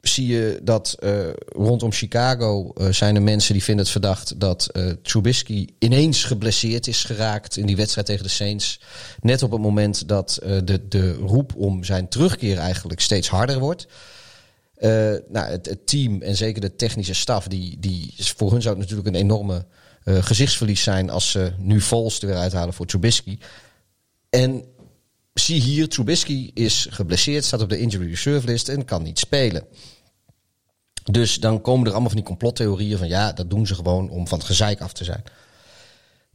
zie je dat eh, rondom Chicago eh, zijn er mensen die vinden het verdacht dat eh Trubisky ineens geblesseerd is geraakt in die wedstrijd tegen de Saints. Net op het moment dat de, de roep om zijn terugkeer eigenlijk steeds harder wordt. Nou, het, team en zeker de technische staf, die, die, voor hun zou het natuurlijk een enorme gezichtsverlies zijn als ze nu Vols er weer uithalen voor Trubisky. En zie hier, Trubisky is geblesseerd, staat op de injury reserve list en kan niet spelen. Dus dan komen er allemaal van die complottheorieën van ja, dat doen ze gewoon om van het gezeik af te zijn.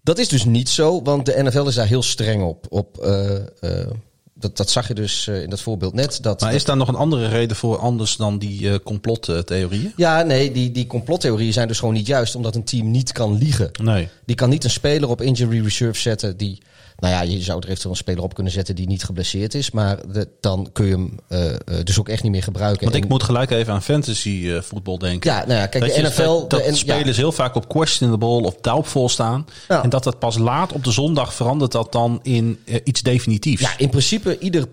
Dat is dus niet zo, want de NFL is daar heel streng op. op eh, eh, dat, dat zag je dus eh, in dat voorbeeld net. Dat, Maar is daar nog een andere reden voor anders dan die complottheorieën? ja, nee, die, die complottheorieën zijn dus gewoon niet juist, omdat een team niet kan liegen. Nee. Die kan niet een speler op injury reserve zetten die... Nou ja, je zou er eventueel een speler op kunnen zetten die niet geblesseerd is. Maar de- dan kun je hem eh, eh, dus ook echt niet meer gebruiken. Want ik moet gelijk even aan fantasy eh, voetbal denken. Ja, nou ja, kijk, dat de NFL... Dat, dat de, spelers heel vaak op questionable of doubtful staan. Ja. En dat dat pas laat op de zondag verandert dat dan in iets definitiefs. Ja, in principe ieder,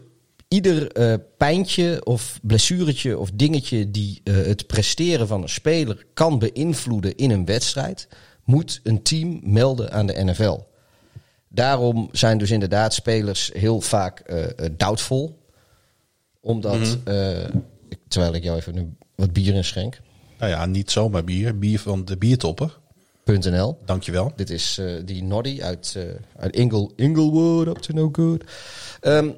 ieder eh, pijntje of blessuretje of dingetje die het presteren van een speler kan beïnvloeden in een wedstrijd, moet een team melden aan de NFL. Daarom zijn dus inderdaad spelers heel vaak eh eh, doubtful. Omdat, eh, ik- terwijl ik jou even nu wat bier inschenk. Nou ja, niet zomaar bier. Bier van de biertopper. .nl. Dankjewel. Dit is eh, die Noddy uit, eh uit Ingle, Inglewood, up to no good. Ehm,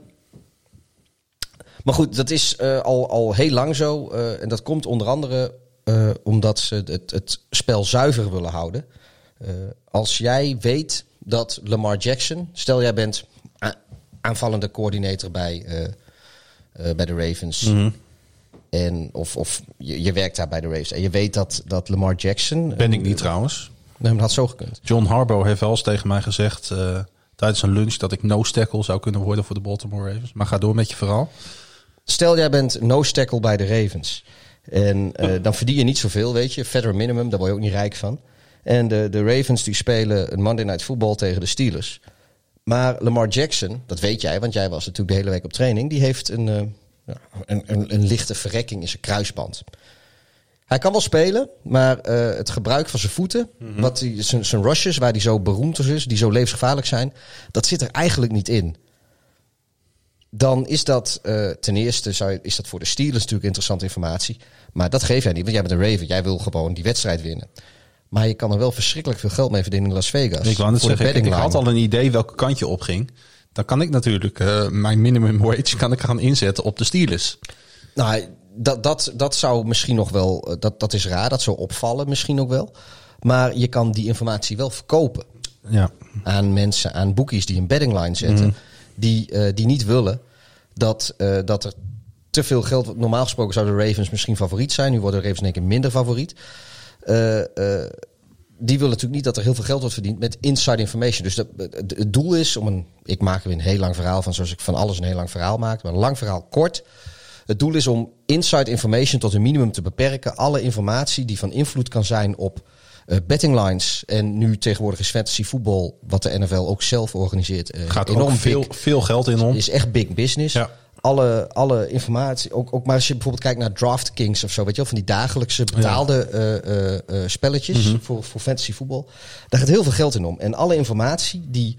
maar goed, dat is eh, al, al heel lang zo. eh, en dat komt onder andere eh, omdat ze het, het spel zuiver willen houden. Eh, als jij weet dat Lamar Jackson, stel jij bent aanvallende coördinator bij, eh, eh, bij de Ravens. En, of of je, je werkt daar bij de Ravens. En je weet dat, dat Lamar Jackson. Ben ik niet trouwens. Nee, maar dat had zo gekund. John Harbaugh heeft wel eens tegen mij gezegd eh, tijdens een lunch dat ik no tackle zou kunnen worden voor de Baltimore Ravens. Maar ga door met je verhaal. Stel jij bent nose tackle bij de Ravens. En eh, dan verdien je niet zoveel, weet je. Federal minimum, daar word je ook niet rijk van. En de, de Ravens die spelen een Monday Night Football tegen de Steelers. Maar Lamar Jackson, dat weet jij, want jij was natuurlijk de hele week op training. Die heeft een, eh, een, een, een lichte verrekking in zijn kruisband. Hij kan wel spelen, maar eh, het gebruik van zijn voeten, wat die, zijn, zijn rushes, waar hij zo beroemd is, die zo levensgevaarlijk zijn, dat zit er eigenlijk niet in dan is dat eh, ten eerste zou je- is dat voor de Steelers natuurlijk interessante informatie. Maar dat geef jij niet, want jij bent een Raven. Jij wil gewoon die wedstrijd winnen. Maar je kan er wel verschrikkelijk veel geld mee verdienen in Las Vegas. Ik wou voor de ik, ik had al een idee welke kant je op ging. Dan kan ik natuurlijk eh, mijn minimum wage kan ik gaan inzetten op de Steelers. Nou, dat, dat, dat zou misschien nog wel... eh, Dat, dat is raar, dat zou opvallen misschien ook wel. Maar je kan die informatie wel verkopen. Ja. aan mensen, aan boekies die een betting line zetten, die, eh, die niet willen dat, dat er te veel geld. Normaal gesproken zouden de Ravens misschien favoriet zijn. Nu worden de Ravens in één keer minder favoriet. Eh, eh, die willen natuurlijk niet dat er heel veel geld wordt verdiend met inside information. Dus dat, het, doel is om een. Ik maak er weer een heel lang verhaal van, zoals ik van alles een heel lang verhaal maak. Maar een lang verhaal kort. Het doel is om inside information tot een minimum te beperken. Alle informatie die van invloed kan zijn op eh, betting lines. En nu tegenwoordig is fantasy voetbal, wat de NFL ook zelf organiseert, eh, Gaat enorm ook veel, big. veel geld in om. Is echt big business. Ja. Alle, alle informatie, ook, ook maar als je bijvoorbeeld kijkt naar DraftKings of zo, weet je wel, van die dagelijkse betaalde eh, eh, eh, spelletjes Mhm. voor, voor fantasy voetbal. Daar gaat heel veel geld in om. En alle informatie die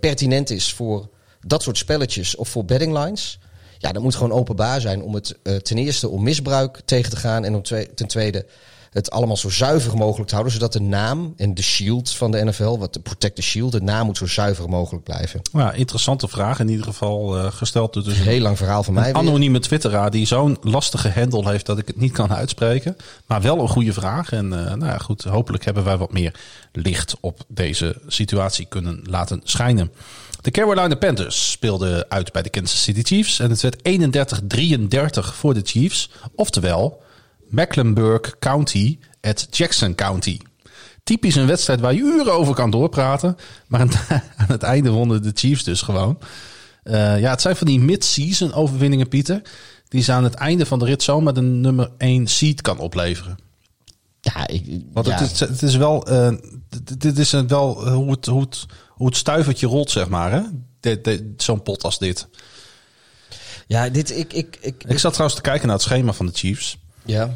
pertinent is voor dat soort spelletjes of voor betting lines, ja, dat moet gewoon openbaar zijn om het ten eerste om misbruik tegen te gaan en om twee, ten tweede het allemaal zo zuiver mogelijk te houden, zodat de naam en de shield van de NFL, wat de Protect the Shield, de naam moet zo zuiver mogelijk blijven. Ja, interessante vraag in ieder geval eh, gesteld door dus een Heel lang verhaal van mij. Een weer. anonieme twitteraar die zo'n lastige handle heeft dat ik het niet kan uitspreken. Maar wel een goede vraag. En eh, nou ja, goed, hopelijk hebben wij wat meer licht op deze situatie kunnen laten schijnen. De Carolina Panthers speelden uit bij de Kansas City Chiefs. En het werd 31-33 voor de Chiefs. Oftewel, Mecklenburg County at Jackson County. Typisch een wedstrijd waar je uren over kan doorpraten. Maar aan het einde wonnen de Chiefs dus gewoon. Eh, ja, het zijn van die mid-season overwinningen, Pieter. Die ze aan het einde van de rit zomaar de nummer 1 seed kan opleveren. Ja, ik, Want ja. het, is, het is wel, eh, dit, is een wel eh, hoe het, hoe, het, hoe het stuivertje rolt, zeg maar. hè? Zo'n pot als dit. ja, dit, ik, ik, ik, Ik zat trouwens te kijken naar het schema van de Chiefs. Ja.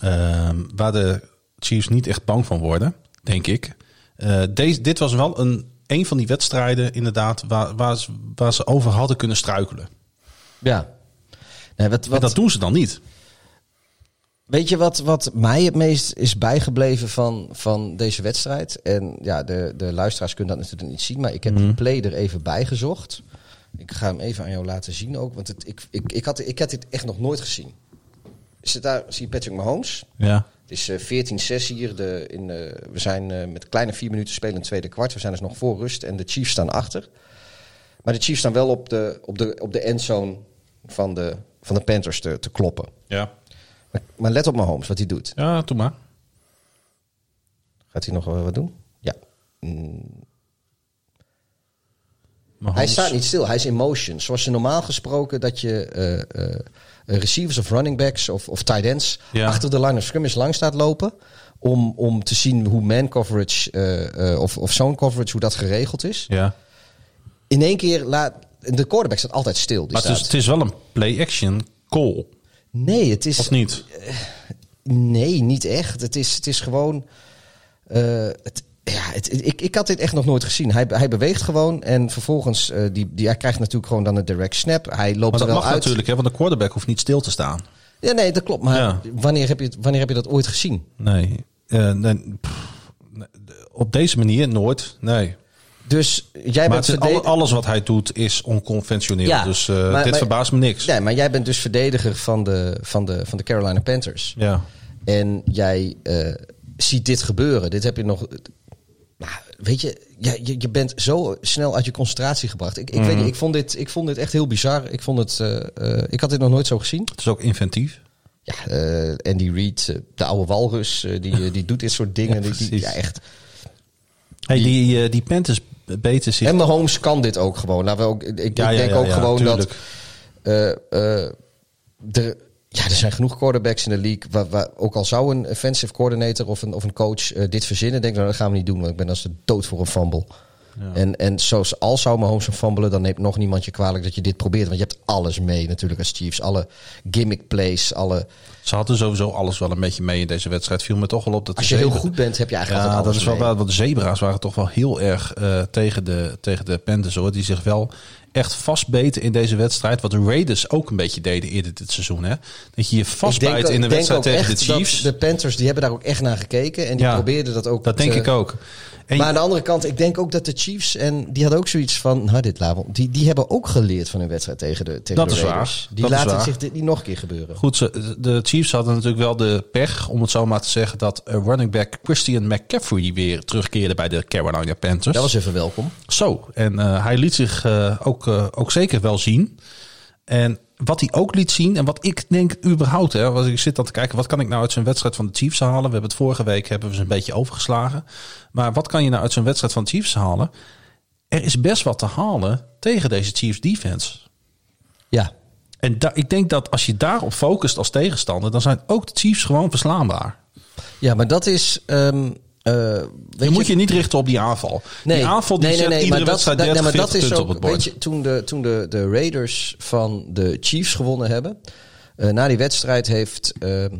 Ehm, waar de Chiefs niet echt bang van worden, denk ik. Eh, deze, dit was wel een, een van die wedstrijden, inderdaad, waar, waar, ze, waar ze over hadden kunnen struikelen. ja. Nee, wat, En wat, dat doen ze dan niet. Weet je wat, wat mij het meest is bijgebleven van, van deze wedstrijd? En ja, de, de luisteraars kunnen dat natuurlijk niet zien, maar ik heb Mhm. die play er even bijgezocht. Ik ga hem even aan jou laten zien ook, want het, ik, ik, ik, had, ik had dit echt nog nooit gezien. Het daar, zie je Patrick Mahomes? Ja. Het is eh 14-6 hier. De, in, eh, we zijn eh, met kleine vier minuten spelen in het tweede kwart. We zijn dus nog voor rust en de Chiefs staan achter. Maar de Chiefs staan wel op de, op de, op de endzone van de, van de Panthers te, te kloppen. Ja. Maar, maar let op Mahomes, wat hij doet. Ja, doe maar. Gaat hij nog wat doen? Ja. Mm. Hij staat niet stil, hij is in motion. Zoals je normaal gesproken dat je receivers of running backs of, of tight ends Ja. achter de line of scrimmage lang staat lopen. Om, om te zien hoe man coverage eh, eh, of, of zone coverage, hoe dat geregeld is. Ja. In één keer laat. De quarterback staat altijd stil. Die Maar het is, staat- het is wel een play-action call, nee, het is. of niet? Nee, niet echt. Het is, het is gewoon. eh, het, Ja, het, ik, ik had dit echt nog nooit gezien. Hij, hij beweegt gewoon en vervolgens, eh, die, die, hij krijgt natuurlijk gewoon dan een direct snap. Hij loopt Maar er dat wel mag uit. natuurlijk, hè, want de quarterback hoeft niet stil te staan. Ja, nee, dat klopt. Maar Ja. wanneer, heb je, wanneer heb je dat ooit gezien? Nee. Eh, nee, pff, nee, op deze manier nooit. Nee. Dus jij Maar bent alles wat hij doet is onconventioneel. Ja, dus eh, maar- dit maar- verbaast me niks. Nee, maar jij bent dus verdediger van de, van de, van de Carolina Panthers. Ja. En jij ziet dit gebeuren. Dit heb je nog. Weet je, jij- je, je bent zo snel uit je concentratie gebracht. Ik, ik, weet Mhm. niet, ik, vond dit, ik vond dit echt heel bizar. Ik, vond het, eh, eh, ik had dit nog nooit zo gezien. Het is ook inventief. Ja, eh, Andy Reid, de oude walrus, die, die doet dit soort dingen. Ja, die, die- ja, echt. Hey, die, eh, die Panthers beten zich... En Mahomes kan dit ook gewoon. Nou, we ook, ik ik Ja, ja, denk ja, ook ja, gewoon tuurlijk. dat... ja, er zijn genoeg quarterbacks in de league. Waar, waar, ook al zou een offensive coordinator of een, of een coach eh, dit verzinnen... denk ik, nou, dat gaan we niet doen. Want ik ben als de dood voor een fumble. Ja. En, en zoals al zou Mahomes een fumbelen... dan neemt nog niemand je kwalijk dat je dit probeert. Want je hebt alles mee natuurlijk als Chiefs. Alle gimmick plays, alle... Ze hadden sowieso alles wel een beetje mee in deze wedstrijd. Viel me toch wel op dat Als je heel goed bent, heb je eigenlijk Ja, dat is wel waar. Want de zebra's waren toch wel heel erg eh, tegen, de, tegen de Panthers hoor. Die zich wel echt vastbeten in deze wedstrijd. Wat de Raiders ook een beetje deden eerder dit seizoen. Hè? Dat je je vastbijt in de wedstrijd tegen de Chiefs. De Panthers die hebben daar ook echt naar gekeken. En die Ja, probeerden dat ook. dat denk ik ook. En maar aan de andere kant, ik denk ook dat de Chiefs, en die hadden ook zoiets van, nou dit we- die, die hebben ook geleerd van hun wedstrijd tegen de, tegen Dat de is Raiders. waar. Die Dat is laten zich dit niet nog een keer gebeuren. Goed, de Chiefs hadden natuurlijk wel de pech, om het zo maar te zeggen, dat eh, running back Christian McCaffrey weer terugkeerde bij de Carolina Panthers. Dat was even welkom. Zo, en eh, hij liet zich eh, ook, ook zeker wel zien. En wat hij ook liet zien, en wat ik denk überhaupt, hè, als ik zit dan te kijken, wat kan ik nou uit zijn wedstrijd van de Chiefs halen? We hebben het vorige week hebben we ze een beetje overgeslagen. Maar wat kan je nou uit zijn wedstrijd van de Chiefs halen? Er is best wat te halen tegen deze Chiefs defense. Ja. En ik denk dat als je daarop focust als tegenstander, dan zijn ook de Chiefs gewoon verslaanbaar. ja, maar dat is... ehm eh, Je moet je niet richten op die aanval. Nee, die aanval die nee, nee, nee, iedere maar dat, wedstrijd dat- 30, nee, maar dat 40 is ook, op het bord. weet je, toen de, toen de, de Raiders van de Chiefs gewonnen hebben, eh, na die wedstrijd heeft, ehm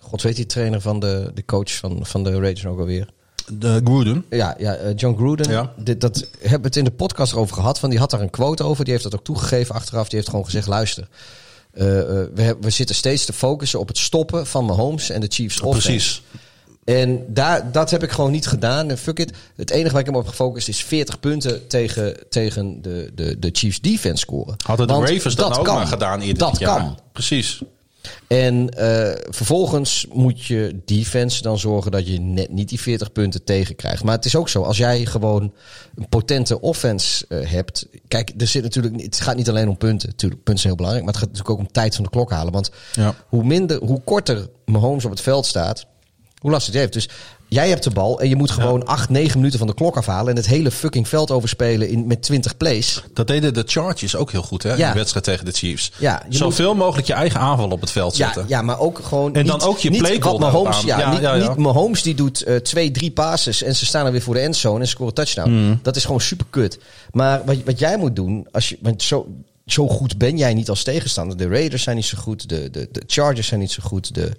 god weet die trainer van de, de coach van, van de Raiders ook alweer. de Gruden. Ja, ja eh, John Gruden. Ja. Dit, dat hebben we het in de podcast erover gehad. Van die had daar een quote over. Die heeft dat ook toegegeven achteraf. Die heeft gewoon gezegd: luister. eh, we, we zitten steeds te focussen op het stoppen van Mahomes en de Chiefs offense. Precies. En daar, dat heb ik gewoon niet gedaan. En fuck it. Het enige waar ik hem op gefocust is 40 punten tegen, tegen de, de, de Chiefs defense scoren. Hadden de Want Ravens dat, ook kan. maar gedaan eerder Dat jaar. kan. Precies. En eh, vervolgens moet je defense dan zorgen dat je net niet die 40 punten tegenkrijgt. Maar het is ook zo, als jij gewoon een potente offense eh, hebt. Kijk, er zit natuurlijk, het gaat niet alleen om punten. Natuurlijk, punten zijn heel belangrijk. Maar het gaat natuurlijk ook om tijd van de klok halen. Want Ja. hoe, minder, hoe korter Mahomes op het veld staat, hoe lastig het heeft. Dus jij hebt de bal en je moet gewoon 8, 9 minuten van de klok afhalen. En het hele fucking veld overspelen in, met 20 plays. Dat deden de Chargers ook heel goed hè, in Ja. de wedstrijd tegen de Chiefs. Ja, Zoveel mogelijk je eigen aanval op het veld Ja, zetten. ja, maar ook gewoon. En dan ook je playcall wat Mahomes, ja. Ja, niet, ja, ja. niet Mahomes die doet eh, twee, drie passes en ze staan er weer voor de endzone en scoren touchdown. Mm. Dat is gewoon super kut. Maar wat, wat jij moet doen, als je, want zo, zo goed ben jij niet als tegenstander. De Raiders zijn niet zo goed, de, de, de Chargers zijn niet zo goed, de,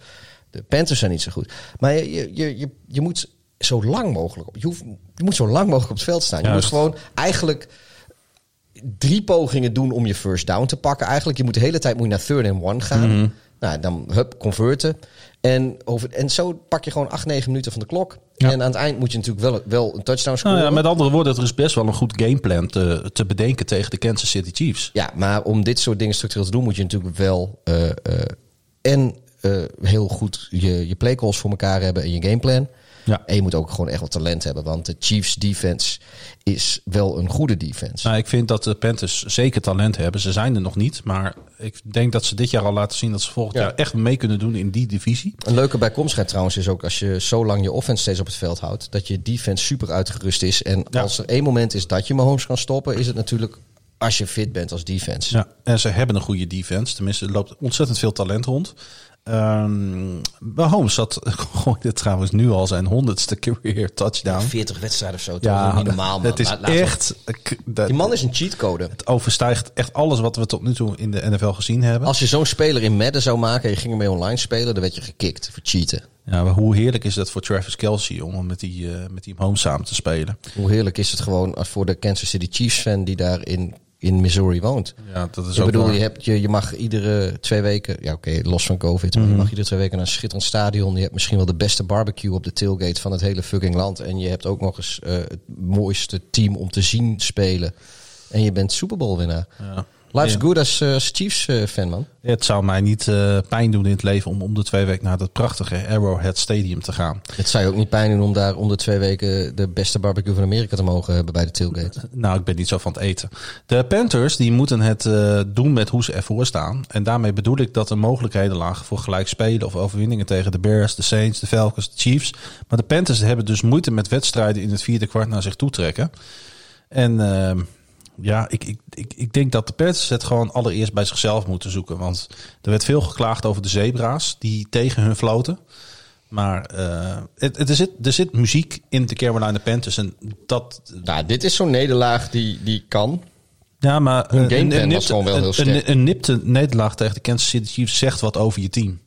de Panthers zijn niet zo goed. Maar je, je, je, je, moet zo lang mogelijk op. Je, hoeft, je moet zo lang mogelijk op het veld staan. Je Juist. moet gewoon eigenlijk drie pogingen doen om je first down te pakken. Eigenlijk, je moet de hele tijd moet je naar third and one gaan. Mhm. Nou, dan hup, converten. En, over, en zo pak je gewoon 8, 9 minuten van de klok. Ja. En aan het eind moet je natuurlijk wel, wel een touchdown scoren. Nou ja, met andere woorden, er is best wel een goed gameplan te, te bedenken tegen de Kansas City Chiefs. Ja, maar om dit soort dingen structureel te doen, moet je natuurlijk wel eh, eh, en eh, heel goed je, je playcalls voor elkaar hebben en je gameplan. Ja. En je moet ook gewoon echt wat talent hebben, want de Chiefs defense is wel een goede defense. Nou, ik vind dat de Panthers zeker talent hebben. Ze zijn er nog niet, maar ik denk dat ze dit jaar al laten zien dat ze volgend Ja. jaar echt mee kunnen doen in die divisie. Een leuke bijkomstigheid trouwens is ook als je zo lang je offense steeds op het veld houdt, dat je defense super uitgerust is. En Ja. als er één moment is dat je Mahomes kan stoppen, is het natuurlijk als je fit bent als defense. Ja, en ze hebben een goede defense. Tenminste, er loopt ontzettend veel talent rond. Ehm Mahomes zat gooide trouwens nu al zijn honderdste career touchdown. 40 wedstrijden of zo. Ja, niet normaal, man. het is echt... dat- Die man is een cheatcode. Het overstijgt echt alles wat we tot nu toe in de NFL gezien hebben. Als je zo'n speler in Madden zou maken en je ging ermee online spelen, dan werd je gekikt voor cheaten. Ja, maar hoe heerlijk is dat voor Travis Kelsey om met die, eh, met die Mahomes samen te spelen? Hoe heerlijk is het gewoon als voor de Kansas City Chiefs fan die daar in, in Missouri woont. Ja, dat is Ik ook bedoel, waar. je, hebt, je, je mag iedere twee weken, ja oké, los van COVID, maar je mag iedere twee weken naar een schitterend stadion. Je hebt misschien wel de beste barbecue op de tailgate van het hele fucking land. En je hebt ook nog eens eh, het mooiste team om te zien spelen. En je bent Super Bowl winnaar. Ja. Life's Ja. good als, eh, als Chiefs eh, fan, man. Het zou mij niet eh, pijn doen in het leven om om de twee weken naar dat prachtige Arrowhead Stadium te gaan. Het zou je ook niet pijn doen om daar om de twee weken de beste barbecue van Amerika te mogen hebben bij de tailgate. Nou, ik ben niet zo van het eten. De Panthers die moeten het doen met hoe ze ervoor staan. En daarmee bedoel ik dat er mogelijkheden lagen voor gelijk spelen of overwinningen tegen de Bears, de Saints, de Falcons, de Chiefs. Maar de Panthers hebben dus moeite met wedstrijden in het vierde kwart naar zich toe trekken. En ehm, ja, ik, ik, ik, ik denk dat de Panthers het gewoon allereerst bij zichzelf moeten zoeken. Want er werd veel geklaagd over de zebra's die tegen hun floten. Maar eh, het, het, er, zit, er zit muziek in de Carolina Panthers. En dat, Nou, dit is zo'n nederlaag die, die kan. ja, maar Hun een- gameplan een nipte- gewoon wel heel een- sterk. Een, een nipte nederlaag tegen de Kansas City Chiefs zegt wat over je team.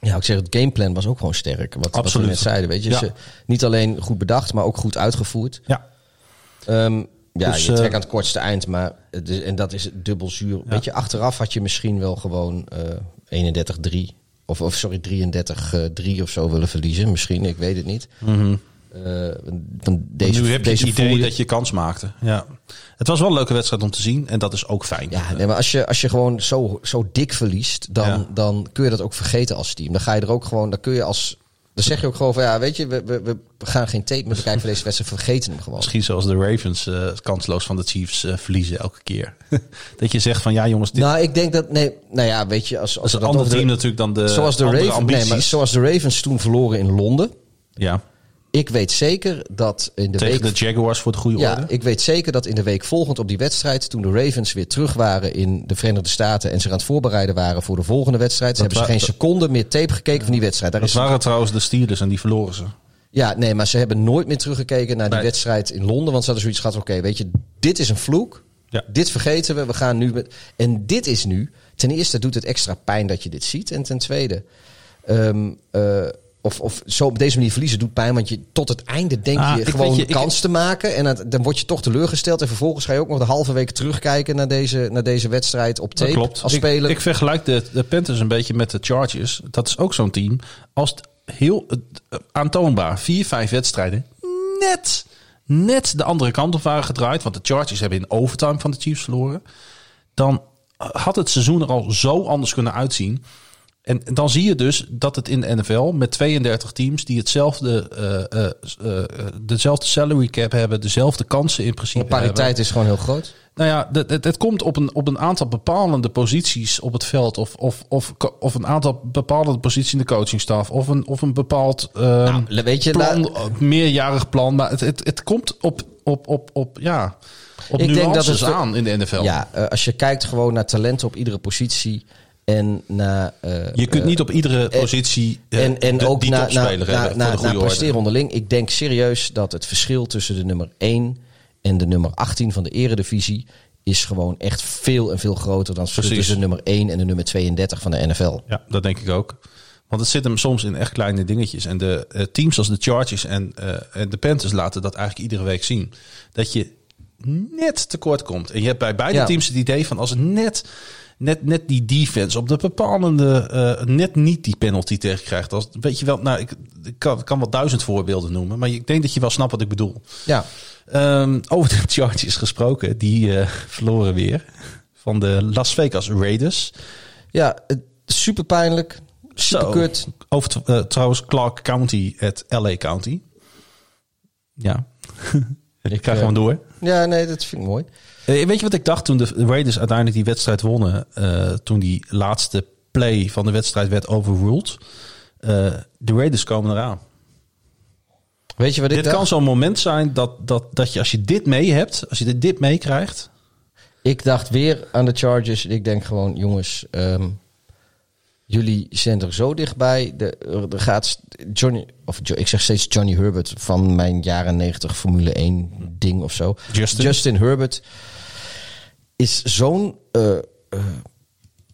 Ja, ik zeg, het gameplan was ook gewoon sterk. Wat, wat we Absoluut. net zeiden, weet je. Ja. Ze, niet alleen goed bedacht, maar ook goed uitgevoerd. Ja, Ehm, ja, Dus, je eh, trekt aan het kortste eind, maar en dat is dubbel zuur. Weet je, achteraf had je misschien wel gewoon eh 31-3 of, of sorry 33-3 of zo willen verliezen. Misschien, ik weet het niet. Eh, van deze, nu heb je deze het idee dat je kans maakte. Ja. Het was wel een leuke wedstrijd om te zien. En dat is ook fijn. Ja, nee, maar als je, als je gewoon zo, zo dik verliest, dan, Ja. dan kun je dat ook vergeten als team. Dan ga je er ook gewoon, dan kun je als. Dan zeg je ook gewoon van ja, weet je, we, we, we gaan geen tape meer bekijken voor deze wedstrijd, we vergeten hem gewoon. Misschien zoals de Ravens eh, kansloos van de Chiefs eh, verliezen elke keer. dat je zegt van ja jongens, dit Nou, ik denk dat, nee, nou ja, weet je, als, als een dat ander de- team natuurlijk dan de zoals de andere Ravens, nee, ambities. maar zoals de Ravens toen verloren in Londen. ja, Ik weet zeker dat in de tegen week. de Jaguars voor de goede ja, orde. ik weet zeker dat in de week volgend op die wedstrijd, toen de Ravens weer terug waren in de Verenigde Staten en zich aan het voorbereiden waren voor de volgende wedstrijd, Dat hebben ze geen seconde meer tape gekeken van die wedstrijd. Daar Dat is waren trouwens de Steelers en die verloren ze. Ja, nee, maar ze hebben nooit meer teruggekeken naar die Nee. wedstrijd in Londen. Want ze hadden zoiets gehad, oké, weet je, dit is een vloek. Ja. Dit vergeten we, we gaan nu... Met, en dit is nu... Ten eerste doet het extra pijn dat je dit ziet. En ten tweede... ehm, eh, of, of zo op deze manier verliezen doet pijn, want je tot het einde denk Ah, je gewoon je, ik- kans te maken. En het- dan word je toch teleurgesteld. En vervolgens ga je ook nog de halve week terugkijken naar deze, naar deze wedstrijd op tape Dat klopt. als ik, speler. ik vergelijk de, de Panthers een beetje met de Chargers. Dat is ook zo'n team. Als het heel eh, aantoonbaar vier, vijf wedstrijden net, net de andere kant op waren gedraaid. Want de Chargers hebben in overtime van de Chiefs verloren. Dan had het seizoen er al zo anders kunnen uitzien. En dan zie je dus dat het in de NFL met 32 teams die hetzelfde, eh, eh, eh, dezelfde salary cap hebben, dezelfde kansen in principe de pariteit hebben. is gewoon heel groot. Nou ja, het, het, het komt op een, op een aantal bepalende posities op het veld. Of, of, of, of een aantal bepalende posities in de coachingstaf. Of een, of een bepaald ehm, Nou, weet je, plan, la- meerjarig plan. Maar het, het, het komt op, op, op, op, ja, op Ik denk dat het- aan in de NFL. Ja, als je kijkt gewoon naar talenten op iedere positie en naar... eh, Je kunt eh, niet op iedere positie eh, en, en de- ook die de naar goede presteren orde. onderling. Ik denk serieus dat het verschil tussen de nummer 1 en de nummer 18 van de eredivisie is gewoon echt veel en veel groter dan Precies. tussen de nummer 1 en de nummer 32 van de NFL. Ja, dat denk ik ook. Want het zit hem soms in echt kleine dingetjes. En de eh, teams als de Chargers en, eh, en de Panthers laten dat eigenlijk iedere week zien. Dat je net tekort komt. En je hebt bij beide Ja. teams het idee van als het net, net, net die defense op de bepalende, eh, net niet die penalty tegenkrijgt. Als, weet je wel, nou, ik, ik kan, ik kan wel duizend voorbeelden noemen. Maar ik denk dat je wel snapt wat ik bedoel. Ja, Ehm, over de Chargers gesproken. Die eh, verloren weer van de Las Vegas Raiders. ja super pijnlijk, super kut. Over eh, trouwens Clark County, het LA County. Ja. ik ga gewoon door. Ja, nee, dat vind ik mooi. Eh, weet je wat ik dacht toen de Raiders uiteindelijk die wedstrijd wonnen? eh, toen die laatste play van de wedstrijd werd overruled. Eh, de Raiders komen eraan. Weet je wat ik dit dacht? kan zo'n moment zijn dat, dat, dat je als je dit mee hebt, als je dit, dit meekrijgt. Ik dacht weer aan de Chargers. Ik denk gewoon, jongens, ehm, jullie zijn er zo dichtbij. De, er gaat Johnny, of Jo- ik zeg steeds Johnny Herbert van mijn jaren 90 Formule 1 ding of zo. Justin. Herbert is zo'n eh, eh,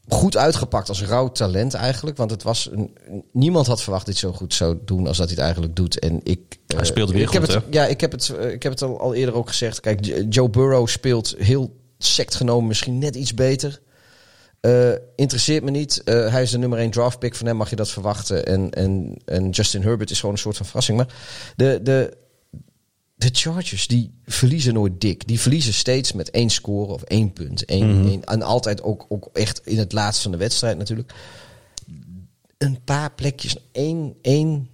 goed uitgepakt als rauw talent eigenlijk. Want het was een, niemand had verwacht dat hij zo goed zou doen als dat hij het eigenlijk doet. En ik, eh, Hij speelde weer ik heb goed, het, hè? Ja, ik heb het, ik heb het al, al eerder ook gezegd. Kijk, Joe Burrow speelt heel sect genomen misschien net iets beter. Interesseert me niet. Hij is de nummer 1 draft pick. Van hem mag je dat verwachten. En, en, en Justin Herbert is gewoon een soort van verrassing. Maar de, de, de Chargers, die verliezen nooit dik. Die verliezen steeds met één score of één punt. Eén, één- en altijd ook, ook echt in het laatst van de wedstrijd natuurlijk. Een paar plekjes. één, één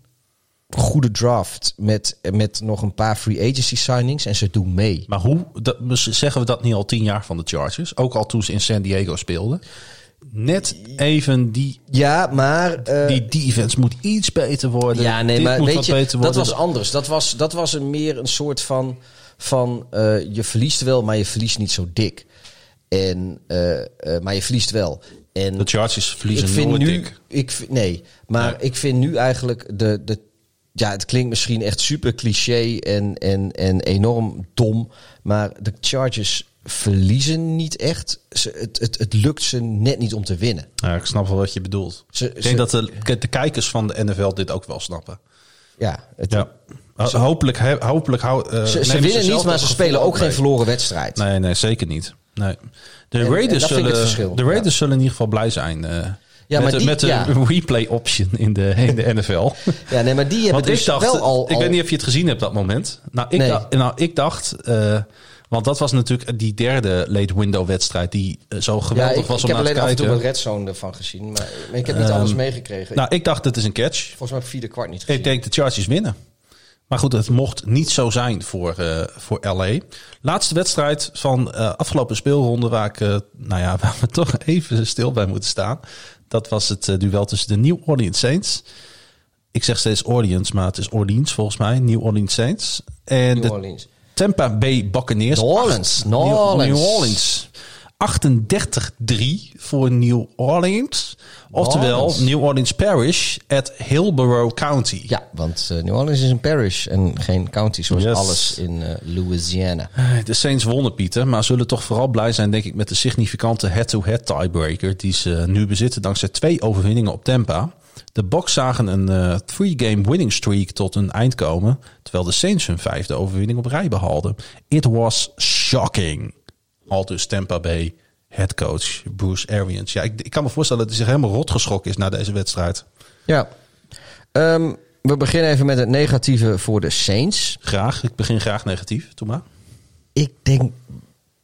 goede draft met, met nog een paar free agency signings. En ze doen mee. Maar hoe dat, zeggen we dat niet al tien jaar van de Chargers? Ook al toen ze in San Diego speelden. Net even die, Ja, maar... eh, die defense moet iets beter worden. Ja, nee, Dit maar moet weet je, beter dat worden. was anders. Dat was, dat was een meer een soort van, van eh, je verliest wel, maar je verliest niet zo dik. En, eh, eh, maar je verliest wel. En De Chargers verliezen ik vind nooit nu, dik. Ik, vind- nee, maar Nee. ik vind nu eigenlijk de, de. Ja, het klinkt misschien echt super cliché en, en, en enorm dom. Maar de Chargers verliezen niet echt. Ze, het, het, het lukt ze net niet om te winnen. Ja, ik snap wel wat je bedoelt. Ze- ik ze- denk dat de, de kijkers van de NFL dit ook wel snappen. Ja, het, Ja. hopelijk, he- hopelijk hou, eh, ze, winnen niet, maar ze spelen ook geen verloren wedstrijd. Nee, nee, zeker niet. Nee. De, En- Raiders, zullen, de Raiders zullen in ieder geval blij zijn. eh, Ja, met maar die- met de ja. replay option in de, in de NFL. Ja, nee, maar die hebben Want dus ik dacht, wel al... ik weet niet of je het gezien hebt dat moment. Nou, ik, Nee. dacht, nou, ik dacht, eh, want dat was natuurlijk die derde late window wedstrijd die eh, zo ja, geweldig ik, was ik om heb naar te alleen af en toe kijken. wat red zone ervan gezien. Maar, maar ik heb niet Ehm, alles meegekregen. Nou, ik dacht, het is een catch. Volgens mij heb ik vierde kwart niet gezien. Ik denk de Chargers winnen. Maar goed, het mocht niet zo zijn voor, eh, voor LA. Laatste wedstrijd van eh, afgelopen speelronde waar ik, nou ja, waar we toch even stil bij moeten staan. Dat was het duel tussen de New Orleans Saints. Ik zeg steeds Orleans, maar het is Orleans volgens mij. New Orleans Saints. En New de Orleans. Tampa Bay Buccaneers. New Orleans, New Orleans. New Orleans. 38-3 voor New Orleans. Oftewel Orleans. New Orleans Parish at Hillsborough County. Ja, want eh, New Orleans is een parish en geen county zoals Yes. alles in eh, Louisiana. De Saints wonnen, Pieter, maar zullen toch vooral blij zijn, denk ik, met de significante head-to-head tiebreaker die ze nu bezitten dankzij twee overwinningen op Tampa. De Bucks zagen een eh, three-game winning streak tot een eind komen, terwijl de Saints hun vijfde overwinning op rij behaalden. It was shocking. Al dus Tampa Bay headcoach Bruce Arians. Ja, ik, ik kan me voorstellen dat hij zich helemaal rot geschrokken is na deze wedstrijd. Ja. Ehm, we beginnen even met het negatieve voor de Saints. Graag, ik begin graag negatief. Doe maar. Ik denk...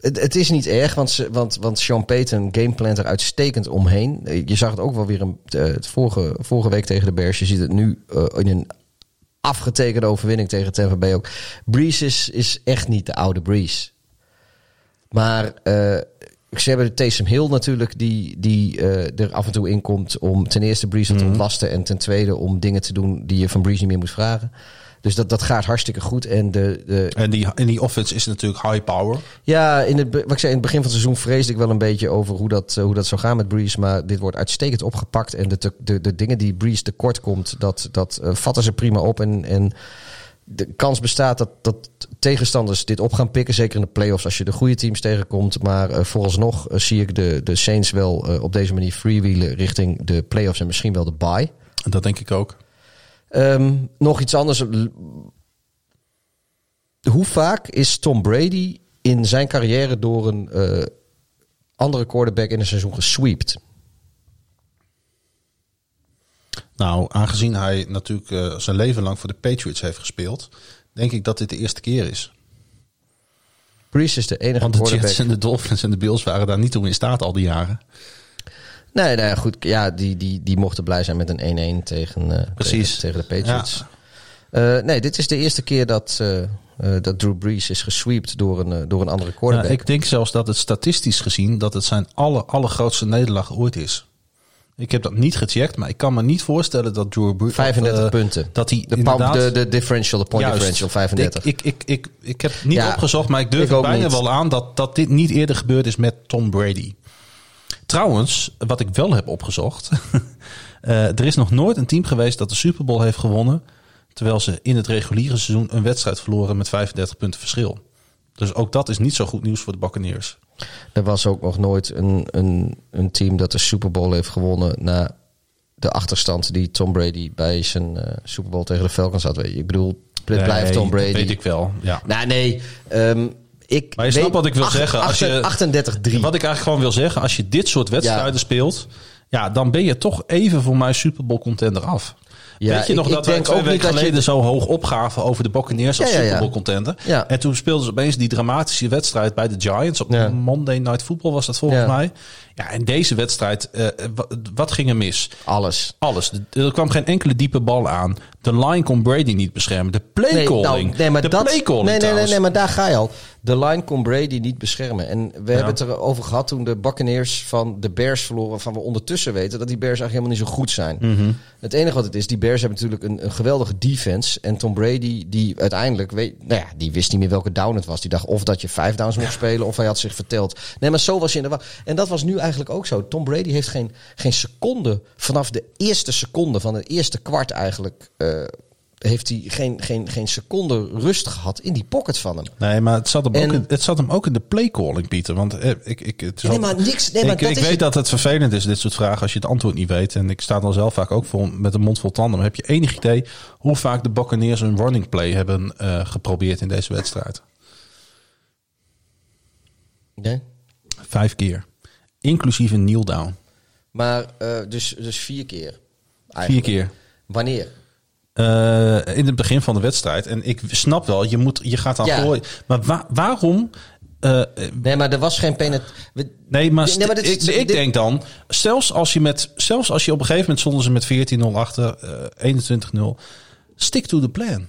Het, het is niet erg, want, ze, want, want Sean Payton gameplant er uitstekend omheen. Je zag het ook wel weer een, eh, het vorige, vorige week tegen de Bears. Je ziet het nu eh, in een afgetekende overwinning tegen Tampa Bay ook. Breeze is, is echt niet de oude Breeze. Maar eh, ze hebben Taysom Hill natuurlijk, die, die er af en toe in komt om ten eerste Breeze wat te ontlasten en ten tweede om dingen te doen die je van Breeze niet meer moet vragen. Dus dat, dat gaat hartstikke goed. En de, de, En die, en die offense is natuurlijk high power. ja, in het, wat ik zei, in het begin van het seizoen vreesde ik wel een beetje over hoe dat, eh, hoe dat zou gaan met Breeze. Maar dit wordt uitstekend opgepakt. En de, de, de dingen die Breeze tekort komt, dat, dat eh, vatten ze prima op. En, en de kans bestaat dat, dat tegenstanders dit op gaan pikken. Zeker in de playoffs als je de goede teams tegenkomt. Maar eh, vooralsnog zie ik de, de Saints wel op deze manier freewheelen richting de playoffs en misschien wel de bye. Dat denk ik ook. Ehm, nog iets anders. Hoe vaak is Tom Brady in zijn carrière door een eh, andere quarterback in een seizoen gesweept? Nou, aangezien hij natuurlijk eh, zijn leven lang voor de Patriots heeft gespeeld, denk ik dat dit de eerste keer is. Breeze is de enige Want de quarterback. Jets en de Dolphins en de Bills waren daar niet toe in staat al die jaren. Nee, nee, goed. Ja, die, die, die mochten blij zijn met een 1-1 tegen, eh, Precies. tegen, tegen de Patriots. Eh, nee, dit is de eerste keer dat, eh, dat Drew Brees is gesweept door een, door een andere quarterback. ik denk zelfs dat het statistisch gezien dat het zijn aller, allergrootste nederlaag ooit is. Ik heb dat niet gecheckt, maar ik kan me niet voorstellen dat Drew Brees... 35 eh, punten. Dat hij de, inderdaad... de, de differential, de point Juist. differential, 35. Ik, ik, ik, ik, ik heb niet Ja, opgezocht, maar ik durf bijna niet. wel aan dat, dat dit niet eerder gebeurd is met Tom Brady. Trouwens, wat ik wel heb opgezocht. eh, er is nog nooit een team geweest dat de Super Bowl heeft gewonnen. Terwijl ze in het reguliere seizoen een wedstrijd verloren met 35 punten verschil. Dus ook dat is niet zo goed nieuws voor de Buccaneers. Er was ook nog nooit een, een, een team dat de Super Bowl heeft gewonnen na de achterstand die Tom Brady bij zijn eh, Super Bowl tegen de Falcons had. Weet je, Ik bedoel, dit blijft Tom dat Brady. weet ik wel. Ja. Nou, nee. ehm, ik Maar je snapt wat ik wil zeggen. Als je- 38-3. Wat ik eigenlijk gewoon wil zeggen, als je dit soort wedstrijden Ja. speelt, ja, dan ben je toch even voor mij Super Bowl contender af. Ja, Weet je ik- nog ik dat wij twee weken je- geleden zo hoog opgaven over de Buccaneers als Ja. Super Bowl contender? En toen speelden ze opeens die dramatische wedstrijd bij de Giants op. Monday Night Football was dat volgens mij. Ja, en deze wedstrijd, eh, wa- wat ging er mis? Alles. Alles. Er kwam geen enkele diepe bal aan. De line kon Brady niet beschermen. De play calling. nou, nee, maar de dat, play calling nee, nee, nee, nee, maar daar ga je al. De line kon Brady niet beschermen. En we hebben het erover gehad toen de Buccaneers van de Bears verloren. Van we ondertussen weten dat die Bears eigenlijk helemaal niet zo goed zijn. Mhm. Het enige wat het is, die Bears hebben natuurlijk een, een geweldige defense. En Tom Brady, die uiteindelijk, weet, nou ja, die wist niet meer welke down het was. Die dacht of dat je vijf downs mocht spelen, of hij had zich verteld. Nee, maar zo was je in de En dat was nu eigenlijk ook zo. Tom Brady heeft geen, geen seconde, vanaf de eerste seconde van het eerste kwart eigenlijk... eh, heeft hij geen, geen, geen seconde rust gehad in die pocket van hem. Nee, maar het zat, hem En- ook in, het zat hem ook in de playcalling, Pieter. Want eh, ik, ik, het Nee, maar niks. Nee, maar ik dat ik is weet het. dat het vervelend is, dit soort vragen, als je het antwoord niet weet. En ik sta dan zelf vaak ook vol met een mond vol tanden. Maar heb je enig idee hoe vaak de Buccaneers een running play hebben eh, geprobeerd in deze wedstrijd? Nee? Vijf keer. Inclusief een kneel down. Maar eh, dus, dus vier keer. Vier keer. Wanneer? Eh, in het begin van de wedstrijd. En ik snap wel, je, moet, je gaat Ja. gooien. Maar wa- waarom... eh, Nee, maar er was geen penet. we- Nee, maar, Nee, maar dit is- ik, ik dit- denk dan, zelfs als je met, zelfs als je op een gegeven moment stonden ze met 14-0 achter, eh 21-0, stick to the plan.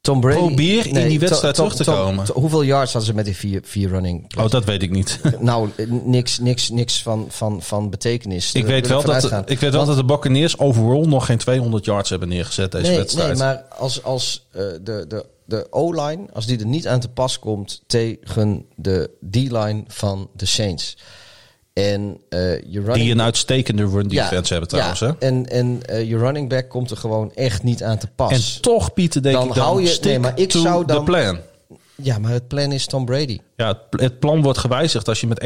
Tom Brady. Probeer in die wedstrijd terug te komen. Hoeveel yards hadden ze met die vier, vier running? Oh, dat weet ik niet. Nou, eh, niks, niks, niks van, van, van betekenis. ik weet wel dat, gaan. ik weet wel dat de Buccaneers overall nog geen 200 yards hebben neergezet deze nee, wedstrijd. nee, maar als, als eh, de, de, de O-line, als die er niet aan te pas komt tegen de D-line van de Saints. En eh je running Die een uitstekende run defense hebben trouwens. ja, hè? En, en eh, je running back komt er gewoon echt niet aan te pas. En toch, Pieter, denk Dan ik dan, hou je- stick nee, maar ik zou dan- plan. ja, maar het plan is Tom Brady. Ja, het, plan wordt gewijzigd als je met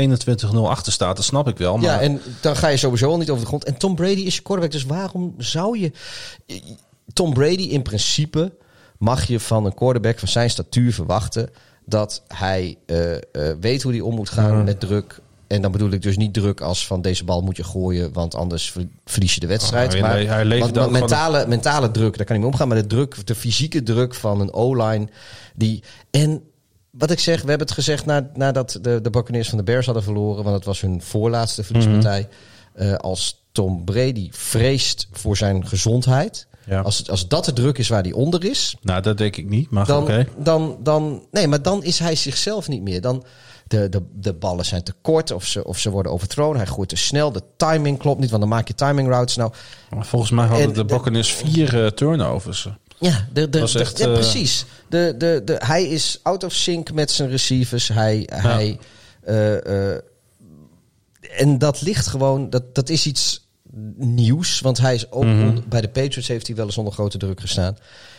21-0 achter staat. Dat snap ik wel. Maar Ja, en dan ga je sowieso al niet over de grond. En Tom Brady is je quarterback, dus waarom zou je... Tom Brady in principe mag je van een quarterback van zijn statuur verwachten... dat hij eh, eh, weet hoe hij om moet gaan met druk... En dan bedoel ik dus niet druk als van deze bal moet je gooien, want anders ver- verlies je de wedstrijd. Oh, hij maar hij want- want mentale, mentale druk, daar kan hij mee omgaan. Maar de druk, de fysieke druk van een O-line. Die, en wat ik zeg, we hebben het gezegd na, nadat de, de Buccaneers van de Bears hadden verloren. Want het was hun voorlaatste verliespartij. Mhm. Eh, als Tom Brady vreest voor zijn gezondheid. Ja. Als, als dat de druk is waar hij onder is. Nou, dat denk ik niet. Maar Dan, dan, dan, nee, maar dan is hij zichzelf niet meer. Dan, de, de, de ballen zijn te kort of ze, of ze worden overthrown. Hij gooit te snel. De timing klopt niet, want dan maak je timing routes. Nou, Maar Volgens mij hadden En de Buccaneers vier eh, turnovers. Ja, de, de, ja, eh, precies. De, de, de, hij is out of sync met zijn receivers. Hij, hij, eh, en dat ligt gewoon, dat, dat is iets nieuws. Want hij is ook Mhm. onder- bij de Patriots heeft hij wel eens onder grote druk gestaan.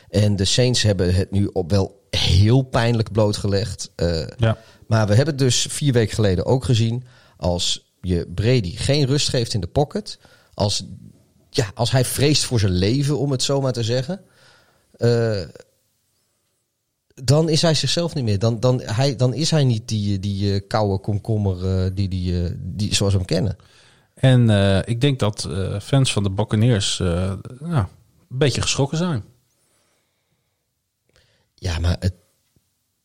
En de Saints hebben het nu op wel heel pijnlijk blootgelegd. Ja. Maar we hebben het dus vier weken geleden ook gezien. Als je Brady geen rust geeft in de pocket. Als, ja, als hij vreest voor zijn leven, om het zo maar te zeggen. eh, dan is hij zichzelf niet meer. Dan, dan, hij, dan is hij niet die, die eh, koude komkommer eh, die, die, die, zoals we hem kennen. En ik denk dat fans van de Buccaneers nou, een beetje geschrokken zijn. Ja, maar het.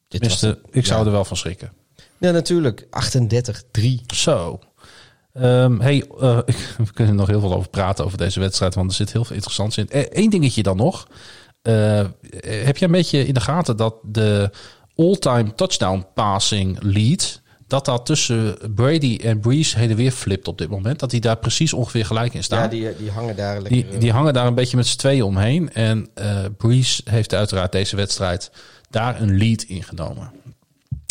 Dit was ik zou ja. er wel van schrikken. Ja, natuurlijk. 38-3. Zo. Ehm, hey, eh, we kunnen nog heel veel over praten over deze wedstrijd, want er zit heel veel interessants in. Eén dingetje dan nog. Eh, heb jij een beetje in de gaten dat de all-time touchdown passing lead, dat dat tussen Brady en Breeze heen en weer flipt op dit moment? Dat die daar precies ongeveer gelijk in staan? Ja, die, die hangen daar lekker. Die, die hangen daar een beetje met z'n tweeën omheen. En eh Breeze heeft uiteraard deze wedstrijd daar een lead in genomen.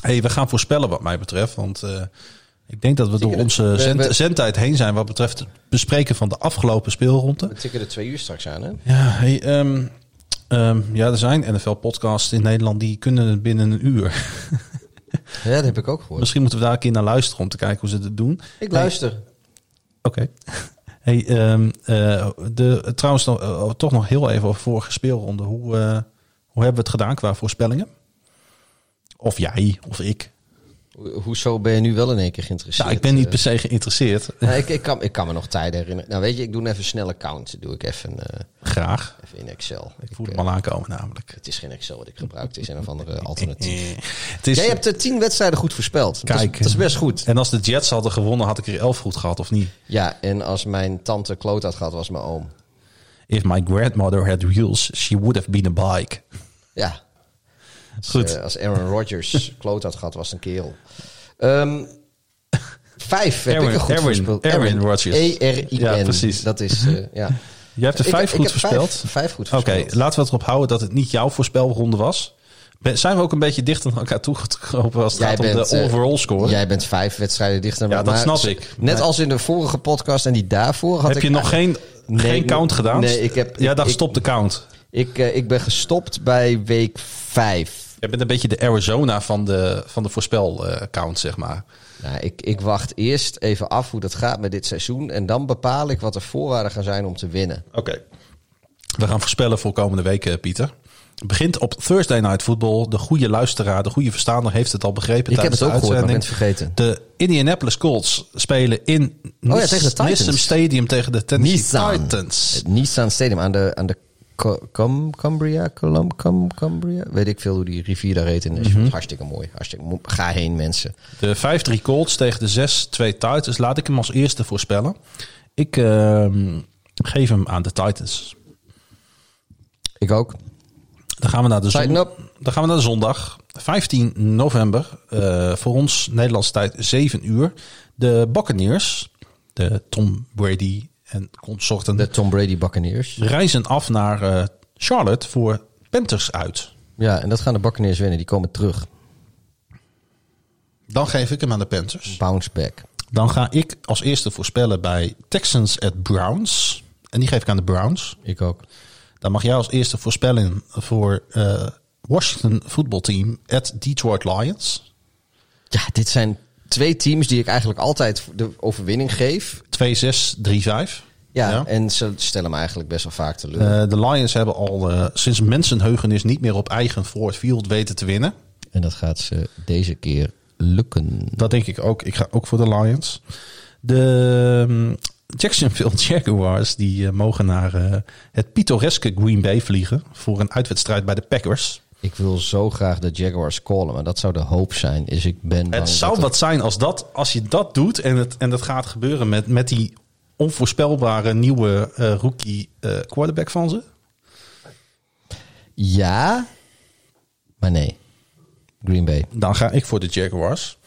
Hey, we gaan voorspellen wat mij betreft. Want eh, Ik denk dat we door onze zend- zendtijd heen zijn wat betreft het bespreken van de afgelopen speelronde. We tikken er twee uur straks aan, hè? Ja, hey, ehm, ehm, ja, er zijn NFL-podcasts in Nederland die kunnen het binnen een uur. Ja, dat heb ik ook gehoord. Misschien moeten we daar een keer naar luisteren om te kijken hoe ze het doen. Ik luister. Oké. Hey, ehm, eh, de, trouwens, eh, toch nog heel even over vorige speelronde. Hoe, hoe hebben we het gedaan qua voorspellingen? Of jij, of ik. Ho- Hoezo ben je nu wel in één keer geïnteresseerd? Nou, ik ben niet Eh, per se geïnteresseerd. nou, ik, ik, kan, ik kan me nog tijden herinneren. Nou, weet je, ik doe even snelle count. Doe ik even, eh, Graag. even in Excel. Ik voel eh, hem al aankomen namelijk. Het is geen Excel wat ik gebruik. Het is een of andere alternatief. Het is, Jij hebt de tien wedstrijden goed voorspeld. Dat is- Kijk. Dat is, best goed. En als de Jets hadden gewonnen, had ik er elf goed gehad, of niet? Ja, en als mijn tante kloot had gehad, was mijn oom. If my grandmother had wheels, she would have been a bike. Ja. Als, Goed. eh, als Aaron Rodgers kloot had gehad, was het een kerel. Ehm, vijf heb Erwin- ik er goed Erwin-. Erwin Rodgers. E-R-I-N. Ja, precies. Dat is, eh, ja. Jij hebt er Ik- vijf ik goed heb voorspeld? Vijf, vijf goed Oké, laten we het erop houden dat het niet jouw voorspelronde was. Zijn we ook een beetje dichter naar elkaar toegekomen als het Jij gaat om bent, de eh, overall score? Jij bent vijf wedstrijden dichter. Ja, dat snap s- ik. Net Maar- als in de vorige podcast en die daarvoor had heb ik je nog geen, Nee, geen ik- count gedaan? nee, ik heb- ja, ik- ik- stopt de count. Ik, ik ben gestopt bij week vijf. Je bent een beetje de Arizona van de, van de voorspelcount, zeg maar. Nou, ik, ik wacht eerst even af hoe dat gaat met dit seizoen. En dan bepaal ik wat de voorwaarden gaan zijn om te winnen. Oké. We gaan voorspellen voor komende weken, Pieter. Het begint op Thursday Night Football. De goede luisteraar, de goede verstaander heeft het al begrepen. Ik heb het ook de gehoord, maar het vergeten. De Indianapolis Colts spelen in Oh ja, tegen de Titans. Nissan Stadium tegen de Tennessee Nissan. Titans. Het Nissan Stadium aan de, aan de Com, Cumbria, Colum, Com, Cumbria. Weet ik veel hoe die rivier daar heet in Nashville. Mhm. Hartstikke mooi. Hartstikke mooi. Ga heen, mensen. De 5-3 Colts tegen de 6-2 Titans. Laat ik hem als eerste voorspellen. Ik ehm, geef hem aan de Titans. Ik ook. Dan gaan we naar de, zon- dan gaan we naar de zondag. 15 november. eh, voor ons Nederlandse tijd 7 uur. De Buccaneers. De Tom Brady en consorten. De Tom Brady Buccaneers. reizen af naar eh, Charlotte voor Panthers uit. Ja, en dat gaan de Buccaneers winnen. Die komen terug. Dan geef ik hem aan de Panthers. Bounce back. Dan ga ik als eerste voorspellen bij Texans at Browns. En die geef ik aan de Browns. Ik ook. Dan mag jij als eerste voorspellen voor eh, Washington voetbalteam at Detroit Lions. Ja, dit zijn twee teams die ik eigenlijk altijd de overwinning geef. 2-6-3-5. Ja, en ze stellen me eigenlijk best wel vaak teleur. Eh, de Lions hebben al eh, sinds mensenheugenis niet meer op eigen Ford Field weten te winnen. en dat gaat ze deze keer lukken. Dat denk ik ook. Ik ga ook voor de Lions. De ehm, Jacksonville Jaguars die eh, mogen naar het pittoreske Green Bay vliegen voor een uitwedstrijd bij de Packers. Ik wil zo graag de Jaguars callen, maar dat zou de hoop zijn. Is ik ben Het zou wat zijn als, dat, als je dat doet en het, en dat gaat gebeuren met, met die onvoorspelbare nieuwe eh, rookie eh, quarterback van ze. Ja, maar nee. Green Bay. Dan ga ik voor de Jaguars.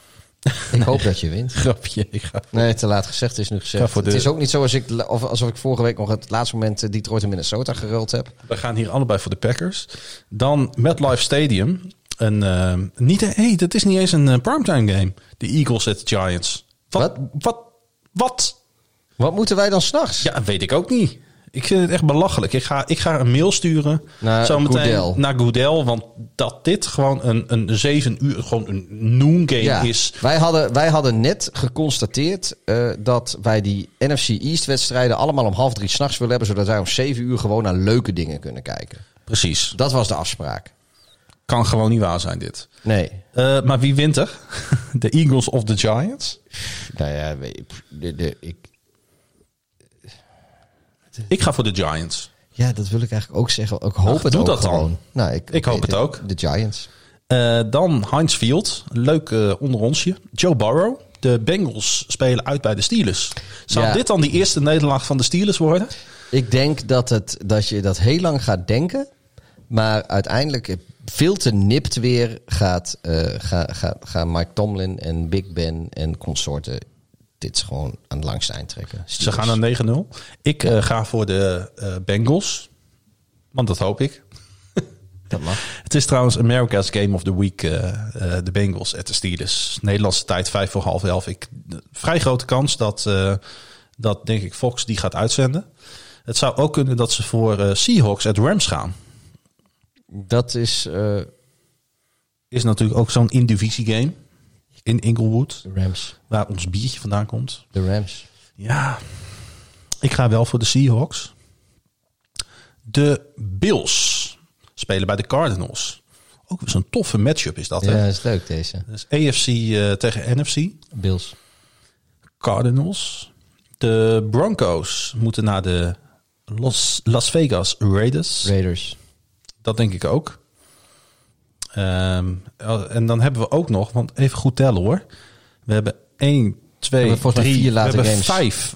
Ik hoop dat je wint. Grapje. Ik ga Nee, te laat gezegd is nu gezegd. de- Het is ook niet zo als ik, of alsof ik vorige week nog het laatste moment eh, Detroit en Minnesota geruld heb. We gaan hier allebei voor de Packers. Dan MetLife Stadium. Een, eh, niet, hey, dat is niet eens een eh, primetime game. De Eagles at Giants. Wat? Wat? Wat? Wat? Wat moeten wij dan s'nachts? Ja, weet ik ook niet. Ik vind het echt belachelijk. Ik ga, ik ga een mail sturen Naar Goodell. naar Goodell. Want dat dit gewoon een, een zeven uur, gewoon een noon game Ja, is. wij, hadden, wij hadden net geconstateerd eh, dat wij die NFC East wedstrijden allemaal om half drie s'nachts willen hebben, zodat wij om zeven uur gewoon naar leuke dingen kunnen kijken. Precies. Dat was de afspraak. Kan gewoon niet waar zijn dit. Nee. Eh, maar wie wint er? De Eagles of de Giants? Nou ja, de, de, ik, Ik ga voor de Giants. ja, dat wil ik eigenlijk ook zeggen. Ik hoop Ach, het doe ook dat dan. gewoon. Nou, ik, Ik hoop het ook. De Giants. Eh, dan Heinz Field. Leuk eh onder onsje. Joe Burrow. De Bengals spelen uit bij de Steelers. Zou Ja. dit dan die eerste nederlaag van de Steelers worden? Ik denk dat, het, dat je dat heel lang gaat denken. Maar uiteindelijk veel te nipt weer gaat, gaat, gaan Mike Tomlin en Big Ben en consorten dit gewoon aan het langste eind trekken. Ze gaan naar 9-0. Ik eh, ga voor de eh, Bengals. Want dat hoop ik. Dat mag. Het is trouwens America's Game of the Week, eh, de Bengals at de Steelers. Nederlandse tijd vijf voor half elf. Ik, vrij grote kans dat, dat, denk ik, Fox die gaat uitzenden. Het zou ook kunnen dat ze voor Seahawks at Rams gaan. Dat is Is natuurlijk ook zo'n in-divisie game in Inglewood, de Rams. waar ons biertje vandaan komt. De Rams. Ja, ik ga wel voor de Seahawks. De Bills spelen bij de Cardinals. Ook zo'n toffe matchup is dat, Ja, hè? dat is leuk deze. Dus AFC eh, tegen NFC. Bills. Cardinals. De Broncos moeten naar de Los, Las Vegas Raiders. Raiders. Dat denk ik ook. Ehm, en dan hebben we ook nog, want even goed tellen hoor. We hebben 1, 2, hebben volgens mij 3, vier we hebben games. vijf?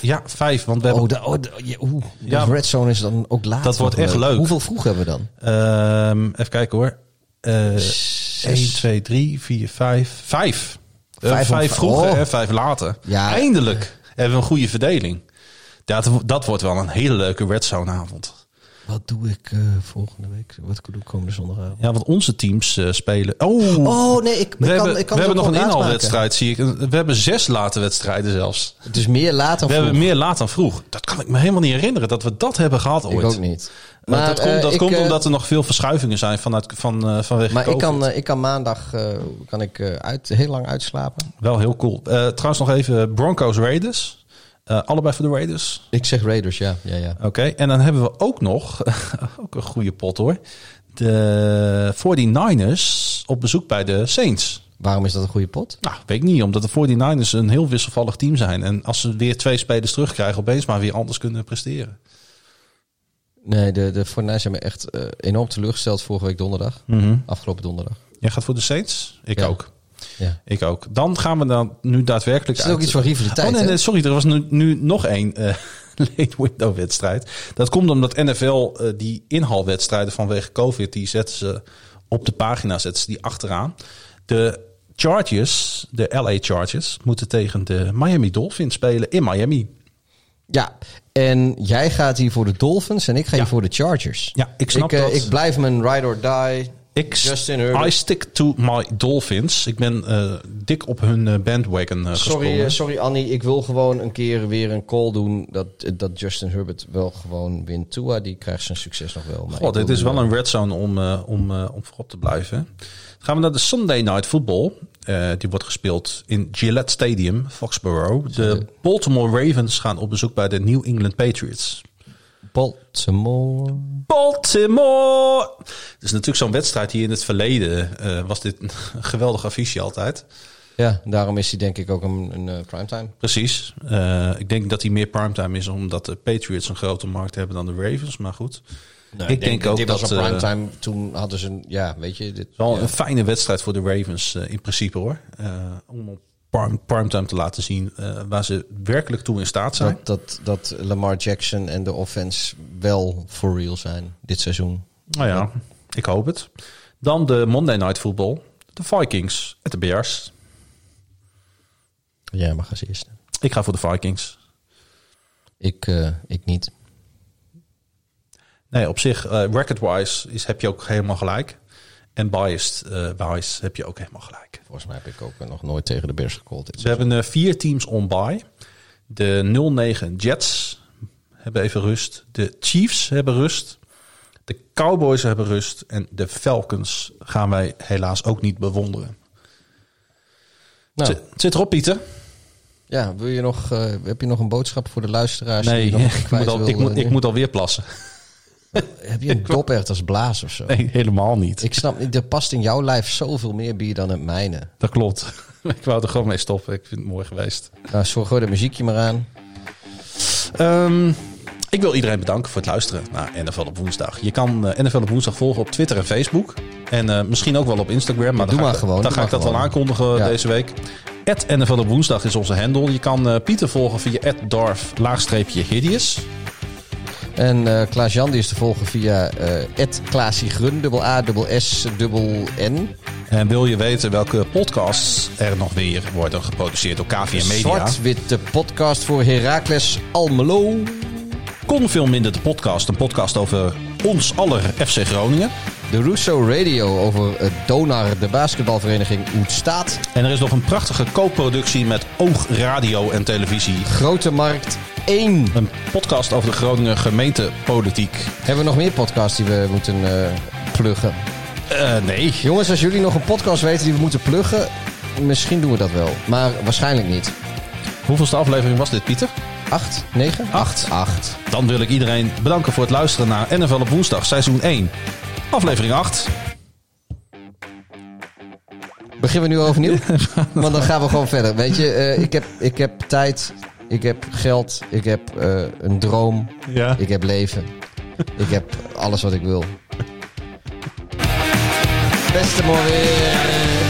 Ja, vijf. Want we hebben Oh, de, oh de, Ja. Red Zone is dan ook laat. Dat wordt echt leuk. Hoeveel vroeg hebben we dan? Ehm, even kijken hoor. Eh 1, Zes. 2, 3, 4, 5. Vijf. Eh, Vijf Vijf, of- vroeger oh. en vijf later. Ja. Eindelijk hebben we een goede verdeling. Dat, dat wordt wel een hele leuke Red Zone avond. Wat doe ik eh, volgende week? Wat doe ik komende zondagavond? Ja, want onze teams eh, spelen... Oh, Oh nee, ik, ik we kan, hebben, ik kan we hebben nog een inhaalwedstrijd, zie ik. We hebben zes late wedstrijden zelfs. is meer laat dan We vroeg. hebben meer laat dan vroeg. Dat kan ik me helemaal niet herinneren, dat we dat hebben gehad ooit. Ik ook niet. Maar dat eh, komt, dat ik, komt eh, omdat er nog veel verschuivingen zijn vanuit, van, eh, vanwege Maar ik kan, eh, ik kan maandag eh, kan ik, eh, uit, heel lang uitslapen. Wel heel cool. Eh, trouwens nog even Broncos Raiders. Eh, allebei voor de Raiders. Ik zeg Raiders, ja. ja, ja. Oké. En dan hebben we ook nog, ook een goede pot hoor. De 49ers op bezoek bij de Saints. Waarom is dat een goede pot? Nou, weet ik niet. Omdat de 49ers een heel wisselvallig team zijn. En als ze weer twee spelers terugkrijgen, opeens maar weer anders kunnen presteren. Nee, de, de Fortnite hebben me echt eh, enorm teleurgesteld vorige week donderdag. Afgelopen donderdag. Jij gaat voor de Saints? Ik Ja. ook. Ja. Ik ook. Dan gaan we dan nu daadwerkelijk Is het ook iets van rivaliteit, Oh nee, sorry. Er was nu, nu nog één eh, late window wedstrijd. Dat komt omdat NFL eh, die inhaalwedstrijden vanwege COVID... die zetten ze op de pagina, zetten ze die achteraan. De Chargers, de LA Chargers... moeten tegen de Miami Dolphins spelen in Miami. Ja, en jij gaat hier voor de Dolphins en ik ga Ja. hier voor de Chargers. Ja, ik snap ik, eh, dat. Ik blijf mijn ride or die. Ik, Justin Herbert. I stick to my Dolphins. Ik ben eh, dik op hun eh, bandwagon eh, Sorry, sorry Annie, ik wil gewoon een keer weer een call doen dat, dat Justin Herbert wel gewoon wint. Tua, die krijgt zijn succes nog wel. maar God, dit is wel een red zone om, om, om voorop te blijven. Dan gaan we naar de Sunday Night Football. Die wordt gespeeld in Gillette Stadium, Foxborough. De Baltimore Ravens gaan op bezoek bij de New England Patriots. Baltimore. Baltimore! Het is natuurlijk zo'n wedstrijd die in het verleden eh, was dit een geweldig affiche altijd. Ja, daarom is hij denk ik ook een, een eh, primetime. Precies. Eh, ik denk dat hij meer primetime is omdat de Patriots een grote markt hebben dan de Ravens. Maar goed. Nou, ik denk, ook dit dat was een primetime. Toen hadden ze een, ja, weet je, dit. Wel ja. een fijne wedstrijd voor de Ravens in principe hoor. Om op primetime te laten zien eh, waar ze werkelijk toe in staat zijn. dat, dat, dat Lamar Jackson en de offense wel for real zijn dit seizoen. Nou ja, ik hoop het. Dan de Monday Night Football. De Vikings en de Bears. Ja, mag als eerste. Ik ga voor de Vikings. Ik, eh, ik niet. Nee, op zich, eh record-wise is, heb je ook helemaal gelijk. En biased eh, wise heb je ook helemaal gelijk. Volgens mij heb ik ook nog nooit tegen de Bears gecallt. We hebben eh, vier teams on bye. De 0-9 Jets hebben even rust. De Chiefs hebben rust. De Cowboys hebben rust. En de Falcons gaan wij helaas ook niet bewonderen. Nou, Zit, zit erop, Pieter? ja, wil je nog, eh, heb je nog een boodschap voor de luisteraars? Nee, die je nog ik moet, al, ik, moet, ik nu? moet alweer plassen. Heb je een doppert als blaas of zo? Nee, helemaal niet. Ik snap niet, er past in jouw lijf zoveel meer bier dan het mijne. Dat klopt. ik wou er gewoon mee stoppen. Ik vind het mooi geweest. Nou, zorg gewoon de muziekje maar aan. Ehm, ik wil iedereen bedanken voor het luisteren naar NFL op woensdag. Je kan eh, NFL op woensdag volgen op Twitter en Facebook. En eh, misschien ook wel op Instagram. Maar doe dan ga maar ik, gewoon, Dan ga ik maar dat wel gewoon. aankondigen Ja. deze week. At NFL op woensdag is onze handle. Je kan eh, Pieter volgen via Darf laagstreepje Hideous. En eh Klaas Jan die is te volgen via eh Klaasie Grun, dubbel A, dubbel S, dubbel N. En wil je weten welke podcasts er nog weer worden geproduceerd door KVM Media? Zwart-witte podcast voor Heracles Almelo. Kon veel minder de podcast. Een podcast over ons aller FC Groningen. De Russo Radio over het Donar, de basketbalvereniging Oetstaat. En er is nog een prachtige co-productie met Oog Radio en Televisie. Grote Markt 1. Een podcast over de Groninger gemeentepolitiek. Hebben we nog meer podcasts die we moeten eh, pluggen? Eh, nee. Jongens, als jullie nog een podcast weten die we moeten pluggen, misschien doen we dat wel. Maar waarschijnlijk niet. Hoeveelste aflevering was dit, Pieter? Acht? Negen? Acht. Acht. Dan wil ik iedereen bedanken voor het luisteren naar NFL op woensdag, seizoen 1. Aflevering 8. Beginnen we nu overnieuw? Want dan gaan we gewoon verder. Weet je, eh, ik, heb, ik heb tijd, ik heb geld, ik heb eh, een droom, Ja. ik heb leven. Ik heb alles wat ik wil. Beste weer.